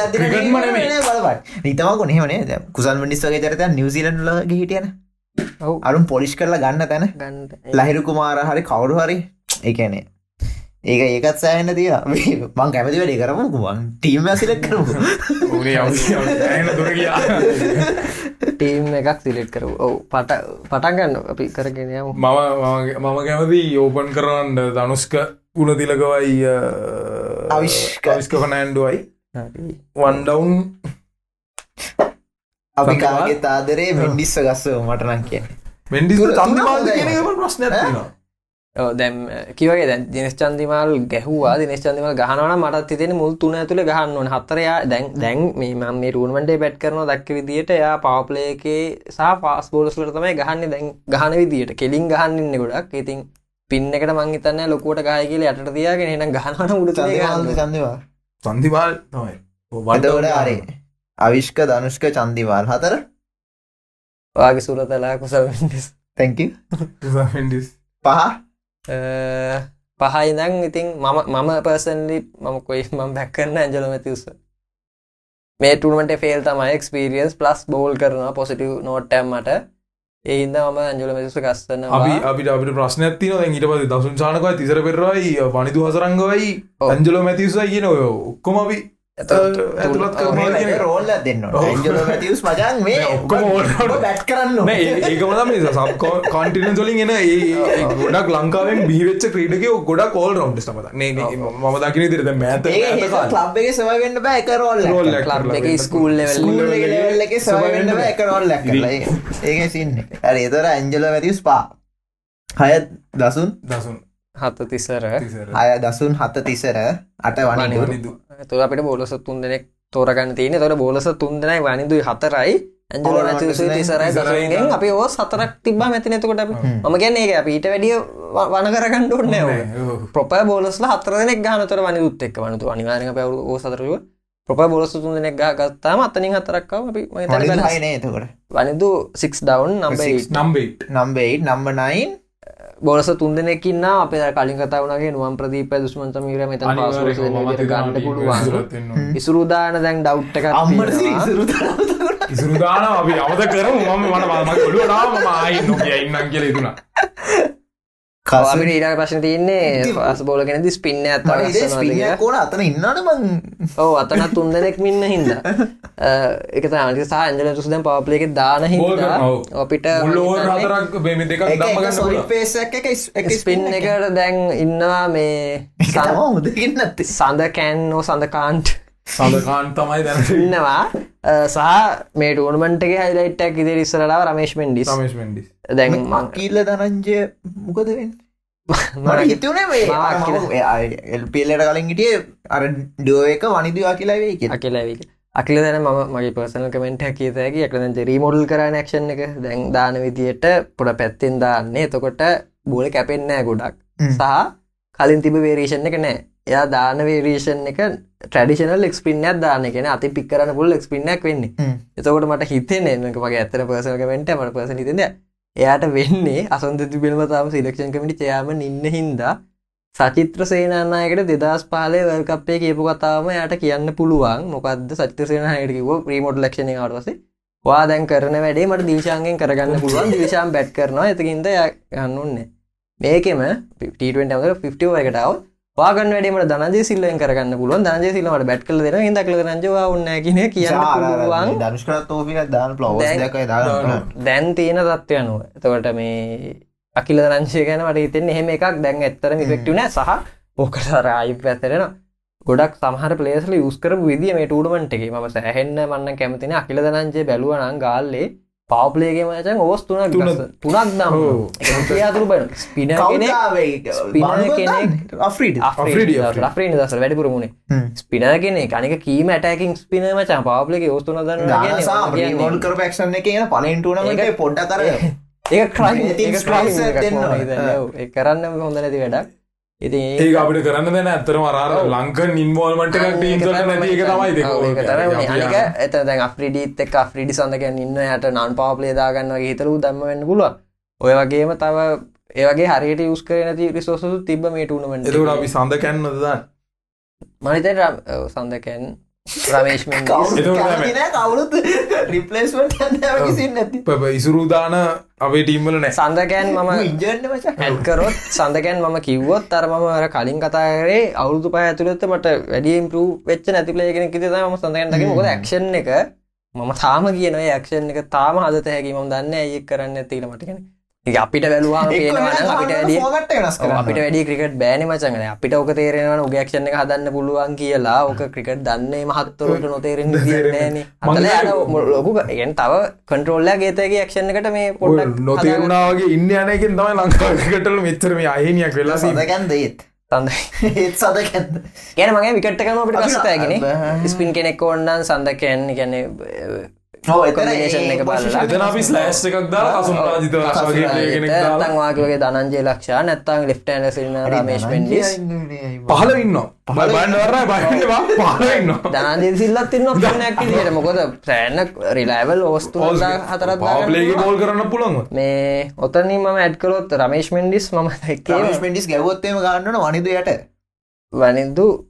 බලපට නිතම කොනෙහමනේ නිකුසල් මිනිස් වගේ චරත නිවසිලන්ල හිටියන අරුම් පොලිෂ් කරලා ගන්න තැන. ගන්න ලහිරු කුමාර හරි කවුරු හරි එකනේ ඒක ඒකත් සෑහන්න තිය මං කැමති වැඩි ටීම කරමු උනේ ඇන දුර ගියා. ටීම් එකක් සිලෙට් කරු ඔවු පට පටන්ගන්න අපි කරගෙන යමු. මම මම- මම කැමති ඕපන් කරන්න දනුස්ක ගුණ තිලකවයි අවිශ්ක. විස්ක පනෑන්ඩුවයි හරි. වන්ඩවුන් අපි කාගේ තාදරේ මෙන්ඩිස්ස ගස්සව මටනන් කිය තුන- තුන. කියනක ප්‍රශ්න දැම් කිවගේ දැන් දිනස් චන්දිමල් ගැහවා. දිනස් චන්දිමල් ගහනවන මටත් තිතෙන මුල් තුන ඇතුළ ගහන්න ඕන. හතරයා දැන් දැන් මේ මම මේ රුවන්ටේ බැට් කරන දක්ක විදිට එයා පවපලේකේ සහ පාස් බෝලස්ලට තමයි ගහන්න. දැන් ගහන විදිට කෙලින් ගහන්නන්න ගොඩක්. ඉතින් පින්න එකට මංහිතන්න ලොකුවට ගාය කියල යටට තියාගෙන එන ගහනවන උඩ චන්දවා සන්දිමාල් තමයි. වඩවට අරේ අවිශ්ක ධනුෂ්ක චන්දිවාල් හතර. වාගේ සුරතලා කුසල් තැංක වන්ඩිස් පහ? පහයිදං ඉතින් මම මම පර්සන්ලි මම කොයි මම බැක්කන්න ඇජල මැතිවස. මේ ටුනට ෆෙල් තමයි එක්ස්පිරියන්ස් ප්ලස් බෝල් කරනවා පොසිටව නෝට්ටම්මට ඒහින්ද මම ඇජල මැතිස ගස්සන්න අපි අපිට අපිට ප්‍රශ්න ඇතින දැන් ඊට පස්සේ දසුන් සානකයි තිසර පෙරවයි පනිදු හසරංගවයි ඔව්. ඇන්ජලෝ මැතිසයි කියන ඔය ඔක්කොම අපි රෝල්ල දෙන්න මැතිවස් මජන් මේ ඔක්කොම. බැට් කරන්න ඒකම තමයි සබ් කොන්ටිනස් වලින් එන ඒ ගොඩක් ලංකාවෙන් බිහිවෙච්ච ක්‍රීඩකයෝ ගොඩක් ඕල් රවුන්ඩ්ස් තමයි. නේ නේ මම දකින විදිහට දැන් මෑත මෑත කාලේ. ලබ් එක සවවෙන්න බෑ එක රෝල්. ලබ් එක ස්කූල් රෝල් කරලා. ඒක සින්න. හරි එතර ඇන්ජල මැතිවස් පා. හය දසුන්? දසුන්. හත තිසර. අය දසුන් හත තිසර අට වනිදු. වනිදු. තුර අපිට බෝලස තුන් දෙනෙක් තෝරගන්න තියෙන තොට බෝලස තුන් දෙනයි වනිදුයි හතරයි. ඇජල තිසරයි. අපි ඕ සතරක් තිබා මැති නැතකොට අපි. මම ගැන්න ඒක අපිට වැඩිය වන කරගන්න ඕන්න. ප්‍රොප බෝලස්ල හතර දෙනෙක් ගානතර වනිදුත් එක් වනතු අනිවාරක පැවරු ඕ සතරව ප්‍රොප බොලස් තුන් දෙනෙක් ගා ගත්තාම අතනින් හතරක්කාව අපි එතකොට. Wanindu 6 down number eight. නම්බේ නම්බ නයින් බොලස තුන් දෙනෙකින්න අප කලින් කතාවනගේ නුවම් ප්‍රදීප දුස්මන්ත මීර මෙත ගන්න පුළුවන්. ඉසුරුදාන දැන් සිරුතර ඉසුරුදාන අපි අවත කරමු මම නාම මම ආයි නොකිය ඉන්නම් කියලා හිතුණා. අපිට ඊට ප්‍රශ්න තියන්නේ පස් බෝල කෙනෙද ස්පින්න ඇත්ත ස්පිනයක් කෝන අතන ඉන්නට මං? ඕ අතන තුන් දෙනෙක් මින්න හින්ද. එක අනික සහ ඇන්ජල තුස දැන් ඔව්. අපිට මුල් ඕවර් හතරක් මේ දෙකක් දම්ම ගන්න සොරි පුළුවන්. පේසක් එක ස්පින් එකට දැන් ඉන්නවා මේ සඳ කෑන් නෝ සඳකාන්ට් සඳකාන් තමයි දැන ඉන්නවා. සහ මේ ටූර්මන්ටගේ හයිලයිට්ක් ඉදිරි ඉස්සරලාව රමේශ් මෙන්ඩිස්. රමේෂ් මෙන්ඩිස්. දැන් මං මකිල්ල දනංජය මොකද වෙන්න? මට හිතුනේ මේ එල්පිල්ලට කලින් හිටිය අර ඩුව එක වනිදවා කියලා. වේ කිය අකිලවි අකිල දැන ම මගේ පර්සනල් කමෙන්ට් කියතැකි එකන රීමෝඩල් කරන ක්ෂන් එක. දැන් දාන විදියට පොඩ පැත්තිෙන් දාන්නේ. එතකොට බෝල කැපෙන්නෑ ගොඩක්. සහ කලින් තිබ වේරේෂන් එක නෑ එයා දාන වේරේෂන් එක ට්‍රඩිෂනල් එක්ස්පින්නයක් දාන කෙන අති පික්කරන පුල් එක්ස්පින්නක් වෙන්නේ. එතකොට මට හිතන්නේ මක මගේ ඇතර පර්සල් කමෙන්ට මට පස හිතද එයාට වෙන්නේ අසන්තති පිල්ම තාම සිලක්ෂන් කමිටි චයාම ඉන්න හින්දා සචිත්‍ර සේනනායකට දෙදස් පාලේ වල්කපේ කියපු කතාම යට කියන්න පුළුවන්. මොකක්ද සචිත්‍ර සේනහයට කිව ප්‍රීමෝඩ් ලක්ෂණ අටවසේ වා දැන් කරන වැඩේ මට දීශාන්ගෙන් කරගන්න පුළුවන්. දිවිශාම් බැට් කරනවා. එතකින්ද ගන්න ඔන්නේ මේකෙම ට 50 පාගන් වැඩීමට දනජය සිල්ලෙන් කරගන්න පුළුවන්. දනජය සිල්ලමට බැට් කල දෙන ඉදක් රංජවා උන්න කියන කියන්න දනුෂ්කරත් තෝපික දාන ප්ලවස් දැන්- තියෙන තත්ත්වය අනුව. එතකොට මේ අකිල රංශය ගැන මට හිතෙන් එහෙම එකක්. දැන් ඇත්තර මිෆෙක්ටව නෑ. සහ ඕකට රායි පැතරෙන ගොඩක් සමහර පලේස්ල යස්කර විදිිය මේ ටූඩමන්ට එක. ම සැහෙන්න මන්න කැමතින අකිල දනංචේ බැලුවනං ගාල්ලේ පවපලේගේ මචන් ඔවස් තුනක් තුනක්. දම් ඔව්. යාතුරු බ ස්පින කෙනෙක් ස්පිනර් කෙනෙක් අප්‍රීඩ අෆ්‍රීඩි, ්‍රීන දස වැඩිපුරමුණේ ස්පිනර කෙනෙ කනික. කීම ඇටකින් ස්පින මචා. පවපලේ ඔස්තුන දන්න මොඩ කරපක්ෂන් එක ඒක- පොඩ්ඩ කර ඒ කරන්න හොඳ නැති වැඩක් ඉති ඒක අපිට කරන්න දෙන ඉන්වෝල්මට එකක් ටීම්සට නැති එක තමයි අනික එත දැන් අප්‍රිඩිත් එක් අප්‍රිඩි සඳකැන් ඉන්න යට නන් පාපලේ දාගන්න වගේ හිතලු දම්ම වෙන්න පුළුව ඔය වගේම තව ඒවගේ හරියට යස් කර නැති රිසෝසු තිබ මේ ටුනමට එතකට අපි සඳ කැන්නද දන්න මනිත සඳකැන් රමේශ්මෙන් කවුරුත් රිපලස්මට සින්න ඇති ඉසුරුදාන අපේ ටීම්වල නෑ. සඳකැන් මම ඉජන්න මච. හැල්කරොත් සඳකැන් මම කිව්වොත් අර මම අර කලින් කතාරේ අවුදු පහ ඇතුළත්ත මට වැඩියම් පරු වෙච්ච නැතිපලේගෙන කිත ම සඳකැන්ටක මොද ක්ෂන් එක මම තාම කියන ක්ෂන් එක තාම හදත හැකි ම දන්න ඇයි කරන්න ඇතිල මටගෙන අපිට බැලවා අපිට අපිට වැඩි ක්‍රිකට බෑන මචගන අපිට ඕක තේරෙනවන උගක්ෂණ එක හදන්න පුළුවන් කියලා. ඕක ක්‍රිකට් දන්නේ මහත්තවරට නොතේරෙන න අතල ලොකු එගෙන් තව කන්ට්‍රෝල්ල ගේතගේ ක්ෂණ එකට මේ පොඩ්ඩක් නොතේරුණාවගේ ඉන්න යනකින් තමයි ලංකාකටල මෙච්චර මේ අහිනියක් වෙලා සදකැන් දේත් තඳයි ඒත්? සදකැන්ද? ගැන මගේ විකට්කම අපිට පසතෑගෙන අපිට- ස්පින් කෙනෙක් ඔන්නන් සඳකයන් ගැන එතන අපි ස්ලෑස්් එකක් දාලා කසුන් රාජිත වගේ play කෙනෙක් දාලා. නැත්තං වාගේ දනන්ජය ලක්ෂා නැත්තං ලිෆ්ටන සින්න රමේශ් පෙන්ඩිස් පහල ඉන්න බන්ඩවර බයිවා පහල ඉන්න දනන්ජය සිල්ලත් තින්න නැක් ට මොකද සෑන්න රිලයිවල් ඕස්තු හතරත් පාපලේගේ බෝල් කරන්න පුළන්ව මේ ඔතනින් මම ඇඩ්කලොත් රමේශ් මෙන්ඩිස් මම දැක්කේ ිස් ගැවොත්තේම ගන්නන වනිදයට වනිදුට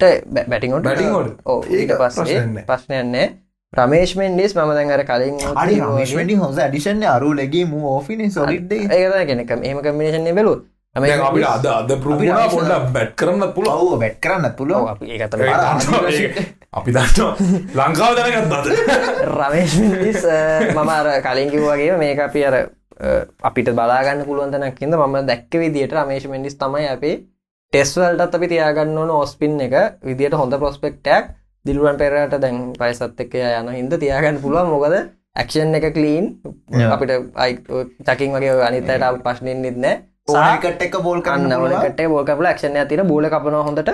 බැටිංොට Batting වලට? ඕ ඊට පස්සේ ප්‍රශ්නයක් නෑ. ප්‍රශ්නයන්නේ රමේශ් මෙන්ඩිස් මම දැන් අර කලින් අඩි රමේශ්වටි හොස අඩිෂන් අරු ලැගේ මූ ඕෆින සොලිඩ්ඩ ඒකත කෙනෙක එහම කමිනේෂන්නේ බැලු අපිට අද අද පරුණා පොඩ්ඩ බැට් කරන්න පුළ ඔව බැට් කරන්න පුළුව ඒකත අපි දන්න ලංකාව දැනගත් රමේශ් මිනිස් මම අර කලින් කිව්වාගේ මේක අපි අර අපිට බලාගන්න පුළුවන්තනක් හිද මම දැක්ක විදිට රමේශ මෙන්ඩිස් තමයි අපි ටෙස්වල්ටත් අපි තියාගන්න ඕන ඔස්පින් එක. විදිට හොඳ ප්‍රොස්පෙක්ටක් දිල්ුවන් පෙරට දැන් පයිසත් එක්ක යන හිද තියාගන්න පුළුවන්. මොකද ඇක්ෂන් එක කලීන්. අපිට අයි චකින් වගේ අනිතයට පශ්නින් නිත්නෑ ඕකට එක බෝල් කන්න ඕනකට බෝකපල ක්ෂණය තින බෝල කපන හොඳට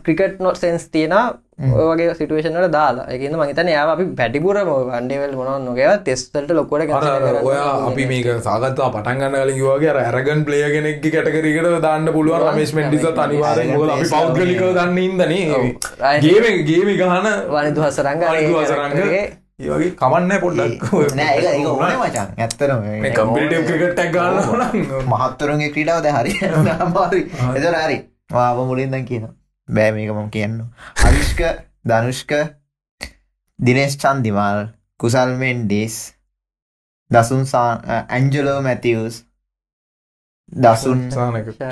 ක්‍රිකට් නොට සෙන්ස් තියෙන ඔය වගේ සිටුවේෂනට දාලා. එකන්න මහිතන යා අපි පැටිපුරම වන්ඩේවල් මොන නොකව තෙස්තට ලොකොට ඔයා අපි මේක සාගත්තා පටන්ගන්න කලින් වගේ ඇරගන් ප්ලේ කෙනෙක් කටකරකට දාන්න පුළුවන් රමේශ මෙන්ඩිස අනිවාරෙන් ොල අපි පෞද්ගලික දන්න ඉදන ගේම ගේම ගහන වනිදු හසරංග වනිදු ඒවගේ කමන්න පොඩ්ඩක්. මචන් ඇත්තරම කම්පිටම් ක්‍රිකට්ටක් ගන්න මහත්තුරුන්ගේ ක්‍රීඩාවද හරි. අමාරි එතර හරි. වාව මුලින්දන් කියන බෑ මේක මම කියන්න. අවිෂ්ක ධනුෂ්ක දිනේශ් චන්දිමල් කුසල් මෙන්ඩිස් දසුන් ඇන්ජලෝ මැතිවස් දසුන්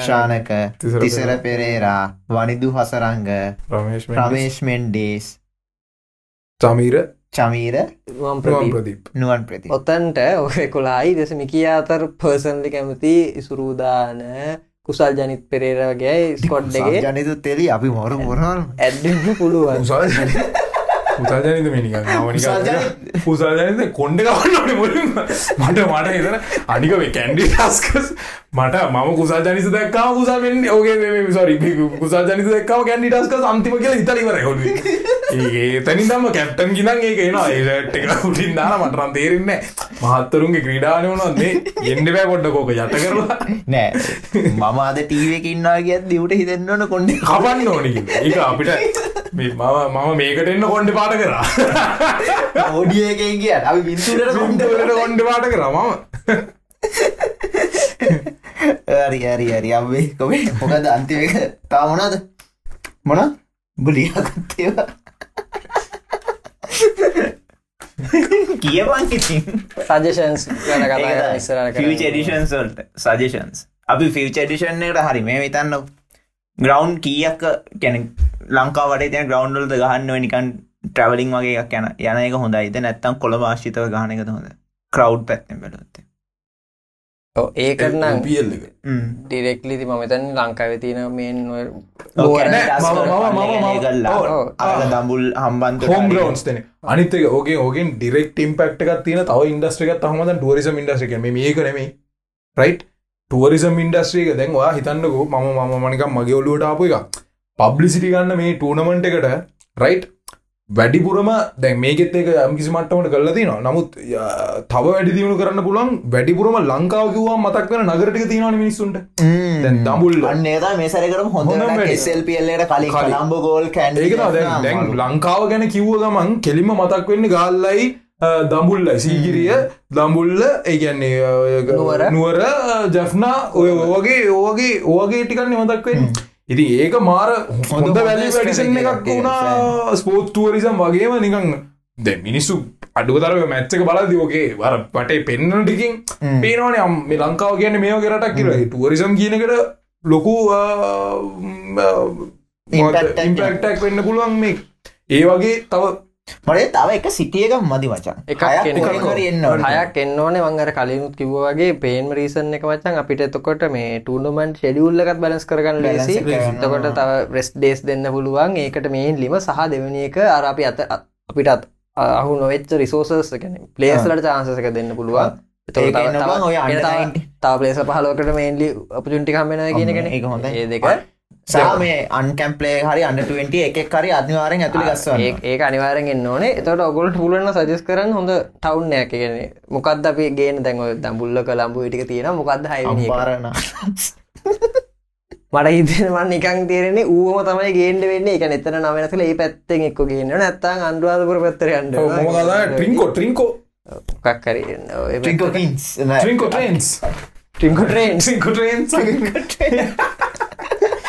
ශානක. තිසර පෙරේරා වනිදු හසරංග රමේශ් ප්‍රමේශ් මෙන්ඩේස් චමීර. චමීර ප්‍රදීප්. නුවන් ප්‍රති ඔතන්ට ඔය කොලායි දෙස මිකිය අතර පර්සන්ලි කැමති ඉසුරූදාන කුසල් ජනිත් පෙරේරගේ ස්කොඩ්ඩගේ ජනිතු තෙලි අපි මොර මොරල් ඇඩ්ඩන්න පුළුවන් උසල් උසල් ජනිත මේනික කුසල් ජනිත. පුසල් ජනිත කොන්්ඩ කවන්නට මුලින් මට මට හිතන අනික මේ කැන්ඩි ටස්කස් මට මම කුසල් ජනිස දක්කාව කුසල් වෙන්න ඕගේ සොරි කුසල් ජනිත දක්කාව කැන්ඩි ටස්ක අන්තිම කියල ඉතලිවර හොඩ ඒ තැනි දම කැප්ටන් ගිනන් ඒක එනවා. ඒට එක උටින් දාන මටරන් තේරෙන්න මහත්තරුන්ගේ ක්‍රීඩාන වනන්නේ එන්න බෑ කොඩ්ඩ කෝක යට කරලා. නෑ. මම අද ටීවකින්නා කියත් දිවට හිතෙන්න්නවන කොන්ඩ කපන්න ඕනි ඒක අපිට මේ මම මම මේකට එන්න කොන්්ඩ පාට කරා. ඕඩියකෙන් කිය අපි බින්තුරට කොන්ඩ කොන්ට කොන්්ඩ පාට කරා මම. හරි හරි හරි. අම්වේ කොමේ මොකද අන්තිම එක තා මොනද මොන? බුලියගත්තේවා කියවන් ඉතින් සජෂන්ස් ගැන කතා ඉස්සර ෆච ඩිෂන්ස් වල්ට සජෂන්ස් අපි ෆිච ඩිෂන් එකට හරි මේ විතන්න ග්‍රවන්් කීයක් කැන ලංකා වඩේ තියන ග්‍රවන්්ඩල්ද ගහන්න නිකන් ට්‍රවලින් වගේ එකක් යන යන එක හොඳයිද නැත්තම් කොළ වාශිතව ගහන එකද හොඳ. කරව් පැත්න බලොත්තේ එක. ඩිරෙක්ලිති මතන් ලංකාව තියන මේන් අර දම්බුල් හම්බන්ත හෝම් ග්‍රවන්ස් තන. අනිතක ඕගේ ඕගෙන් ඩිරෙක්ට ඉම්පක්ට එකක් තියෙන තව ඉන්ඩස්ට්‍රිකත් හමද ටුවරිසම් ඉන්ඩස්ට්‍රික මේක නෙමේ රයිට් ටුවරිසම් ඉන්ඩස්ට්‍රික දැන්වා හිතන්නකෝ මම මම මනිකම් මගේ ඔලුවට ආපු එක පබ්ලිසිටි ගන්න මේ ටූනමන්ට එකට රයිට් වැඩිපුරම දැන් මේකෙත් එක යම්කිසි මට්ටමට කල්ලා තිනවා නමුත් තව වැඩි දියුණු කරන්න පුළන් වැඩිපුරම ලංකාව කිවවා මතක් වෙන නගරටික තියෙනවන මිනිස්සුන්ට. දැන් දඹුල්ල. අන්නේතා මේ සැරකරම හොඳ හොඳම වැඩි. කෙසල්පියල්ලට කලින්. කලම්බ ගෝල් තමයි. දැන් ලංකාව ගැන කිව්ව ගමන් කෙලිම මතක් වෙන්න ගාල්ලයි අ, දඹුල්ලයි. සීගිරිය දඹුල්ල ඒගැන්නේ නුවර. ජෆ්නා ඔය ඔවගේ ඕගේ ඕගේ ටිකන්න මතක් වෙන්න ඉති ඒක මාර හොඳ වැලි වැඩිසන් එකක් වුණා ස්පෝට් ටුවරිසම් වගේම නිකං දැ මිනිස්සු අඩුවතරව මැච්චක බලදෝගේ වර පටේ පෙන්න්න ටිකින් පේනවනේ අම් මේ ලංකාව කියන්න මේෝ කරටක් කියර ටුවරිසම් කියනකට ලොකු ඉම්පක්ටක් වෙන්න පුළුවන් මේ. ඒ වගේ තව මට තව එක සිටියක මදි මචන් එකක් එන්න. හයක් එන්න ඕනේ. වංගර කලිනුත් කිව්වාගේ පේන් රීසන් එක වචන් අපිට එතකොට මේ ටූනමන්් ෂෙඩියුල්ලකත් බලස් කරගන්න ලෙසි. එතකොට තව රෙස් ඩේස් දෙන්න පුළුවන්. ඒකට මේන් ලිම සහ දෙවනි එක අර අපි අත අපිටත් අහු නොවෙච්ච රිසෝසස් කැන පලේස්ලට චාන්සක දෙන්න පුළුවන්. තව- එන්න තව- බං ඔය එන under තව- 19. තව පලේස පහලෝකට මේන්ලි අපපුචුන්ටි කම්මෙන කියන කෙන ඒක හොඳයි. ඒ දෙක සහ මේ අන්කැම්පලේ හරි අන්ඩ එකක් හරි අනිවාරෙන් ඇතුළි ගස්වන්න. ඒ අනිවාරෙන් එන්න ඕනේ. එතට ඔගොලට පුලන්න සජස් කරන්න හොඳ ටවුන් කියන මොකක්ද අපි ගේන දැන්ව දම්බුල්ල කළම්බු ඉටික තියෙන මොකක්ද හයි පාරණ මට හිතෙනවන් නිකන් තේරෙන්නේ ඌම තමයි ගේන්ඩ වෙන්නේ. එක එතන නමනසල ඒ පැත්තෙන් එක්ක ගේන්න නැත්තන් අන්ඩුවාදපුර පැත්තරයන්ට මොකද ට්‍රිංකෝ ට්‍රිංකෝ කක්කර ටිකෝ ට්‍රිංකෝ ට්‍රේන්ස් ටිංකො ට්‍රේන් ට්‍රිංකෝ ට්‍රේන්ස්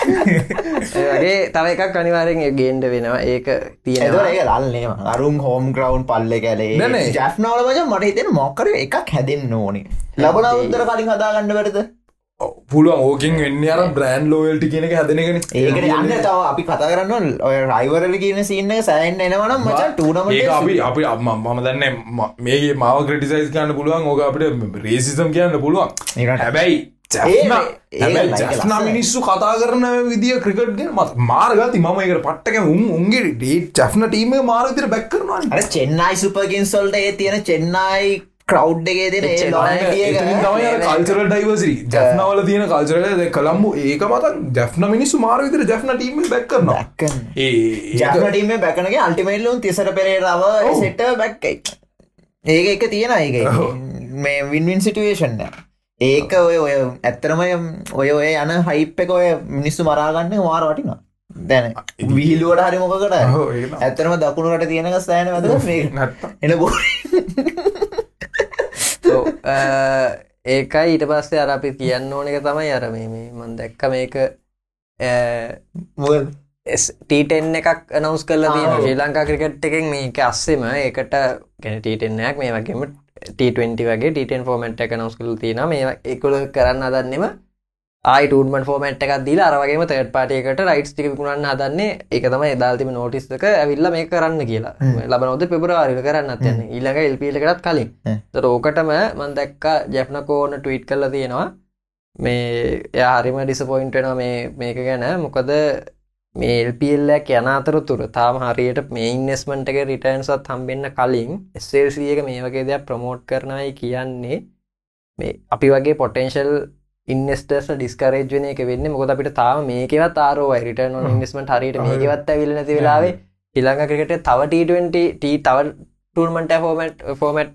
වගේ තව එකක් අනිවාරෙන් ගේන්ඩ වෙනවා. ඒක තියෙනවා. ඒ ලල්නේම අරුම් හෝම් ග්‍රවන්් පල්ල කැලේ නෑ. ජැෆ්නවල වජ මට හිතෙන මොක්කර එකක් හැදෙන් ඕනේ. ලබන උත්තර කලින් හදාගන්න වැරද පුළුවන් ඕකින් වෙන්න අර බ්‍රෑන්් ලෝයල්ටි කියනක හැදනගෙන ඒකට යන්න තව අපි කතා කරන්න ඔය රයිවරල කියන සින්න සෑන් එනවනම් මචන් ඒ ටූනමට අපි අපි අම්ම මම දන්න ම- මේගේ මාව ක්‍රටිසයිස් කියන්න පුළුවන්. ඕක අපිට රේසිසම් කියන්න පුළුවන්. හැබැයි ලස්සනයි. මිනිස්සු කතා කරන විදිිය ක්‍රිකට් මත් මාර්ගති මම එකට පට්ටක උන් උන්ගේ ඩේට් ජැ්න ටීම මාරවිතර බැක් කරනවා චෙන්නයි සුපගින් සොල්ට ඒ තියෙන චෙන්නයි එකේ දෙන කල්චර ඩයිවසරි ජැ්නවල තියෙන කල්චරල කළම්බු ඒක මත ජැ්න මිනිස්සු මාරවිතර ජැ්න ටීම බැක් දැක්කන්න. ඒ ජානටීම බැකනගේ අල්ටිමේල්ලුන් තිසර පෙරේරාව සෙට බැක්කයි ඒක එක තියෙන ඒක මේ වින්වින් සිටුවේෂන්න ඒක ඔය ඔය ඇත්තරම ඔය ඔය යන හයිප් එක ඔය මිනිස්සු මරාගන්න වාර වටිනවා. දැන විහිලුවට හරි මොකකට ඔව්, ඒක තමයි. ඇත්තරම දකුණුට තියෙනක සෑන වැද එන බෝ ඒකයි ඊට පස්සේ අර අපි කියන්න ඕන එක තමයි අර මේ මේ මන් දැක්ක මේක ටීටෙන් එකක් නවස් ආ. ශ්‍රී ලංකා ක්‍රිකට් එකෙන් මේක අස්සෙම. ඒකට ගැන ටීටෙන්නයක් මේ වගේම T20 වගේ ටීටන් ෆෝමට් එක නවස් කල් තියෙන මේ එකුල කරන්න අදන්නෙම ආයි ටූන්මන් ෆෝමට් එකක් දීලා අරවගේම තර්ඩ් පාටයකට රයිට් ටික විකුණන්න හදන්නේ. ඒක තමයි එදාල්තිම නෝටිස්ක ඇවිල්ල මේ කරන්න කියලා. ලබනවද පෙබරවාරිල කරන්න අත්යන්න ඊළඟ එල්පිලකටත් කලින්. තර ඕකටම මන් දැක්ක ජැප්නකෝන ට්වීට් කල්ල තියෙනවා. මේ එයා හරිම ඩිසපොයින්ට් වෙනවා මේ මේක ගැන. මොකද මේ එල්පල්ලක් යන අතරතුර තාම හරියට මේ ඉන්නෙස්මන්ට් එක රිටර්න්සත් හම්බෙන්න කලින් එස්සල්සිය එක මේ වගේ දෙයක් ප්‍රමෝට් කරනයි කියන්නේ මේ අපි වගේ පොටෙන්ශල් ඉන්ස්ටර්ස් ඩිස්කරේජ් වෙන එක වෙන්න. මොකද අපිට තාම මේකවත් ආරෝයි රිටර්න ඉන්වස්මට හරියට මේකවත් ඇවිල නැති වෙලාවේ ඉළඟ ක්‍රිකට තව ට20 ටී තව ටූල්මට ෆෝමට් ෆෝමට්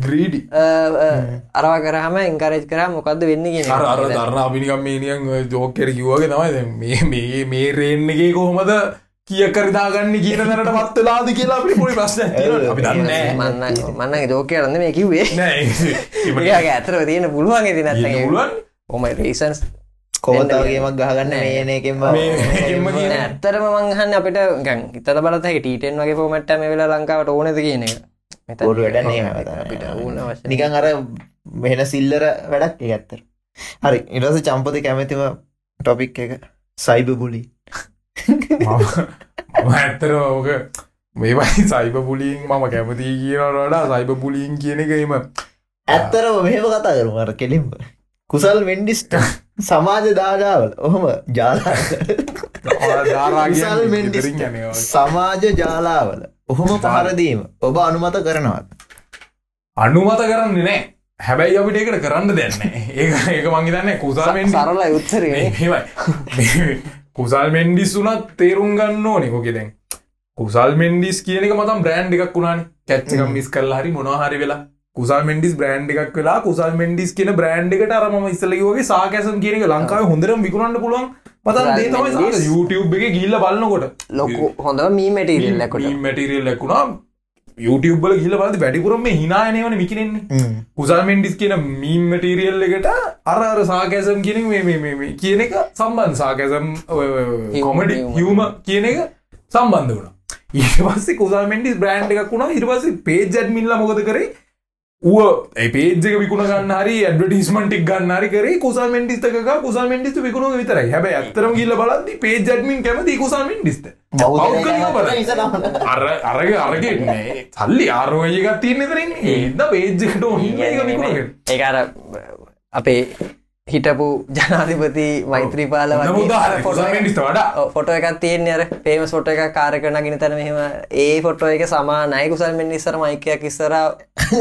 ග්‍රීඩි අරවා කරහම එංකරේජ් කර මොකක්ද වෙන්න කිය අර අර දරන්න අපිනිකම් මේනියන් ජෝකර කිව්වගේ තමයි මේ මේ මේ රේන්නගේ කොහොමද කියකරදාගන්න කියන දැනට පත්වෙලාද කියලා අපි පොඩි ප්‍රශ්න අපි දන්න මන්න මන්න ජෝක කරන්න මේ කිව්වේ. නෑ. ඒගේ ඇතර තියෙන පුළුවන් ඇති නැත්ත පුළුවන්. ඔම රේසන්ස් කෝතාවගේමක් ගහගන්න මේන එකෙන් මේකෙන්ම කියන ඇත්තරම මංහන්න අපිට ගන් ඉතත බලත ටීටෙන් වගේ පොමට්ට මේ වෙලා ලංකාවට ඕනද කියන එක. මෙතන පොඩු වැඩ. නිකන් අර මෙහෙන සිල්ලර වැඩක් ඒ ඇත්තර හරි ඉරස චම්පති කැමැතිම ටොපික් එක සයිබ බුලි මම ඇත්තර ඕක මේවයි සයිබ පුලින් මම කැමති කියනට වඩා සයිබ පුලින් කියන එකම ඇත්තරම මෙහෙම කතා කරු අර කෙලින්ම කුසල් වෙන්ඩිස්ට සමාජ දාගාවල ඔහොම ජාලා. සමාජ ජාලාවල. ඔහොම පහරදීම. ඔබ අනුමත කරනවත් අනුමත කරන්න නෑ. හැබැයි අපිට ඒකට කරන්න දෙන්න ඒ ඒක මංගේතන්න කුසාමෙන් සරල උත්තරේ. කුසල් මෙන්ඩිස් වනත් තේරුම් ගන්න ඕනෙ කොකෙ දැන්? කුසල් මෙන්ඩිස් කියනක මතම් බ්‍රෑන්් එකක් වුණාන කැච්චකම් මිස් කරලා හරි මොනහරි වෙලා කුසල් මෙන්ඩිස් බ්‍රෑන්් එකක් වෙලා කුසල් මෙන්ඩිස් කියන බ්‍රෑන්් එකට අරම ඉස්සලගේ සාකැසම් කියනක ලංකාව හොඳරම් විකුණන්න පුළුවන් මතන් දේ තමයි Mendes. YouTube එක ගිල්ල බලන්නකොට ලොකු හොඳ මීමටීරල්ලකොට මැටිරියල් ලැකුණා YouTubeබල ගිල බලද වැඩිපුරම මේ හිනායනවන මිකිනෙන්නේ කුසල්මෙන්ඩිස් කියන මීම් මටීරියල් එකට අර අර සාකැසම් කියන මේ මේ මේ මේ කියන එක සම්බන්ධ සාකැසම් කොමඩි. හිවම කියන එක සම්බන්ධ වුණ. ඒපස්සේ කුසල්මෙන්ඩිස් බ්‍රන්් එකක් වුණා. ඉරිපස පේජ් ඇඩ්මිල්ල මොකද කරේ ඌ පේජක විකුණ ගන්න හරි ඇඩටිස්මටික් ගන්න හරි කරේ කුසල් මෙන්ඩිස්තක කුසල් මෙන්ඩිස්ත විකුණු විතරයි. හැබ ඇත්තරම ගිල්ල බලද්දි පේජ් ඇඩමින් කැමති කුසල් මෙන්ඩිස්ත අර අරග අරගෙන්නේ සල්ලි ආරෝයකත් තියන්න තරන්නේ ඒද පේජ්ජකට ඕ විකුණගෙන. ඒකාර අපේ හිටපු ජනාධිපති මෛත්‍රීපාල. ෆොටෝ එකක්. තියෙන අර පේමස් ෆොටෝ එක කාරකනගෙන තැන මෙහෙම. ඒ ෆොටෝ එක සමානයි. කුසල් මෙන් ඉස්සර මයිකයක් ඉස්සර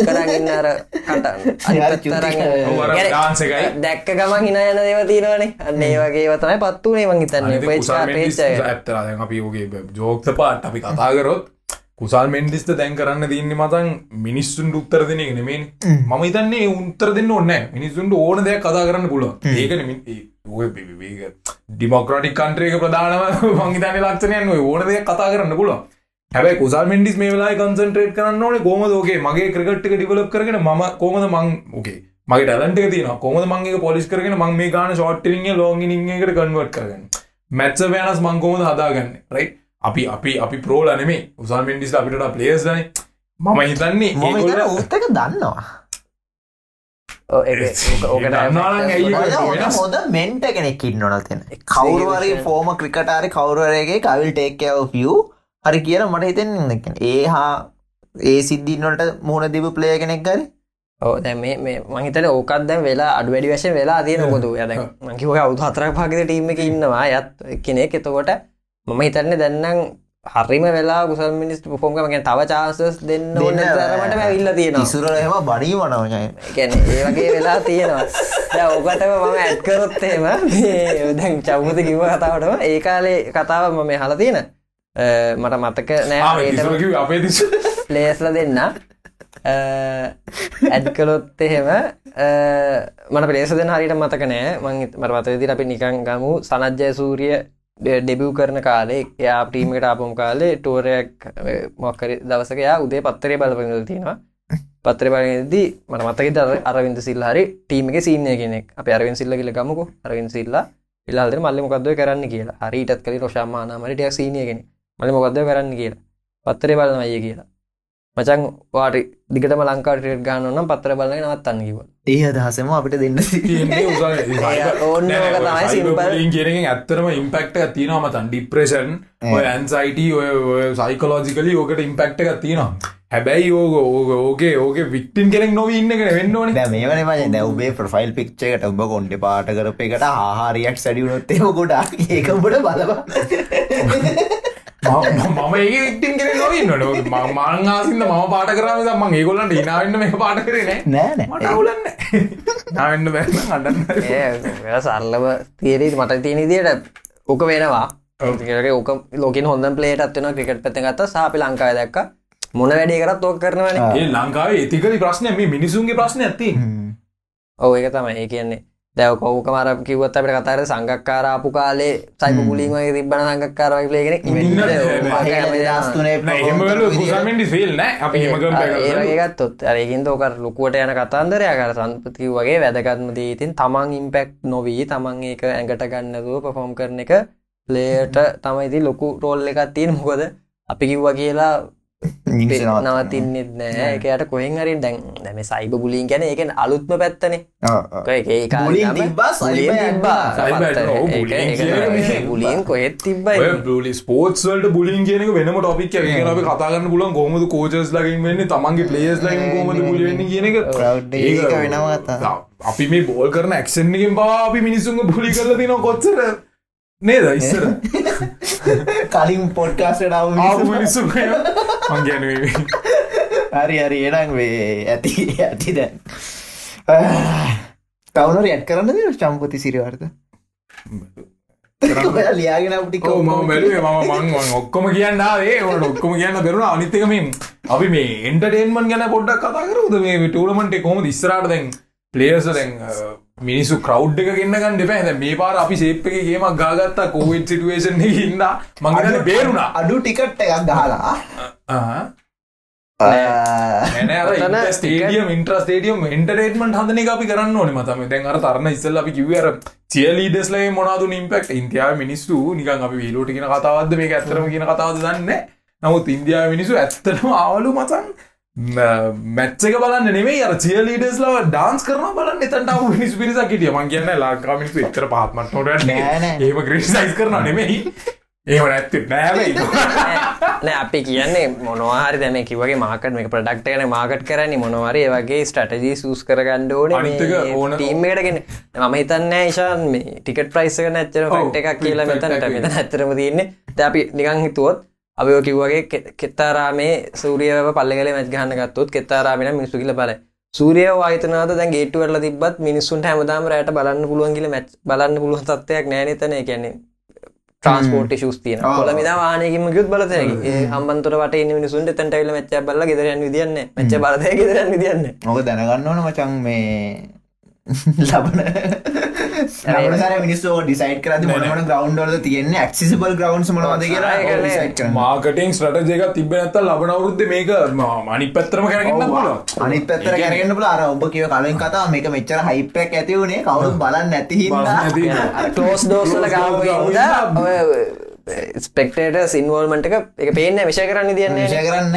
කරගන්න අර කට. ඔව්, අර dance එකයි. දැක්ක ගමන් හින යන දේව තියෙනවනේ. අන්න ඒ වගේ තමයි පත්තුනේ මං හිතන්නේ. මෙන්ඩිස් ඇත්තලා දැන් අපි ඕගේ ජෝක්ත පාට අපි කතා කරොත් කුසල් මෙන්ඩිස්ට දැන් කරන්න තින්නේ මතන් මිනිස්සුන්ට උත්තර දෙන නෙමේ මම හිතන්නේ උත්තර දෙන්න ඕන්න මිනිස්සුන්ට ඕන දෙයක් කතා කරන්න පුළුව ඒකන ඩිමොක්‍රටික් කන්ට්‍රේක ප්‍රධානව මංහිතන ලක්ෂණයන් ඕන දෙයක් කතා කරන්න පුළුව හැබයි කුසල් මෙන්ඩිස් මේ වෙලා කන්සන්ට්‍රේට් කරන්න ඕනේ. කොමද ෝගේ මගේ ක්‍රකට්ක ඩිවලප් කරගෙන ම කොමද මං ඕගේ මගේ ටලන්ට තින කොමද මගේ පොලිස් කරගෙන මං මේ ගාන ෂෝට්ටිලිය ලෝගිනිකට කන්වට කරගන්න? මැත්ස වෑනස් මංකෝමද හදාගන්න? රයි අපි අපි අපි ප්‍රෝල නෙමේ උසල් මෙන්ඩිස් අපිට පලේස් දන මම හිතන්නේ මම උත්තක දන්නවා? හොඳ මෙන්ට කෙනෙක් ඉන්නවන තියෙන කවරුවරගේ ෆෝම ක්‍රිකටාරි කවරුවරගේ කවිල් ටේක්කව ියව් හරි කියල මට හිතෙන් ඒ හා ඒ සිද්ධින්නට මුහුණ දිබ ප්ලේ කෙනෙක් ගරි ඕ දැ මේ මේ මහිතට ඕකත් දැන් වෙලා අඩු වැඩි වශයෙන් වෙලා තියෙන කොතු යද මකිව අවුතු හතරක් පකිත ටීම එක ඉන්නවා. යත් කෙනෙක් එතකොට මම හිතරන්නේ දැන්නම් හරිම වෙලා කුසල් මිනිස් පොම්ගමගෙන තව චාසස් දෙන්න ඕන්න තරමට ඇවිල්ල තියෙනවා. ඉසුර එම බඩී වනවනය ගැන ඒ වගේ වෙලා තියෙනවා. දැ ඕකටම මම ඇත්කරොත්තේම දැන් චව්මත කිව කතාවටම ඒ කාලේ කතාව මම හල තියෙන. මට මතක නෑ අපේ දිස. ප්ලේස්ල දෙන්න. ඇඩ් කළොත් එහෙම මට පලේස දෙන හරිට මතක නෑ. මං මට මතදි අපි නිකං ගමු. සනජ්ජය සූරිය ඩෙබව් කරන කාලේ එයා ප්‍රීමට ආපුම් කාලේ ටෝරයක් මොක්කර දවසකයා උදේ පත්තරය බලපඳ තියෙනවා. පත්‍ර බලදී මට මතක දර අරවින්ද සිල් හරි ටීමක සීනය කෙනෙක්. අප අරවින් සිල්ල කියල ගමකු. අරවින් සිල්ලා ඉල්ලාදර මල්ලි මොකක්ද කරන්න කියලා. හරිටත් කලි රෝෂාමානමටයක් සීනය කෙන මලි මොකක්ද කරන්න කියලා. පත්තරය බලන අය කියලා. මචන් වාට දිගටම ලංකාට ගාන නම් පත්‍ර බලන නවත්තන්න කිව ඒ අදහසම අපිට දෙන්න ඕන්න. කියනකින් ඇත්තරම ඉම්පෙක්ට තියෙනවා මතන් ඩිප්‍රේෂන් ඔය ඇන්සයිට ඔය සයිකලෝජිකලි ඕකට ඉම්පෙක්ට එකක් තියෙනවා. හැබැයි ඕක ඕක ඕකේ ඕක වික්ටින් කෙනෙක් නොව ඉන්නගෙන වෙන්න ඕන. දැ මේ වන මජ දැවබේ ප්‍රෆයිල් පික්්චකට ඔබ කොන්ඩ පාට කරප එකට ආහාරයක් සැඩියුණොත්තේ ගොඩක් ඒකබට බලවා මම ඒ වික්ටින් කෙනෙක් නොවන්න නො මංආසින්න මම පාට කරම මං ඒගොල්ලන්ට ඉනාවන්න මේ පාට කරනේ නෑ. මට අවුලන්න නාවන්න බැන්න අඩන්න සරලව තේරී මට තියෙන දියට ඕක වෙනවා. ඕක ලෝකින් හොඳ පලේට අත්වන ක්‍රිකට පැත ගත්ත. සාපි ලංකාව දැක්ක. මොන වැඩේ කරත් ඕක කරනවන. ඒ ලංකාවේ ඒතිකරි ප්‍රශ්නය මේ මිනිසුන්ගේ ප්‍රශ්න ඇති ඔව ඒක තමයි. ඒ කියන්නේ දැව කවක මර කිවත් අපට කතර සංගක්කාරාපු කාලේ සයිප පුලින් වගේ තිබන සංගක්කාරවයි ලේගෙන එහෙමල කුසමෙන්ඩි ෆිල් නෑ අපි හෙමගම් ඒගත්ොත් අරකින් තෝක ලොකුවට යන කතන්දරය කර සන්පති වගේ වැදගත්ම දීතින් තමන් ඉම්පෙක්් නොවී තමන් ඒක ඇඟට ගන්නදුව පෆෝම් කරන එක ලේට තමයිති ලොකු රෝල් එකත් තියෙන මොකද අපි කිව්ව කියලා නවතින්නෙත් නෑ. එකයට කොහෙන් හරි දැන් දැම සයිබ බුලින් ගැන එකෙන් අලුත්ම පැත්තනේ. බුලින් කොහෙත් තිබ්බයි බලි ස්පෝටස් වලට බුලින් කියනක වෙනම ටොපික් අපි කතාගන්න පුලන් කොමද කෝචස් ලකින් වෙන්න තමන්ගේ පලේස් ලකින් කොමද බුලිවෙන්න කියන එක. වෙනවා. අපි මේ බෝල් කරන ඇක්ෂන්ගෙන් පවා අපි මිනිසුන්ග බුලි කරල තින කොච්චර? නේද? ඉස්සර. කලින් පොඩ්කාස්ට ආපු මිනිස්සු මංගැන හරි හරි. එනම් වේ ඇති ඇති දැන්. තවනර ඇත් කරන්න ද චම්පති සිරිවර්ත ලියාගෙන අපටි ම බැලුවේ මම මං ඔක්කොම කියන්න ඒ ට ඔක්කොම කියන්න බෙරුණ. අනිත්තකමින් අපි මේ එන්ටර්ටේන්මන් ගැන පොඩ්ඩක් කතා කරුද මේ ටූලමට කොම ඉස්රට දැන් පලේස දැන් මිනිසු කව් එක ගන්න දෙපැ මේ පාර අපි සේප්ක ගේම ගාගත්තා කෝවිඩ් සිටුවේෂන් ඉන්න. මංගන බේරුණා. අඩු ටිකට් එකක් ගහලා ඔතන ස්ටේඩියම් ඉන්ට්‍ර ස්ටේඩියම් එන්ටරේටමට හදන එක අපි කරන්න ඕන මතම. දැන් අර තරන්න ඉස්සල් අපි කිවර චියලීඩස්ලයි මොනාදු ඉම්පෙක්් ඉන්තියාව මිනිස්සු නිකන් අපි වීලෝට කියන කතාවද මේ ඇත්තරම කියන කතාවද දන්න නමුත් ඉන්දයා මිනිසු ඇත්තටම ආවලු මතන් මැච්චක බලන්න නෙමේ අර චියලීඩස් ලව ඩාන්ස් කරන බලන්න එතට මිනිස් පිරිසක් කිටිය මං කියන්න ලාකාමිනිසු එතර පාත්මට නොට. ඒම ක්‍රිසයිස් කරන නෙමෙයි. ඒම නැත්ත නෑවෙයි නෑ අපි කියන්නේ මොනවාරි දැම කිවගේ මාකට මේ ප්‍රඩක්ටන මාකට් කරන්නේ මොනවරේ වගේ ස්ටටජී සූස් කරගන්න එක ඕන- ඕන ටීම්මටගෙන මම හිතන්න ශාන් මේ ටිකට ප්‍රයිස්සක නැච්චර ෆක්ට එකක් කියලා මෙතනට මෙත ඇතරම තියන්නේ. ද අපි නිකං හිතුවොත් අයෝ කිව්වගේ කෙත්තාරාමේ සූරියව පල්ලගල මැත් ගහන්න ගත්තොත් කෙත්තාරාමෙන මිනිස්සු කියල බල සූරිය වාතනද දැන් ගේටුවරල තිබත් මිනිස්සුන්ට හැමදාම රෑට බලන්න පුළුවන් කියල මැච් බලන්න පුළුවන් තත්වයක් නෑනතන කියන්නේ ට්‍රන්ස්පෝර්ට් ශස් තියන ආ. කොල මිදා වානයකිම ගුත් බලතයකි හම්බන්තර වට ඉන්න මිනිසුන්ට තැන්ටයිල මච්ච බල ගෙදරයන් විදින්න මච්ච බලතය ගෙදරන් විදින්න මොක දැනගන්න ඕන මචන් මේ ලබන ලබනසර මිනිස්සෝ ඩිසයිට කරද මොනමන ග්‍රවන්්ඩල තියෙන්නේ ඇක්සිසිබල් ග්‍රවන්ස් මනවද කියලා කරන්නේ. කරන්න. මාකටින් ස්ටජයක තිබ නැත්ත ලබන අවුරුද්ධ මේක මනි ඔව්. පුළුවන් අනිත් පැත්තර කැරගන්න පුල අර ඔබ කිව කලින් කතා මේක මෙච්චර හිප්පක් ඇති වුණේ කවුරු බලන්න නැති. ටෝස් දෝසල ගාව ස්පෙක්ටේට ඉන්වල්මට එක එක පේන්න විෂය කරන්න තියන්නේ විෂය කරන්න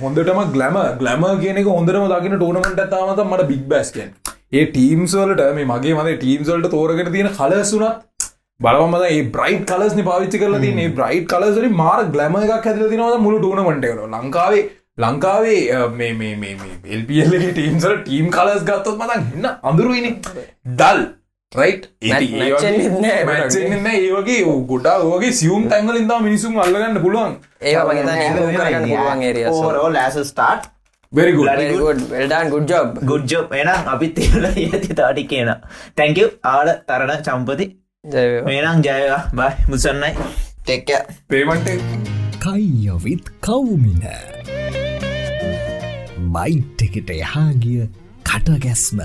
හොඳටම ගලම ගලම කියන එක හොඳරම දකින ටෝනමට තාමත මට බික් බැස්කෙන් ඒ ටීම්ස්වලට මේ මගේ මද ටීම්සල්ට තෝරගෙන තියෙන කලසුනත් බලවම ඒ බ්‍රයි් කලස් පාවිච්චි කරල තින බ්‍රයි් කලසරි මාර ගලම එකක් ඇතිල තිනවද මුළු ටූනමට කන ලංකාවේ ලංකාවේ අ, මේ මේ මේ මේ එල්පියල්ලගේ ටීම්සල ටීම් කලස් ගත්තොත් මතන් එන්න අඳුරුවනි දල් රයි් මැච්චෙන්නෙත් නෑ මැච්චෙන්න්න ඒ වගේ ගොඩා වගේ සියුම් තැන්ගල ඉදා මිනිසුම් අල්ලගන්න පුළුවන්. ඕරෝ ලෑස start very good well done good job good job එනම් අපිත් තිරල ඇති තාටි කියන. තැංකව ආඩ තරණ චම්පති. මේනම් ජයවා බයි මුසන්නයි. ටෙක්ක පේමන්ට කයියොවිත් කවුමින. බයිට් එකට එහාගිය කටගැස්ම